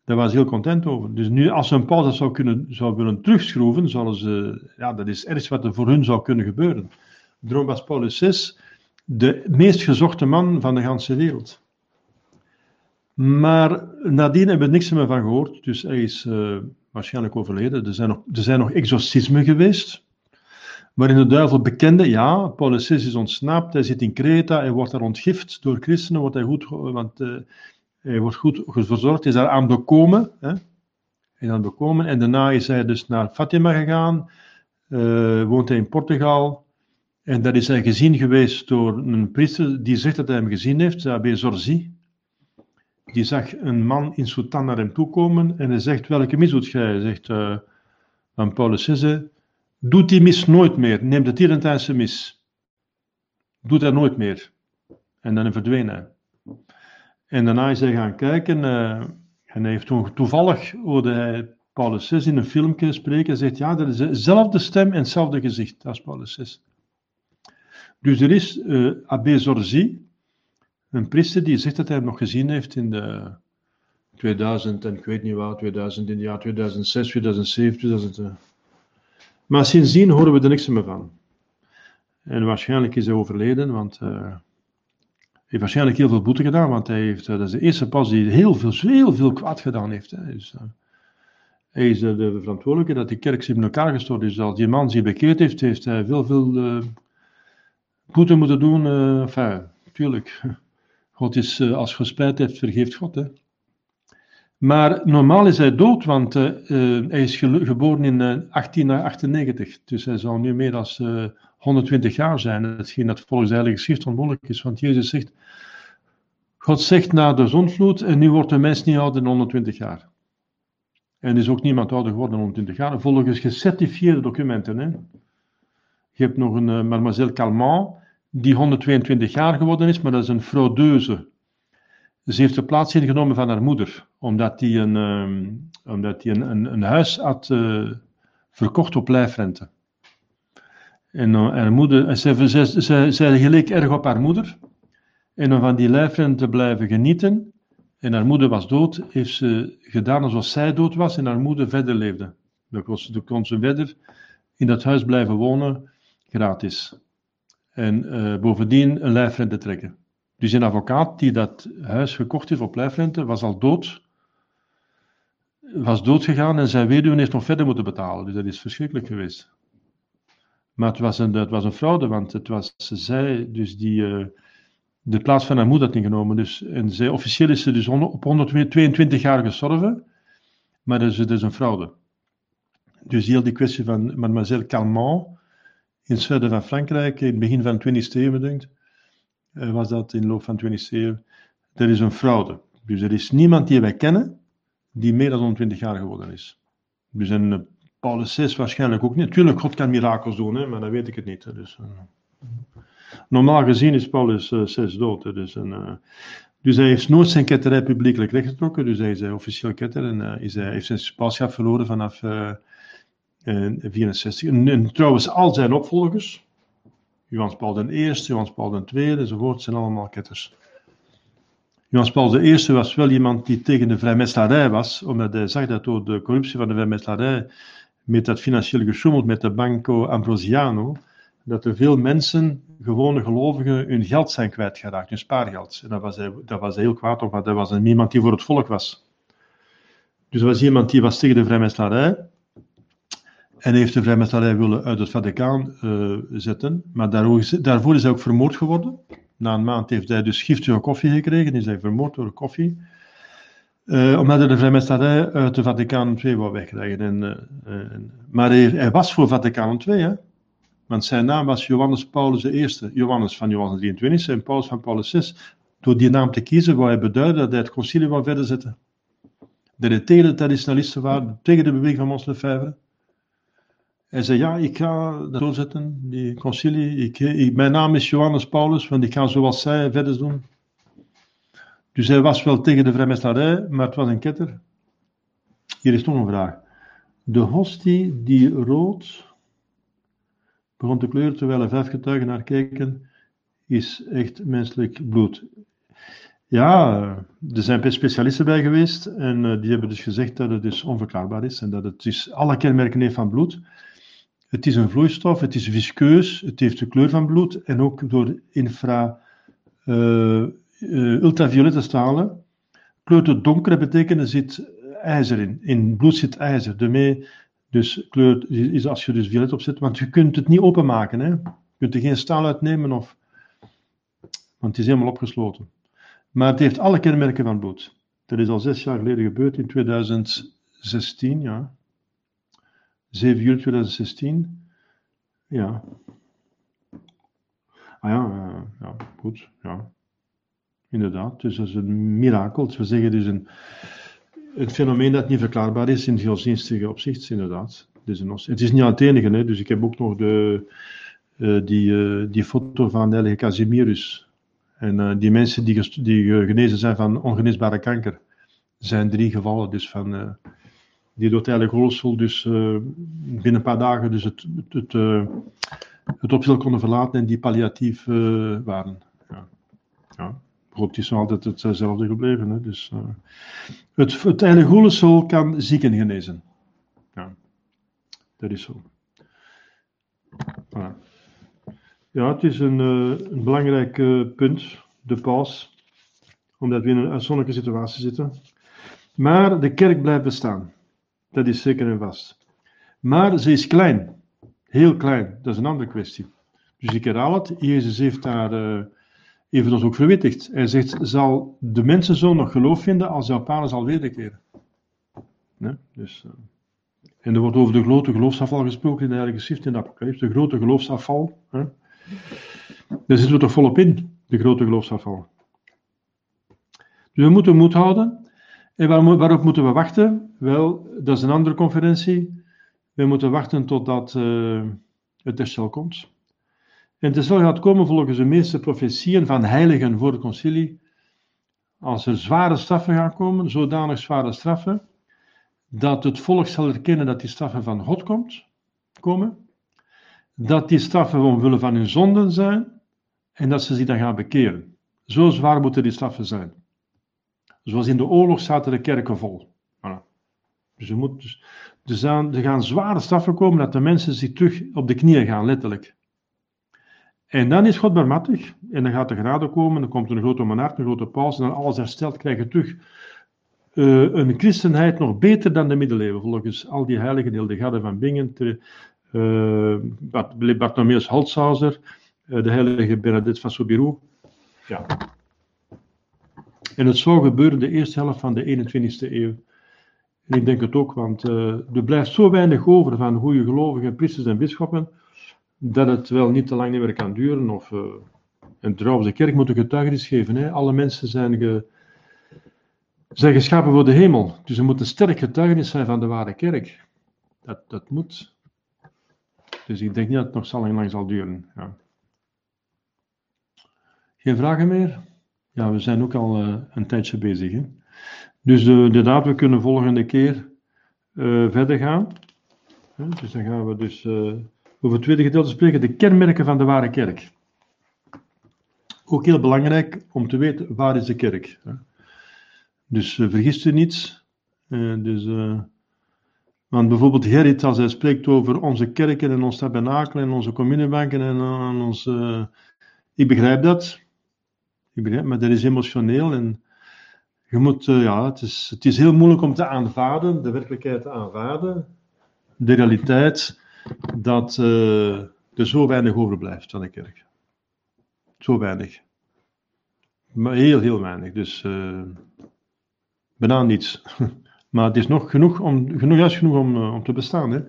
Daar was heel content over. Dus nu, als ze een dat zou, kunnen, zou willen terugschroeven, zouden ze, ja, dat is ergens wat er voor hun zou kunnen gebeuren. Daarom was Paulus VI de meest gezochte man van de hele wereld. Maar nadien hebben we niks meer van gehoord, dus hij is uh, waarschijnlijk overleden. Er zijn, nog, er zijn nog exorcismen geweest, waarin de duivel bekende, ja, Paulus is ontsnapt, hij zit in Kreta, hij wordt daar ontgift door christenen, wordt hij goed, want uh, hij wordt goed verzorgd, is daar aan bekomen, hè, is aan bekomen, en daarna is hij dus naar Fatima gegaan, uh, woont hij in Portugal, en daar is hij gezien geweest door een priester die zegt dat hij hem gezien heeft, Abbé Zorzi, die zag een man in Sultan naar hem toe komen en hij zegt, welke mis doet jij? Hij zegt, uh, aan Paulus 6, doet die mis nooit meer, neem de Tridentijnse mis. Doet hij nooit meer. En dan verdween hij. En daarna is hij gaan kijken uh, en hij heeft toen toevallig hoorde hij Paulus 6 in een filmpje spreken en zegt, ja, dat is dezelfde stem en hetzelfde gezicht als Paulus 6. Dus er is uh, Abbé Zorzi, een priester die zegt dat hij hem nog gezien heeft in de 2000 en ik weet niet wat, 2000, in het jaar 2006, 2007, 2000. Maar sindsdien horen we er niks meer van. En waarschijnlijk is hij overleden, want hij heeft waarschijnlijk heel veel boete gedaan, want hij heeft, uh, dat is de eerste pas die heel veel, heel veel kwaad gedaan heeft. Hè. Dus, uh, hij is de verantwoordelijke dat die kerk zich in elkaar gestort is. Als die man zich bekeerd heeft, heeft hij veel, veel boete moeten doen. enfin, tuurlijk. God is, uh, als gespijt heeft, vergeeft God. Hè? Maar normaal is hij dood, want uh, uh, hij is geboren in 1898. Dus hij zal nu meer dan 120 jaar zijn. Hetgeen dat volgens de Heilige Schrift onmogelijk is. Want Jezus zegt, God zegt na de zonvloed, en nu wordt de mens niet ouder dan 120 jaar. En is ook niemand ouder geworden dan 120 jaar. Volgens gecertificeerde documenten. Hè? Je hebt nog een mademoiselle Calment, die 122 jaar geworden is, maar dat is een fraudeuse. Ze heeft de plaats ingenomen van haar moeder, omdat die een, um, omdat die een, een, een huis had uh, verkocht op lijfrente. En uh, haar moeder, ze, ze, ze, geleek erg op haar moeder. En om van die lijfrente te blijven genieten, en haar moeder was dood, heeft ze gedaan alsof zij dood was en haar moeder verder leefde. Dan kon ze verder in dat huis blijven wonen, gratis en uh, bovendien een lijfrente trekken. Dus een advocaat die dat huis gekocht heeft op lijfrente was al dood, was dood gegaan en zijn weduwe heeft nog verder moeten betalen. Dus dat is verschrikkelijk geweest. Maar het was een, het was een fraude, want het was zij dus die uh, de plaats van haar moeder had ingenomen. Dus, en zij, officieel is ze dus op 122 jaar gestorven, maar dat is, is een fraude. Dus heel die kwestie van mademoiselle Calment in het zuiden van Frankrijk, in het begin van de 20e eeuw, uh, was dat in de loop van de 20e eeuw, dat is een fraude. Dus er is niemand die wij kennen die meer dan 120 jaar geworden is. Dus een Paulus 6 waarschijnlijk ook niet. Natuurlijk, God kan mirakels doen, hè, maar dan weet ik het niet. Dus, uh, normaal gezien is Paulus 6 dood. Hè, dus, een, dus hij heeft nooit zijn ketterij publiekelijk rechtgetrokken. Dus hij is officieel ketter en is, hij heeft zijn spaarschap verloren vanaf 64. En, en, trouwens, al zijn opvolgers, Johannes Paul I, Johannes Paul II enzovoort, zijn allemaal ketters. Johannes Paul I was wel iemand die tegen de vrijmetselarij was, omdat hij zag dat door de corruptie van de vrijmetselarij, met dat financieel gesjoemeld met de Banco Ambrosiano, dat er veel mensen, gewone gelovigen, hun geld zijn kwijtgeraakt, hun spaargeld. En dat was dat was heel kwaad op, want dat was een, iemand die voor het volk was. Dus dat was iemand die was tegen de vrijmetselarij, en heeft de vrijmetselarij willen uit het Vaticaan uh, zetten, maar daarvoor is hij ook vermoord geworden. Na een maand heeft hij dus giftige koffie gekregen, is hij vermoord door koffie. Uh, omdat hij de vrijmetselarij uit de Vaticaan II wou wegkrijgen. En, uh, maar hij, was voor Vaticaan II, hè? want zijn naam was Johannes Paulus I. Johannes van Johannes 23 en Paulus van Paulus VI. Door die naam te kiezen wou hij beduiden dat hij het concilie wou verder zetten. Dat hij tegen de traditionalisten waren, tegen de beweging van Mons Lefebvre. Hij zei, ja, ik ga dat doorzetten, die concilie. Ik, ik, mijn naam is Johannes Paulus, want ik ga zoals zij verder doen. Dus hij was wel tegen de vrijmetselarij, maar het was een ketter. Hier is nog een vraag. De hostie die rood begon te kleuren terwijl er vijf getuigen naar keken, is echt menselijk bloed. Ja, er zijn specialisten bij geweest en eh, die hebben dus gezegd dat het dus onverklaarbaar is en dat het dus alle kenmerken heeft van bloed. Het is een vloeistof, het is viskeus, het heeft de kleur van bloed en ook door infra, uh, uh, ultraviolette stralen kleurt het donker, betekent er zit ijzer in. In bloed zit ijzer. Daarmee dus kleur is als je dus violet opzet, want je kunt het niet openmaken. Hè? Je kunt er geen staal uitnemen, of, want het is helemaal opgesloten. Maar het heeft alle kenmerken van bloed. Dat is al zes jaar geleden gebeurd, in 2016, ja. 7 juli 2016. Ja. Ah ja, uh, ja, goed, ja. Inderdaad, dus dat is een mirakel. We zeggen dus een, een fenomeen dat niet verklaarbaar is in godsdienstige opzicht, inderdaad. Dus het is niet het enige, hè. dus ik heb ook nog de, uh, die, uh, die foto van de heilige Casimirus. En uh, die mensen die, die genezen zijn van ongeneesbare kanker. Er zijn drie gevallen dus van die door het heilige rolstoel dus binnen een paar dagen dus het, het, het, het opstel konden verlaten en die palliatief waren. Ja. God is altijd hetzelfde gebleven. Hè? Dus, het, het heilige rolstoel kan zieken genezen. Ja, dat is zo. Ja, het is een, een belangrijk punt, de paus, omdat we in een uitzonderlijke situatie zitten. Maar de kerk blijft bestaan. Dat is zeker en vast. Maar ze is klein. Heel klein. Dat is een andere kwestie. Dus ik herhaal het. Jezus heeft daar even ons ook verwittigd. Hij zegt, zal de mensen zo nog geloof vinden als vader zal wederkeren? Nee? Dus, uh, en er wordt over de grote geloofsafval gesproken in de Heilige Schrift in de Apocalypse. De grote geloofsafval. Hè? Daar zitten we toch volop in, de grote geloofsafval. Dus we moeten moed houden. En waarop moeten we wachten? Wel, dat is een andere conferentie. We moeten wachten totdat uh, het herstel komt. En het herstel gaat komen volgens de meeste profetieën van heiligen voor het concilie. Als er zware straffen gaan komen, zodanig zware straffen, dat het volk zal erkennen dat die straffen van God komt, komen. Dat die straffen omwille van hun zonden zijn en dat ze zich dan gaan bekeren. Zo zwaar moeten die straffen zijn. Zoals in de oorlog zaten de kerken vol. Voilà. Dus, er, dus, dus er gaan zware straffen komen dat de mensen zich terug op de knieën gaan, letterlijk. En dan is God barmhartig. En dan gaat de genade komen, dan komt een grote monarch, een grote paus, en dan alles hersteld, krijg je terug uh, een christenheid nog beter dan de middeleeuwen, volgens al die heiligen, Hildegarde van Bingen, uh, Bartholomeus Holtzhauser, de heilige Bernadette van Soubirous. Ja. En het zou gebeuren de eerste helft van de 21ste eeuw. En ik denk het ook, want er blijft zo weinig over van goede gelovigen, priesters en bisschoppen, dat het wel niet te lang meer kan duren. Of, en trouwens, de kerk moet een getuigenis geven. Hè. Alle mensen zijn ge, zijn geschapen voor de hemel. Dus er moet een sterk getuigenis zijn van de ware kerk. Dat, dat moet. Dus ik denk niet dat het nog zo lang zal duren. Ja. Geen vragen meer? Ja, we zijn ook al uh, een tijdje bezig. Hè? Dus uh, inderdaad, we kunnen volgende keer uh, verder gaan. dus dan gaan we dus over het tweede gedeelte spreken, de kenmerken van de ware kerk. Ook heel belangrijk om te weten, waar is de kerk? Dus uh, vergist u niet. Uh, dus, uh, want bijvoorbeeld Gerrit, als hij spreekt over onze kerken en ons tabernakel en onze communebanken en ons... ik begrijp dat. Ik begrijp, maar dat is emotioneel en je moet, ja, het is, het is heel moeilijk om te aanvaarden, de werkelijkheid te aanvaarden, de realiteit, dat er zo weinig overblijft van de kerk. Zo weinig. Maar heel, heel weinig. Dus bijna niets. Maar het is nog genoeg, om, genoeg, juist genoeg om, eh, om te bestaan. Hè?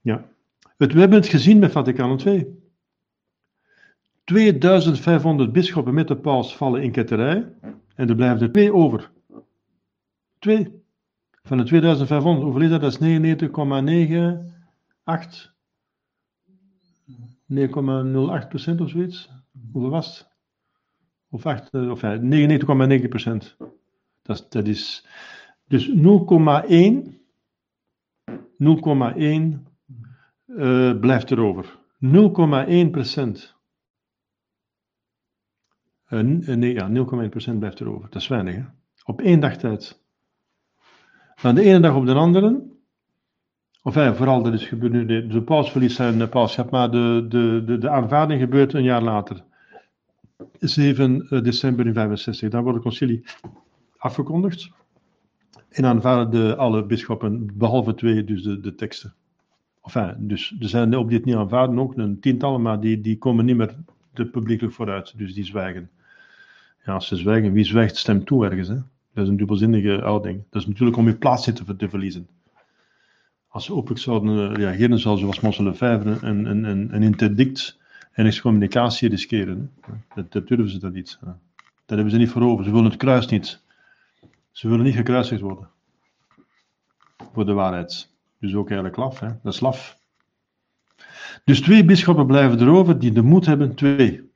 Ja. Het, we hebben het gezien met Vaticaan II. 2500 bisschoppen met de paus vallen in ketterij. En er blijven er twee over. Twee. Van de 2500, hoeveel dat? Dat is 99,98. 9,08 procent of zoiets. Hoeveel was het? Of, 8, eh, of 99,9 procent. Dat, dat is dus 0,1 0,1 uh, blijft erover. 0,1 procent. Uh, nee, ja, 0,1 procent blijft erover. Dat is weinig, hè? Op één dag tijd. Van de ene dag op de andere. Ja, vooral, dat is gebeurd nu, de, de verliest zijn pauschap, maar de, de, de, de aanvaarding gebeurt een jaar later. 7 december in 65, dan wordt het concilie afgekondigd. En aanvaarden de, alle bisschoppen, behalve twee, dus de, de teksten. Enfin, dus er zijn op die het niet aanvaarden ook een tientallen, maar die, die komen niet meer de publiekelijk vooruit, dus die zwijgen. Ja, als ze zwijgen, wie zwijgt stemt toe ergens. Hè? Dat is een dubbelzinnige houding. Dat is natuurlijk om je plaats te, te verliezen. Als ze openlijk zouden reageren, zoals zoals Mons Lefebvre, een, een, een, een interdict en excommunicatie riskeren. Dat, durven ze dan niet. Dat hebben ze niet voor over. Ze willen het kruis niet. Ze willen niet gekruisigd worden. Voor de waarheid. Dus ook eigenlijk laf, hè? dat is laf. Dus twee bisschoppen blijven erover die de moed hebben, twee.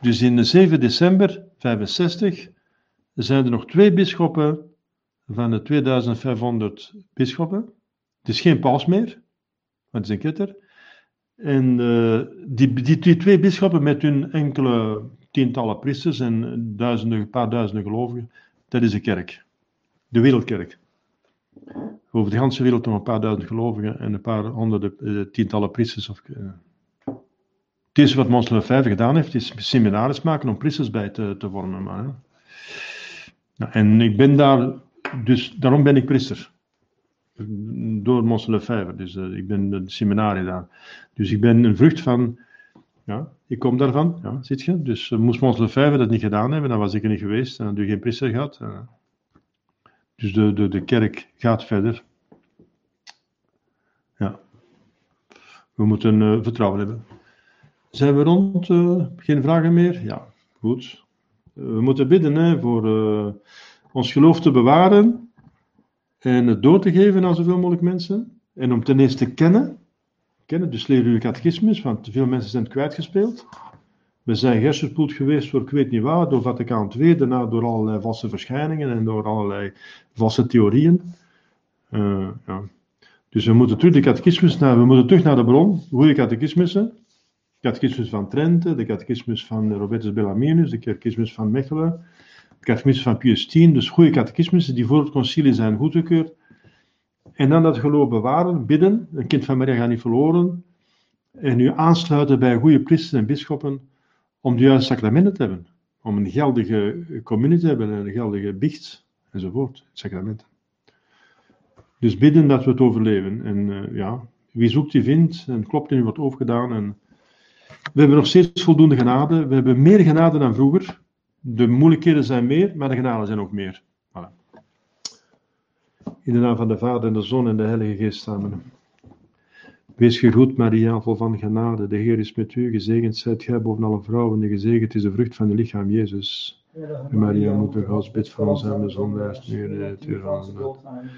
Dus in 7 december 65 zijn er nog twee bisschoppen van de 2500 bisschoppen. Het is geen paus meer, maar het is een ketter. En uh, die, die, twee bisschoppen met hun enkele tientallen priesters en duizenden, een paar duizenden gelovigen, dat is de kerk. De wereldkerk. Over de hele wereld nog een paar duizend gelovigen en een paar honderden, eh, tientallen priesters. Of, uh. Het eerste wat Mons Lefebvre gedaan heeft, is seminaries maken om priesters bij te, te vormen. Maar, nou, en ik ben daar, dus daarom ben ik priester. Door Mons Lefebvre, dus uh, ik ben de seminarie daar. Dus ik ben een vrucht van ja, ik kom daarvan, ja, zit je. Dus uh, moest Mons Lefebvre dat niet gedaan hebben, dan was ik er niet geweest en had u geen priester gehad. Uh, dus de, de, de kerk gaat verder. Ja. We moeten vertrouwen hebben. Zijn we rond? geen vragen meer? Ja, goed. we moeten bidden hè, voor ons geloof te bewaren en het door te geven aan zoveel mogelijk mensen. En om ten eerste te kennen kennen. Dus leer uw catechismus, want veel mensen zijn het kwijtgespeeld. We zijn gersenspoeld geweest voor ik weet niet waar, door Vaticaan II, daarna door allerlei valse verschijningen en door allerlei valse theorieën. Uh, ja. Dus we moeten terug de catechismus naar, we moeten terug naar de bron, goede catechismussen. De catechismus van Trente, de catechismus van Robertus Bellaminus, de catechismus van Mechelen, catechismus van Pius X, dus goede catechismussen die voor het concilie zijn goedgekeurd. En dan dat geloof bewaren, bidden, een kind van Maria gaat niet verloren. En u aansluiten bij goede priesters en bisschoppen om de juiste sacramenten te hebben. Om een geldige communie te hebben, een geldige biecht, enzovoort, sacramenten. Dus bidden dat we het overleven. En uh, ja, wie zoekt, die vindt. En klopt en wordt overgedaan. En we hebben nog steeds voldoende genade. We hebben meer genade dan vroeger. De moeilijkheden zijn meer, maar de genade zijn ook meer. Voilà. In de naam van de Vader en de Zoon en de Heilige Geest samen. Wees gegroet, Maria, vol van genade. De Heer is met u. Gezegend zijt gij boven alle vrouwen. En gezegend is de vrucht van uw lichaam, Jezus. Maria, moeder Gods, bid voor ons aan de zondaars, nu en in de van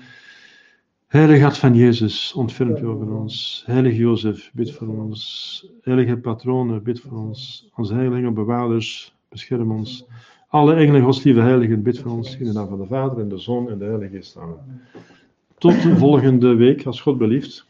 Heilige hart van Jezus, ontfermt u over ons. Heilige Jozef, bid voor ons. Heilige patronen, bid voor ons. Onze heilige bewaarders, bescherm ons. Alle engelen, godslieve heiligen, bid voor ons. In de naam van de Vader en de Zoon en de Heilige Geest. Tot de volgende week, als God belieft.